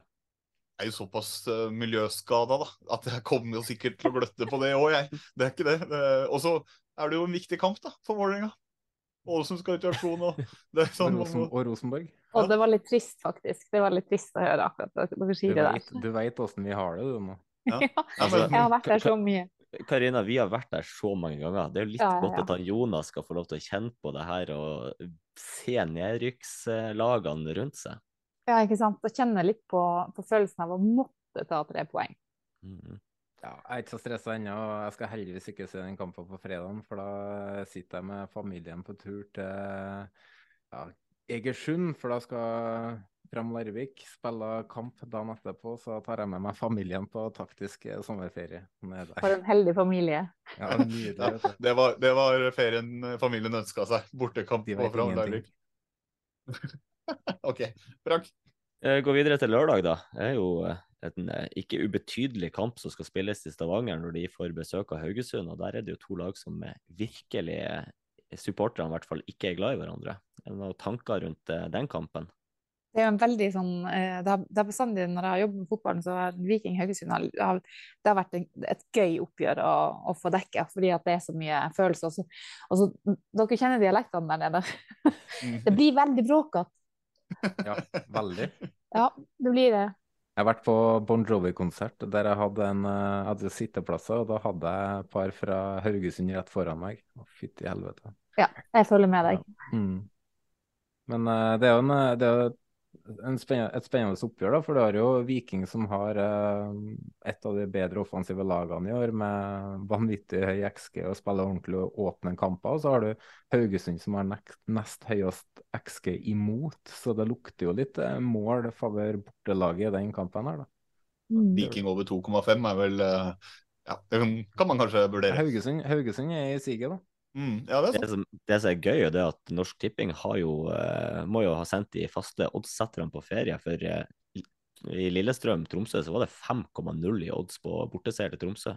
Jeg er jo såpass uh, miljøskada da, at jeg kommer jo sikkert til å gløtte på det òg, jeg. Det er ikke det. det og så er det jo en viktig kamp da, for Vålerenga. Ålesund skal ut i aksjon, er sånn Og Rosen- og Rosenborg. Og det var litt trist, faktisk. Det var litt trist å høre akkurat det dere Du sier det der. vet, du veit åssen vi har det, du nå. Ja, jeg har vært der så mye. Karina, vi har vært der så mange ganger. Det er jo litt Ja, ja, godt at han Jonas skal få lov til å kjenne på det her og se nedrykkslagene rundt seg. Ja, ikke sant. Og kjenne litt på, på følelsen av å måtte ta tre poeng. Ja, jeg er ikke så stressa ennå. Jeg skal heldigvis ikke se den kampen på fredagen, for da sitter jeg med familien på tur til ja, Egersund, for da skal Fram Larvik spille kamp dagen etterpå. Så tar jeg med meg familien på taktisk eh, sommerferie. For en heldig familie. Ja, nydelig. Ja, det, var, det var ferien familien ønska seg. Bortekamp på Fram. Larvik. OK. Frank? Eh, Gå videre til lørdag, da. Det er jo eh, en eh, ikke ubetydelig kamp som skal spilles i Stavanger når de får besøk av Haugesund. og Der er det jo to lag som eh, virkelig eh, supporterne i hvert fall ikke er glad i hverandre. Er det noen tanker rundt den kampen? Det er jo en veldig sånn Det har, det har bestandig, når jeg har jobbet med fotballen, så har Viking Haugesund har, det har vært et gøy oppgjør å, å få dekka, fordi at det er så mye følelser. Og så, dere kjenner dialektene der nede. Det blir veldig bråkete. Ja, veldig. Ja, det blir det. Jeg har vært på Bon Jovi-konsert der jeg hadde, en, eh, hadde sitteplasser, og da hadde jeg et par fra Haugesund rett foran meg. Å, Fytti helvete. Ja, jeg følger med deg. Mm. Men eh, det er jo en, eh, det er spennende, et spennende oppgjør, da, for du har jo Viking som har eh, et av de bedre offensive lagene i år, med vanvittig høy XG og spiller ordentlig og åpne kamper. Og så har du Haugesund som har nest, nest høyest XG imot, så det lukter jo litt eh, mål favør bortelaget i den kampen her, da. Viking over 2,5 er vel eh, Ja, det kan, kan man kanskje vurdere. Haugesund, Haugesund er i siget, da. Mm, ja, det er Det som, det som er gøy, er det at Norsk Tipping har jo, eh, må jo ha sendt de faste oddsetterne på ferie. For eh, i Lillestrøm, Tromsø, så var det 5,0 i odds på borteseier til Tromsø.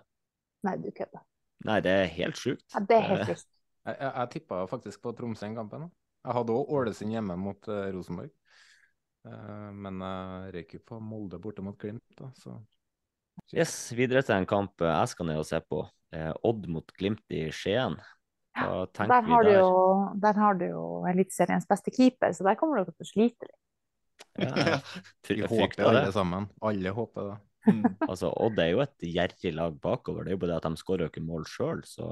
Nei, du kødder. Nei, det er helt sjukt. Ja, det er helt sjukt. vilt. Jeg, jeg, jeg tippa faktisk på Tromsø en kampen. da. Jeg hadde òg Ålesund hjemme mot uh, Rosenborg. Uh, men jeg røyk jo på Molde borte mot Glimt, da, så Yes, videre til en kamp eh, jeg skal ned og se på. Eh, Odd mot Glimt i Skien. Tenker Der har, du der? jo, der har du jo Eliteseriens beste keeper, så der kommer dere til å slite litt. Ja, vi håper alle det. sammen. Alle håper det. Altså, Odd er jo et gjerrig lag bakover. Det er jo bare det at de skårer jo ikke mål sjøl, så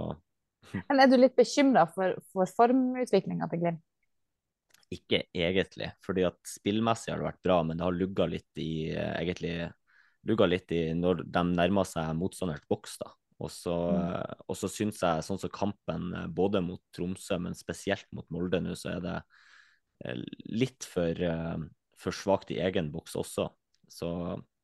Men er du litt bekymra for, for formutviklinga til Glimt? ikke egentlig. Fordi at spillmessig har det vært bra, men det har lugga litt i eh, egentlig lugga litt i når de nærmer seg motstanderens boks, da. Og så, Mm. og så syns jeg, sånn som kampen eh, både mot Tromsø, men spesielt mot Molde nå, så er det eh, litt for, eh, for svakt i egen boks også. Så,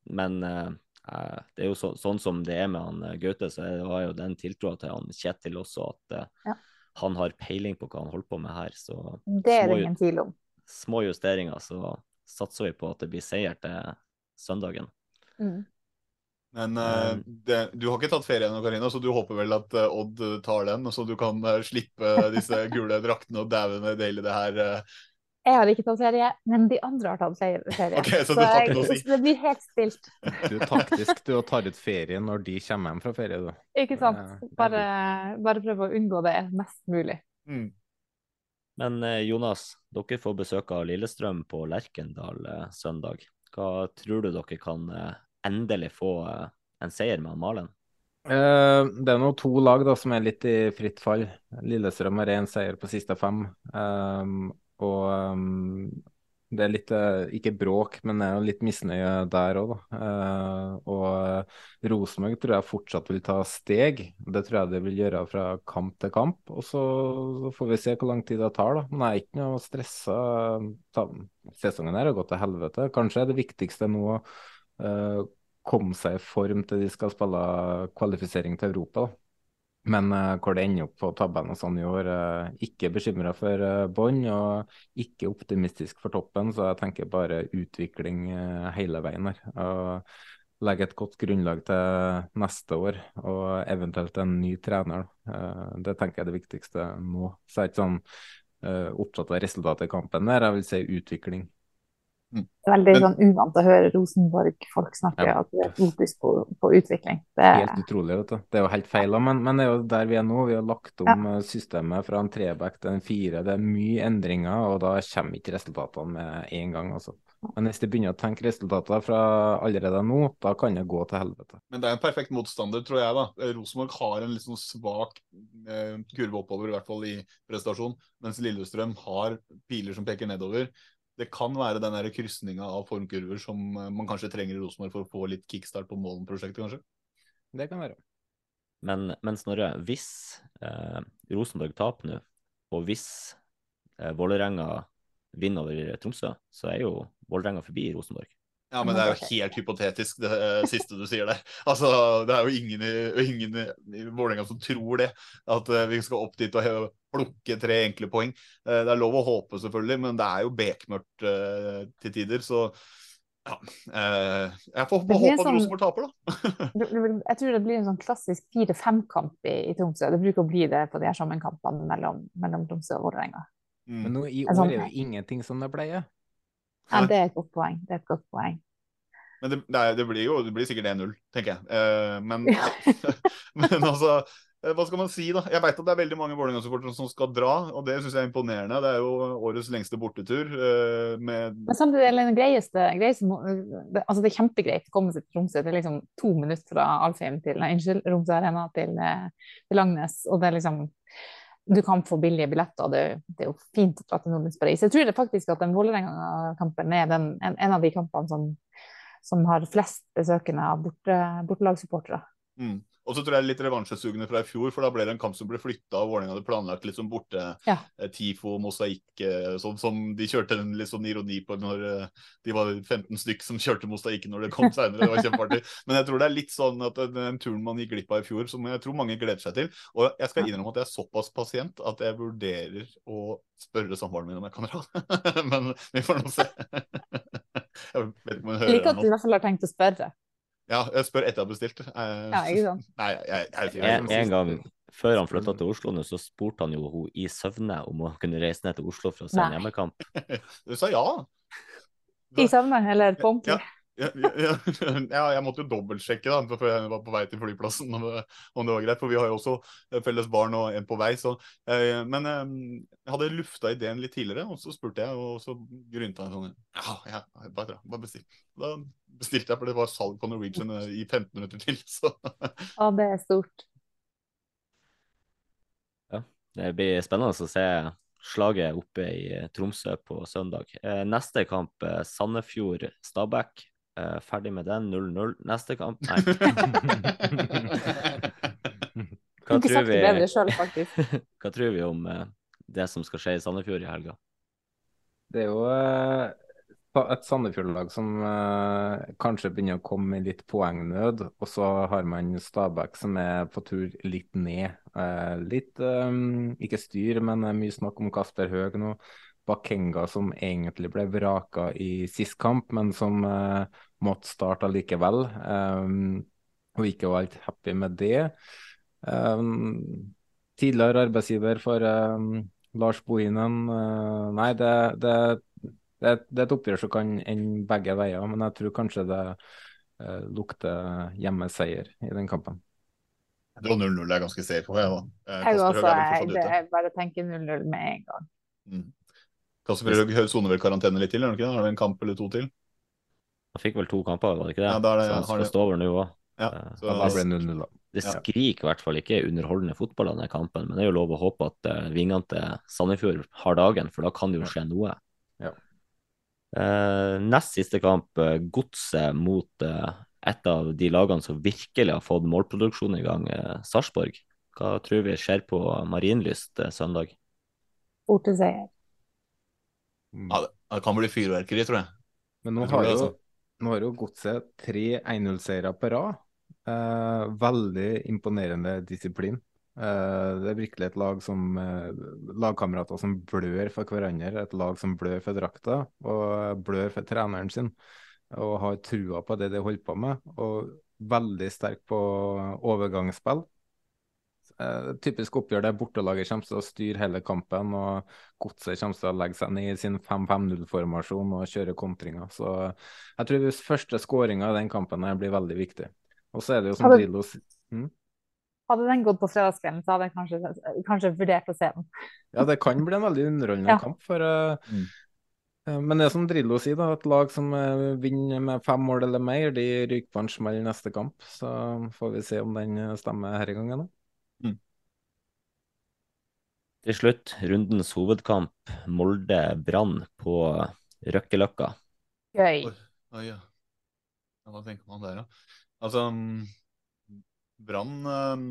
men det er jo så, sånn som det er med han Gaute, så jeg har jo den tiltroa til han Kjetil også, at Ja. han har peiling på hva han holder på med her. Så Det er det ingen tvil om. små justeringer, så satser vi på at det blir seier til søndagen. Mm. Men uh, det, du har ikke tatt ferie ennå, Karina, så du håper vel at uh, Odd tar den, så du kan uh, slippe disse gule draktene og dauende deilig det her. Jeg har ikke tatt ferie, men de andre har tatt ferie. Okay, Ok, så det jeg- si. så det blir helt stilt. Du er taktisk du tar ut ferie når de kommer hjem fra ferie, du. Ikke sant? Bare, bare prøve å unngå det mest mulig. Men eh, Jonas, dere får besøk av Lillestrøm på Lerkendal søndag. Hva tror du dere kan endelig få eh, en seier med Malen? Eh, det er nå to lag da, som er litt i fritt fall. Lillestrøm har én seier på siste fem. Um, og det er litt, eh, ikke bråk, men det er litt misnøye der òg, da. Eh, og eh, Rosenborg tror jeg fortsatt vil ta steg. Det tror jeg det vil gjøre fra kamp til kamp. Og så, får vi se hvor lang tid det tar, da. Men jeg er ikke noe stressa. Sesongen her har gått til helvete. Kanskje er det viktigste nå å eh, komme seg i form til de skal spille kvalifisering til Europa. da. Men uh, hvor det ender opp på tabellen og sånn i år, uh, ikke bekymra for uh, bånn og ikke optimistisk for toppen, så jeg tenker bare utvikling uh, hele veien her. Og legge et godt grunnlag til neste år og eventuelt en ny trener. Det tenker jeg er det viktigste nå. Så jeg er ikke sånn opptatt av resultatet i kampen der, jeg vil si utvikling. Er veldig sånn uvant å høre Rosenborg-folk snakke Ja. at det er fokus på, på utvikling. Det er, Helt utrolig, vet du. Det er jo helt feil, men, men det er jo der vi er nå. Vi har lagt om ja. systemet fra en treback til en fire. Det er mye endringer, og da kommer ikke resultatene med en gang. Altså. Men hvis de begynner å tenke resultater fra allerede nå, da kan det gå til helvete. Men det er en perfekt motstander, tror jeg. da. Eh, Rosenborg har en litt sånn svak eh, kurve oppover, i hvert fall i prestasjon, mens Lillestrøm har piler som peker nedover. Det kan være den krysninga av formkurver som eh, man kanskje trenger i Rosenborg for å få litt kickstart på Målen-prosjektet, kanskje. Det kan være. Men, men Snorre, hvis eh, Rosenborg taper nå, og hvis eh, Vålerenga vinner over Tromsø, så er jo Vålerenga forbi Rosenborg. Ja, men det er jo helt hypotetisk, det eh, siste du sier der. Altså, Det er jo ingen i, ingen i, Vålerenga som tror det. At eh, vi skal opp dit og plukke tre enkle poeng. Eh, det er lov å håpe, selvfølgelig, men det er jo bekmørkt til tider. Så ja. jeg får håpe at sånn- Rosenborg taper, da. det- det- jeg tror det blir en sånn klassisk 4-5-kamp i, i Tromsø. Det bruker å bli det på de her sammenkampene mellom, mellom Tromsø og Vålerenga. Men nå i år sånn- er jo ingenting som det pleier. Ja, det er et godt poeng. Det er et godt poeng. Men det, det, er, det blir jo det blir sikkert 1-0, tenker jeg. Eh, men, men altså eh, hva skal man si, da? Jeg veit at det er veldig mange Vålerenga-supportere som skal dra, og det syns jeg er imponerende. Det er jo årets lengste bortetur. eh, med Men samtidig er det den greieste, greieste altså det er kjempegreit å komme seg til Tromsø. Det er liksom to minutter fra Alfheim til nei, unnskyld, Romsø Arena til, eh, til Langnes. Og det er liksom Du kan få billige billetter, og det, det er jo fint å dra til Nordens Paris. Jeg tror det faktisk at den Vålerenga-kampen er den, en, en av de kampene som, som har flest besøkende av borte, bortelagssupportere. Mm. Og så tror jeg litt revansjesugende fra i fjor, for da ble det en kamp som ble flytta, og Vålerenga hadde planlagt litt sånn borte Ja. eh, TIFO, mosaikk, eh, sånn som de kjørte en litt sånn ironi på når eh, de var 15 stykk som kjørte mosaikken når det kom seinere. Det var kjempeartig. Men jeg tror det er litt sånn at den turen man gikk glipp av i fjor, som jeg tror mange gleder seg til. Og jeg skal innrømme at jeg er såpass pasient at jeg vurderer å spørre samboeren min om jeg kan dra. Men vi får nå se. Jeg vet ikke om hun hører liker at du i hvert fall har tenkt å spørre. Ja, jeg spør etter jeg har bestilt. Eh, Ja, ikke sant? Nei, jeg, jeg, jeg, En, en gang før han flytta til Oslo, så spurte han jo hun i søvne om hun kunne reise ned til Oslo for å se en hjemmekamp. Du sa ja. I søvne, eller på ordentlig. Ja, ja, ja, ja, jeg måtte jo dobbeltsjekke da, før jeg var på vei til flyplassen om det, om det var greit. For vi har jo også felles barn og en på vei. Så, eh, men eh, jeg hadde lufta ideen litt tidligere, og så spurte jeg, og så grynta jeg sånn Ja, ja bare, dra, bare bestill. Da bestilte jeg, for det var salg på Norwegian eh, i 15 minutter til. Så Ja, det er stort. Ja, det blir spennende å se slaget oppe i eh, Tromsø på søndag. Eh, neste kamp, Sandefjord-Stabæk. Eh, ferdig med den, 0-0. Neste kamp, nei. Hva tror vi, selv, hva tror vi om uh, det som skal skje i Sandefjord i helga? Det er jo uh, et Sandefjord-lag som kanskje begynner å komme i litt poengnød. Og så har man Stabæk som er på tur litt ned. Litt um, ikke styr, men mye snakk om Kasper Høeg nå. Bakenga som egentlig ble vraka i sist kamp, men som eh, måtte starte likevel. Um, og ikke var helt happy med det. Um, tidligere arbeidsgiver for um, Lars Bohinen. uh, nei, det, det, det, det er et oppgjør som kan ende begge veier, men jeg tror kanskje det uh, lukter hjemmeseier i den kampen. jeg tror 0-0 er ganske safe. Jeg, også. Eh, Jeg, også, jeg, det, jeg bare tenker 0-0 med en gang. Mm. Kasper Høeg soner vel karantene litt til, er det ikke det? Har du en kamp eller to til? Han fikk vel to kamper, var det ikke det? Ja, da er det- så han skal det- stå over nå òg. Ja, så- Da ble det 0-0, da. Det skriker i hvert fall ikke underholdende fotball av denne kampen, men det er jo lov å håpe at uh, vingene til Sandefjord har dagen, for da kan det jo skje noe. Ja. Eh, nest siste kamp, uh, Godset mot eh, et av de lagene som virkelig har fått målproduksjon i gang, uh, Sarpsborg. Hva tror vi skjer på Marienlyst eh, søndag? Borteseier. Ja, det, det kan bli fyrverkeri, tror jeg. Men nå Jeg tror har det, jo altså. Nå har jo Godset tre 1-0-seire på rad. Eh, veldig imponerende disiplin. Eh, det er virkelig et lag som eh, lagkamerater som blør for hverandre. Et lag som blør for drakta og blør for treneren sin. Og har trua på det de holder på med. Og veldig sterk på overgangsspill. Eh, typisk oppgjør der bortelaget kommer til å styre hele kampen, og Godset kommer til å legge seg ned i sin 5-5-0-formasjon og kjøre kontringer. Så jeg tror hvis første skåringa i den kampen her blir veldig viktig. Og så er det jo som Drillo sier hm? Hadde den gått på fredagskvelden, så hadde jeg kanskje, kanskje vurdert å se den. Ja, det kan bli en veldig underholdende Ja. kamp. for eh, mm. Men det er som Drillo sier, da, et lag som eh, vinner med fem mål eller mer, de ryker på en smell neste kamp. Så får vi se om den eh, stemmer her i gangen. da. Til slutt, rundens hovedkamp, Molde-Brann på Røkkeløkka. Gøy. Oi, ja. ja. Hva tenker man der, da? Altså, mm, Brann mm,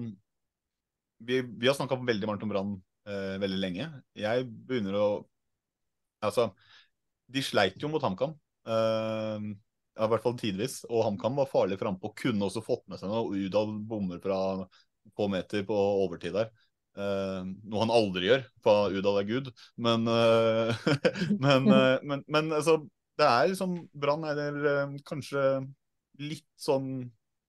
vi, vi har snakka veldig varmt om Brann eh, veldig lenge. Jeg begynner å Altså, de sleit jo mot HamKam. Eh, ja, I hvert fall tidvis. Og HamKam var farlig frampå. Kunne også fått med seg noe. Udal bommer fra få meter på overtid der. Eh, noe han aldri gjør, for Udal er gud. Men, uh, men, uh, men, men altså, det er liksom Brann er kanskje litt sånn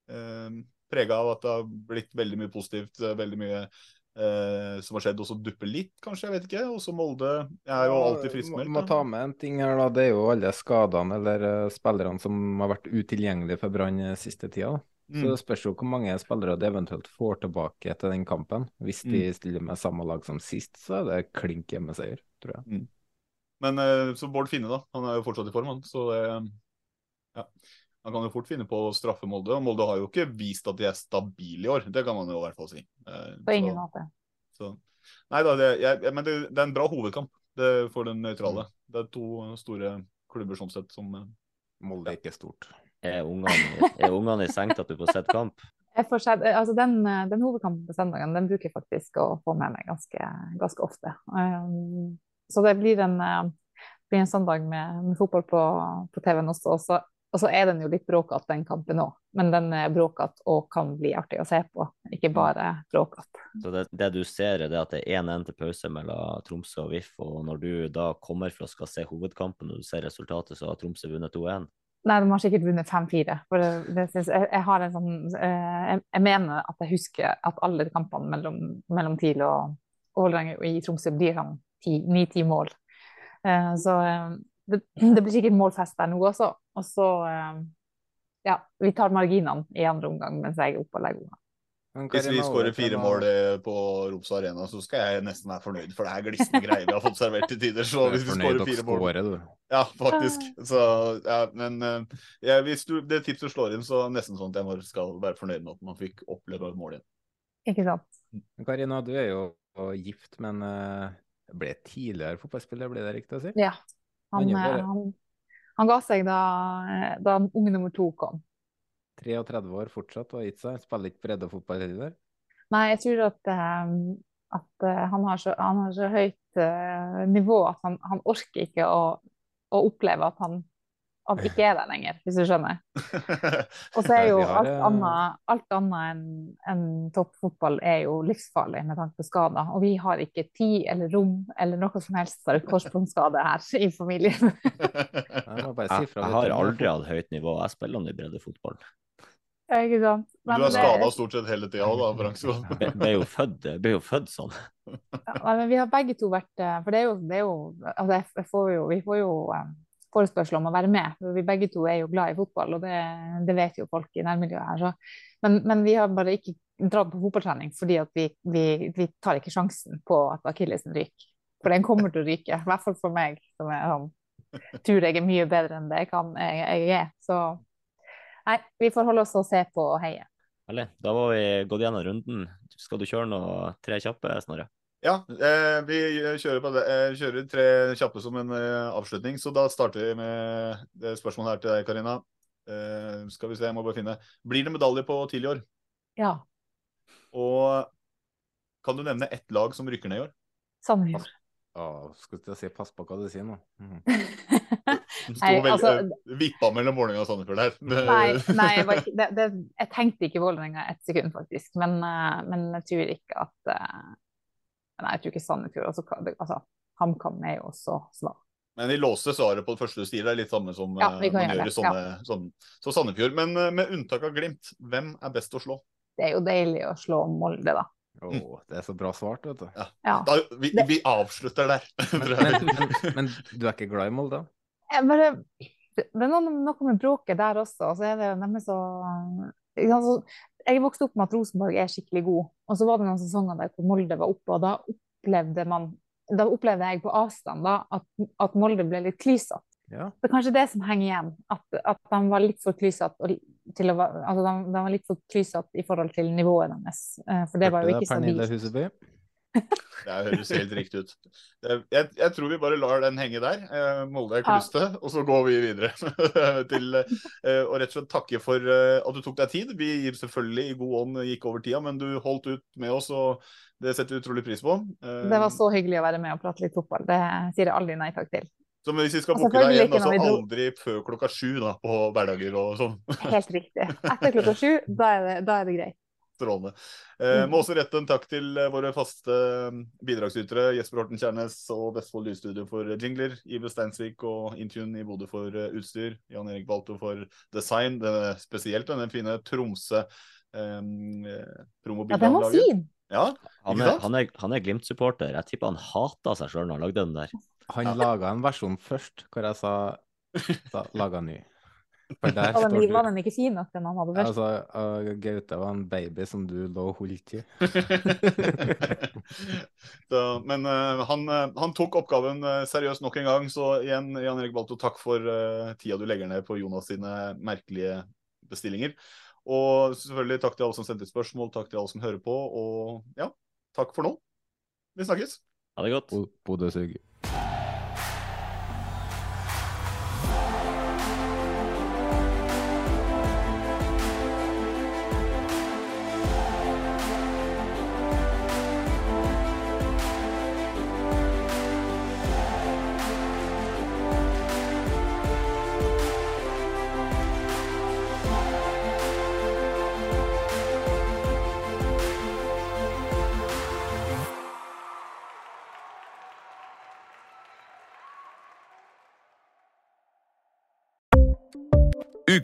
uh, prega av at det har blitt veldig mye positivt, veldig mye eh, som har skjedd, og så dupper litt, kanskje, jeg vet ikke. Og så Molde er jo alltid friskmeldt. må må ta med en ting her, da. Det er jo alle skadene eller spillerne som har vært utilgjengelige for Brann siste tida. da. Så Mm. det spørs jo hvor mange spillere de eventuelt får tilbake til den kampen. Hvis de Mm. stiller med samme lag som sist, så er det klink hjemmeseier, tror jeg. Mm. Men eh, så Bård Finne, da. Han er jo fortsatt i form, han. Så det ja. Han kan jo fort finne på å straffe Molde. Og Molde har jo ikke vist at de er stabile i år. Det kan man jo i hvert fall si. Eh, På ingen så- måte. Så. Nei da, det, jeg, men det, det er en bra hovedkamp det, for den nøytrale. Det er to store klubber sånn sett som eh, Molde er ikke stort. Er ungene i seng til at du får sett kamp? Sett, altså den, den hovedkampen på søndagen den bruker jeg faktisk å få med meg ganske, ganske ofte. Um, så det blir en, uh, blir en søndag med, med fotball på, på TV-en også. Og så, og så er den jo litt bråkete, den kampen òg. Men den er bråkete og kan bli artig å se på, ikke bare bråkete. Så det, det du ser, er det at det er 1-1 til pause mellom Tromsø og VIF, og når du da kommer for å skal se hovedkampen og du ser resultatet, så har Tromsø vunnet 2-1. Nei, de har sikkert vunnet 5-4. For det, det jeg, jeg har en sånn eh, jeg, jeg mener at jeg husker at alle kampene mellom, mellom TIL og Vålerenga i Tromsø blir sånn ni-ti mål. Eh, så eh, det, det blir sikkert målfest der nå også. Og så eh, ja, vi tar marginene i andre omgang mens jeg er oppe og legger unna. Hvis vi skårer fire mål eh, på Rops Arena, så skal jeg nesten være fornøyd, for det er glisne greier vi har fått servert til tider. Så hvis vi skårer fire mål. Ja, faktisk. Så, ja, men eh, ja, hvis du, det tipset slår inn, så nesten sånn at jeg skal være fornøyd med at man fikk oppleve et mål igjen. Ikke sant? Karina, du er jo gift, men uh, ble tidligere fotballspiller, blir det riktig å si? Ja. Han, Han eh, han, han ga seg da, eh, da unge nummer to kom. 33 år fortsatt og har gitt seg. Spiller ikke breddefotball heller. Nei, jeg tror at, eh, at eh, han, har så, han har så høyt eh, nivå at han, han orker ikke å, å oppleve at han at ikke er der lenger, hvis du skjønner. Og så er jo alt eh, annet, alt annet enn en toppfotball er jo livsfarlig med tanke på skader. Og vi har ikke tid eller rom eller noe som helst for korsbåndskade her i familien. Jeg si Jeg, fra. jeg har aldri hatt høyt nivå. Jeg spiller nå i breddefotball. Ja, ikke sant? Du Nei, er skada stort sett hele tida òg, da. Jeg ble jo født, ble jo født sånn. Ja, men vi har begge to vært eh, For det er jo, det er jo altså jeg, jeg får jo, Vi får jo eh, forespørsel om å være med. for Vi begge to er jo glad i fotball, og det, det vet jo folk i nærmiljøet her. Så. Men, men vi har bare ikke dratt på fotballtrening fordi vi, vi, vi tar ikke sjansen på at akillesen ryker. For den kommer til å ryke. I hvert fall for meg, som er sånn tror jeg er mye bedre enn det jeg kan jeg, jeg er. Så nei, vi får holde oss og se på og heie. Herlig. Da var vi gått gjennom runden. Skal du kjøre noe tre kjappe, Snorre? Ja, eh, vi kjører, på det, eh, kjører tre kjappe som en eh, avslutning. Så da starter vi med det spørsmålet her til deg, Karina. Eh, skal vi se, jeg må bare finne. Blir det medalje på tidlig år? Ja, Og kan du nevne ett lag som rykker ned i år? Sandefjord. Skal skulle til å si pass på hva du sier nå. Mm. Du sto Nei, veldig, altså- eh, vippa mellom Vålerenga og Sandefjord der. Nei, nei jeg, var ikke, det, det, jeg tenkte ikke Vålerenga et sekund, faktisk. Men, eh, men jeg tror ikke at eh, Nei, jeg tror ikke Sandefjord altså, altså, HamKam er jo også svak. Men vi låste svaret på det første du sier. Det er litt samme som Ja, eh, man gjør i sånne, sånn, så Sandefjord. Men eh, med unntak av Glimt, hvem er best å slå? Det er jo deilig å slå Molde, da. Oh, det er så bra svart, vet du. Ja. Da, vi, vi avslutter der. Men, men, men du er ikke glad i Molde? Jeg bare, det er noe, noe med bråket der også. Og så er det nemlig så, Jeg vokste opp med at Rosenborg er skikkelig god, og så var det noen sesonger der hvor Molde var oppe, og da opplevde man da opplevde jeg på avstand da, at, at Molde ble litt klysete. Ja. Det er kanskje det som henger igjen, at, at de var litt for klysete altså i forhold til nivået deres. Eh, For det var jo ikke stabilt. Det høres helt riktig ut. Jeg, jeg tror vi bare lar den henge der. Eh, Molde er Ja. kluste, og så går vi videre til eh, å rett og slett takke for eh, at du tok deg tid. Vi gir selvfølgelig i god ånd gikk over tida, men du holdt ut med oss, og det setter vi utrolig pris på. Eh, Det var så hyggelig å være med og prate litt fotball. Det sier jeg aldri nei takk til. Så hvis vi skal booke deg igjen, altså aldri før klokka sju da, på hverdager og sånn. Helt riktig. Etter klokka sju, da er det, da er det greit. Strålende. Eh, må også rette en takk til eh, våre faste eh, bidragsytere. Jesper Horten Kjernes og Vestfold Lydstudio for jingler. Ive Steinsvik og Intune i Bodø for eh, utstyr. Jan Erik Balto for design. Denne, spesielt denne fine Tromsø eh, Ja, den var fin. Ja, Han er, han er, han er Glimt-supporter. Jeg tipper han hata seg sjøl når han lagde den der. Han laga en versjon først hvor jeg sa, sa laga ny. For der og den, var den ikke fin nok, den han hadde først? Altså, uh, Gaute var en baby som du lå og holdt i. Så, men uh, han, eh, han tok oppgaven eh, seriøst nok en gang, så igjen, Jan Erik Balto, takk for uh, tida du legger ned på Jonas sine merkelige bestillinger. Og selvfølgelig takk til alle som sendte spørsmål, takk til alle som hører på, og ja, takk for nå. Vi snakkes. Ha det godt. Bodø suger.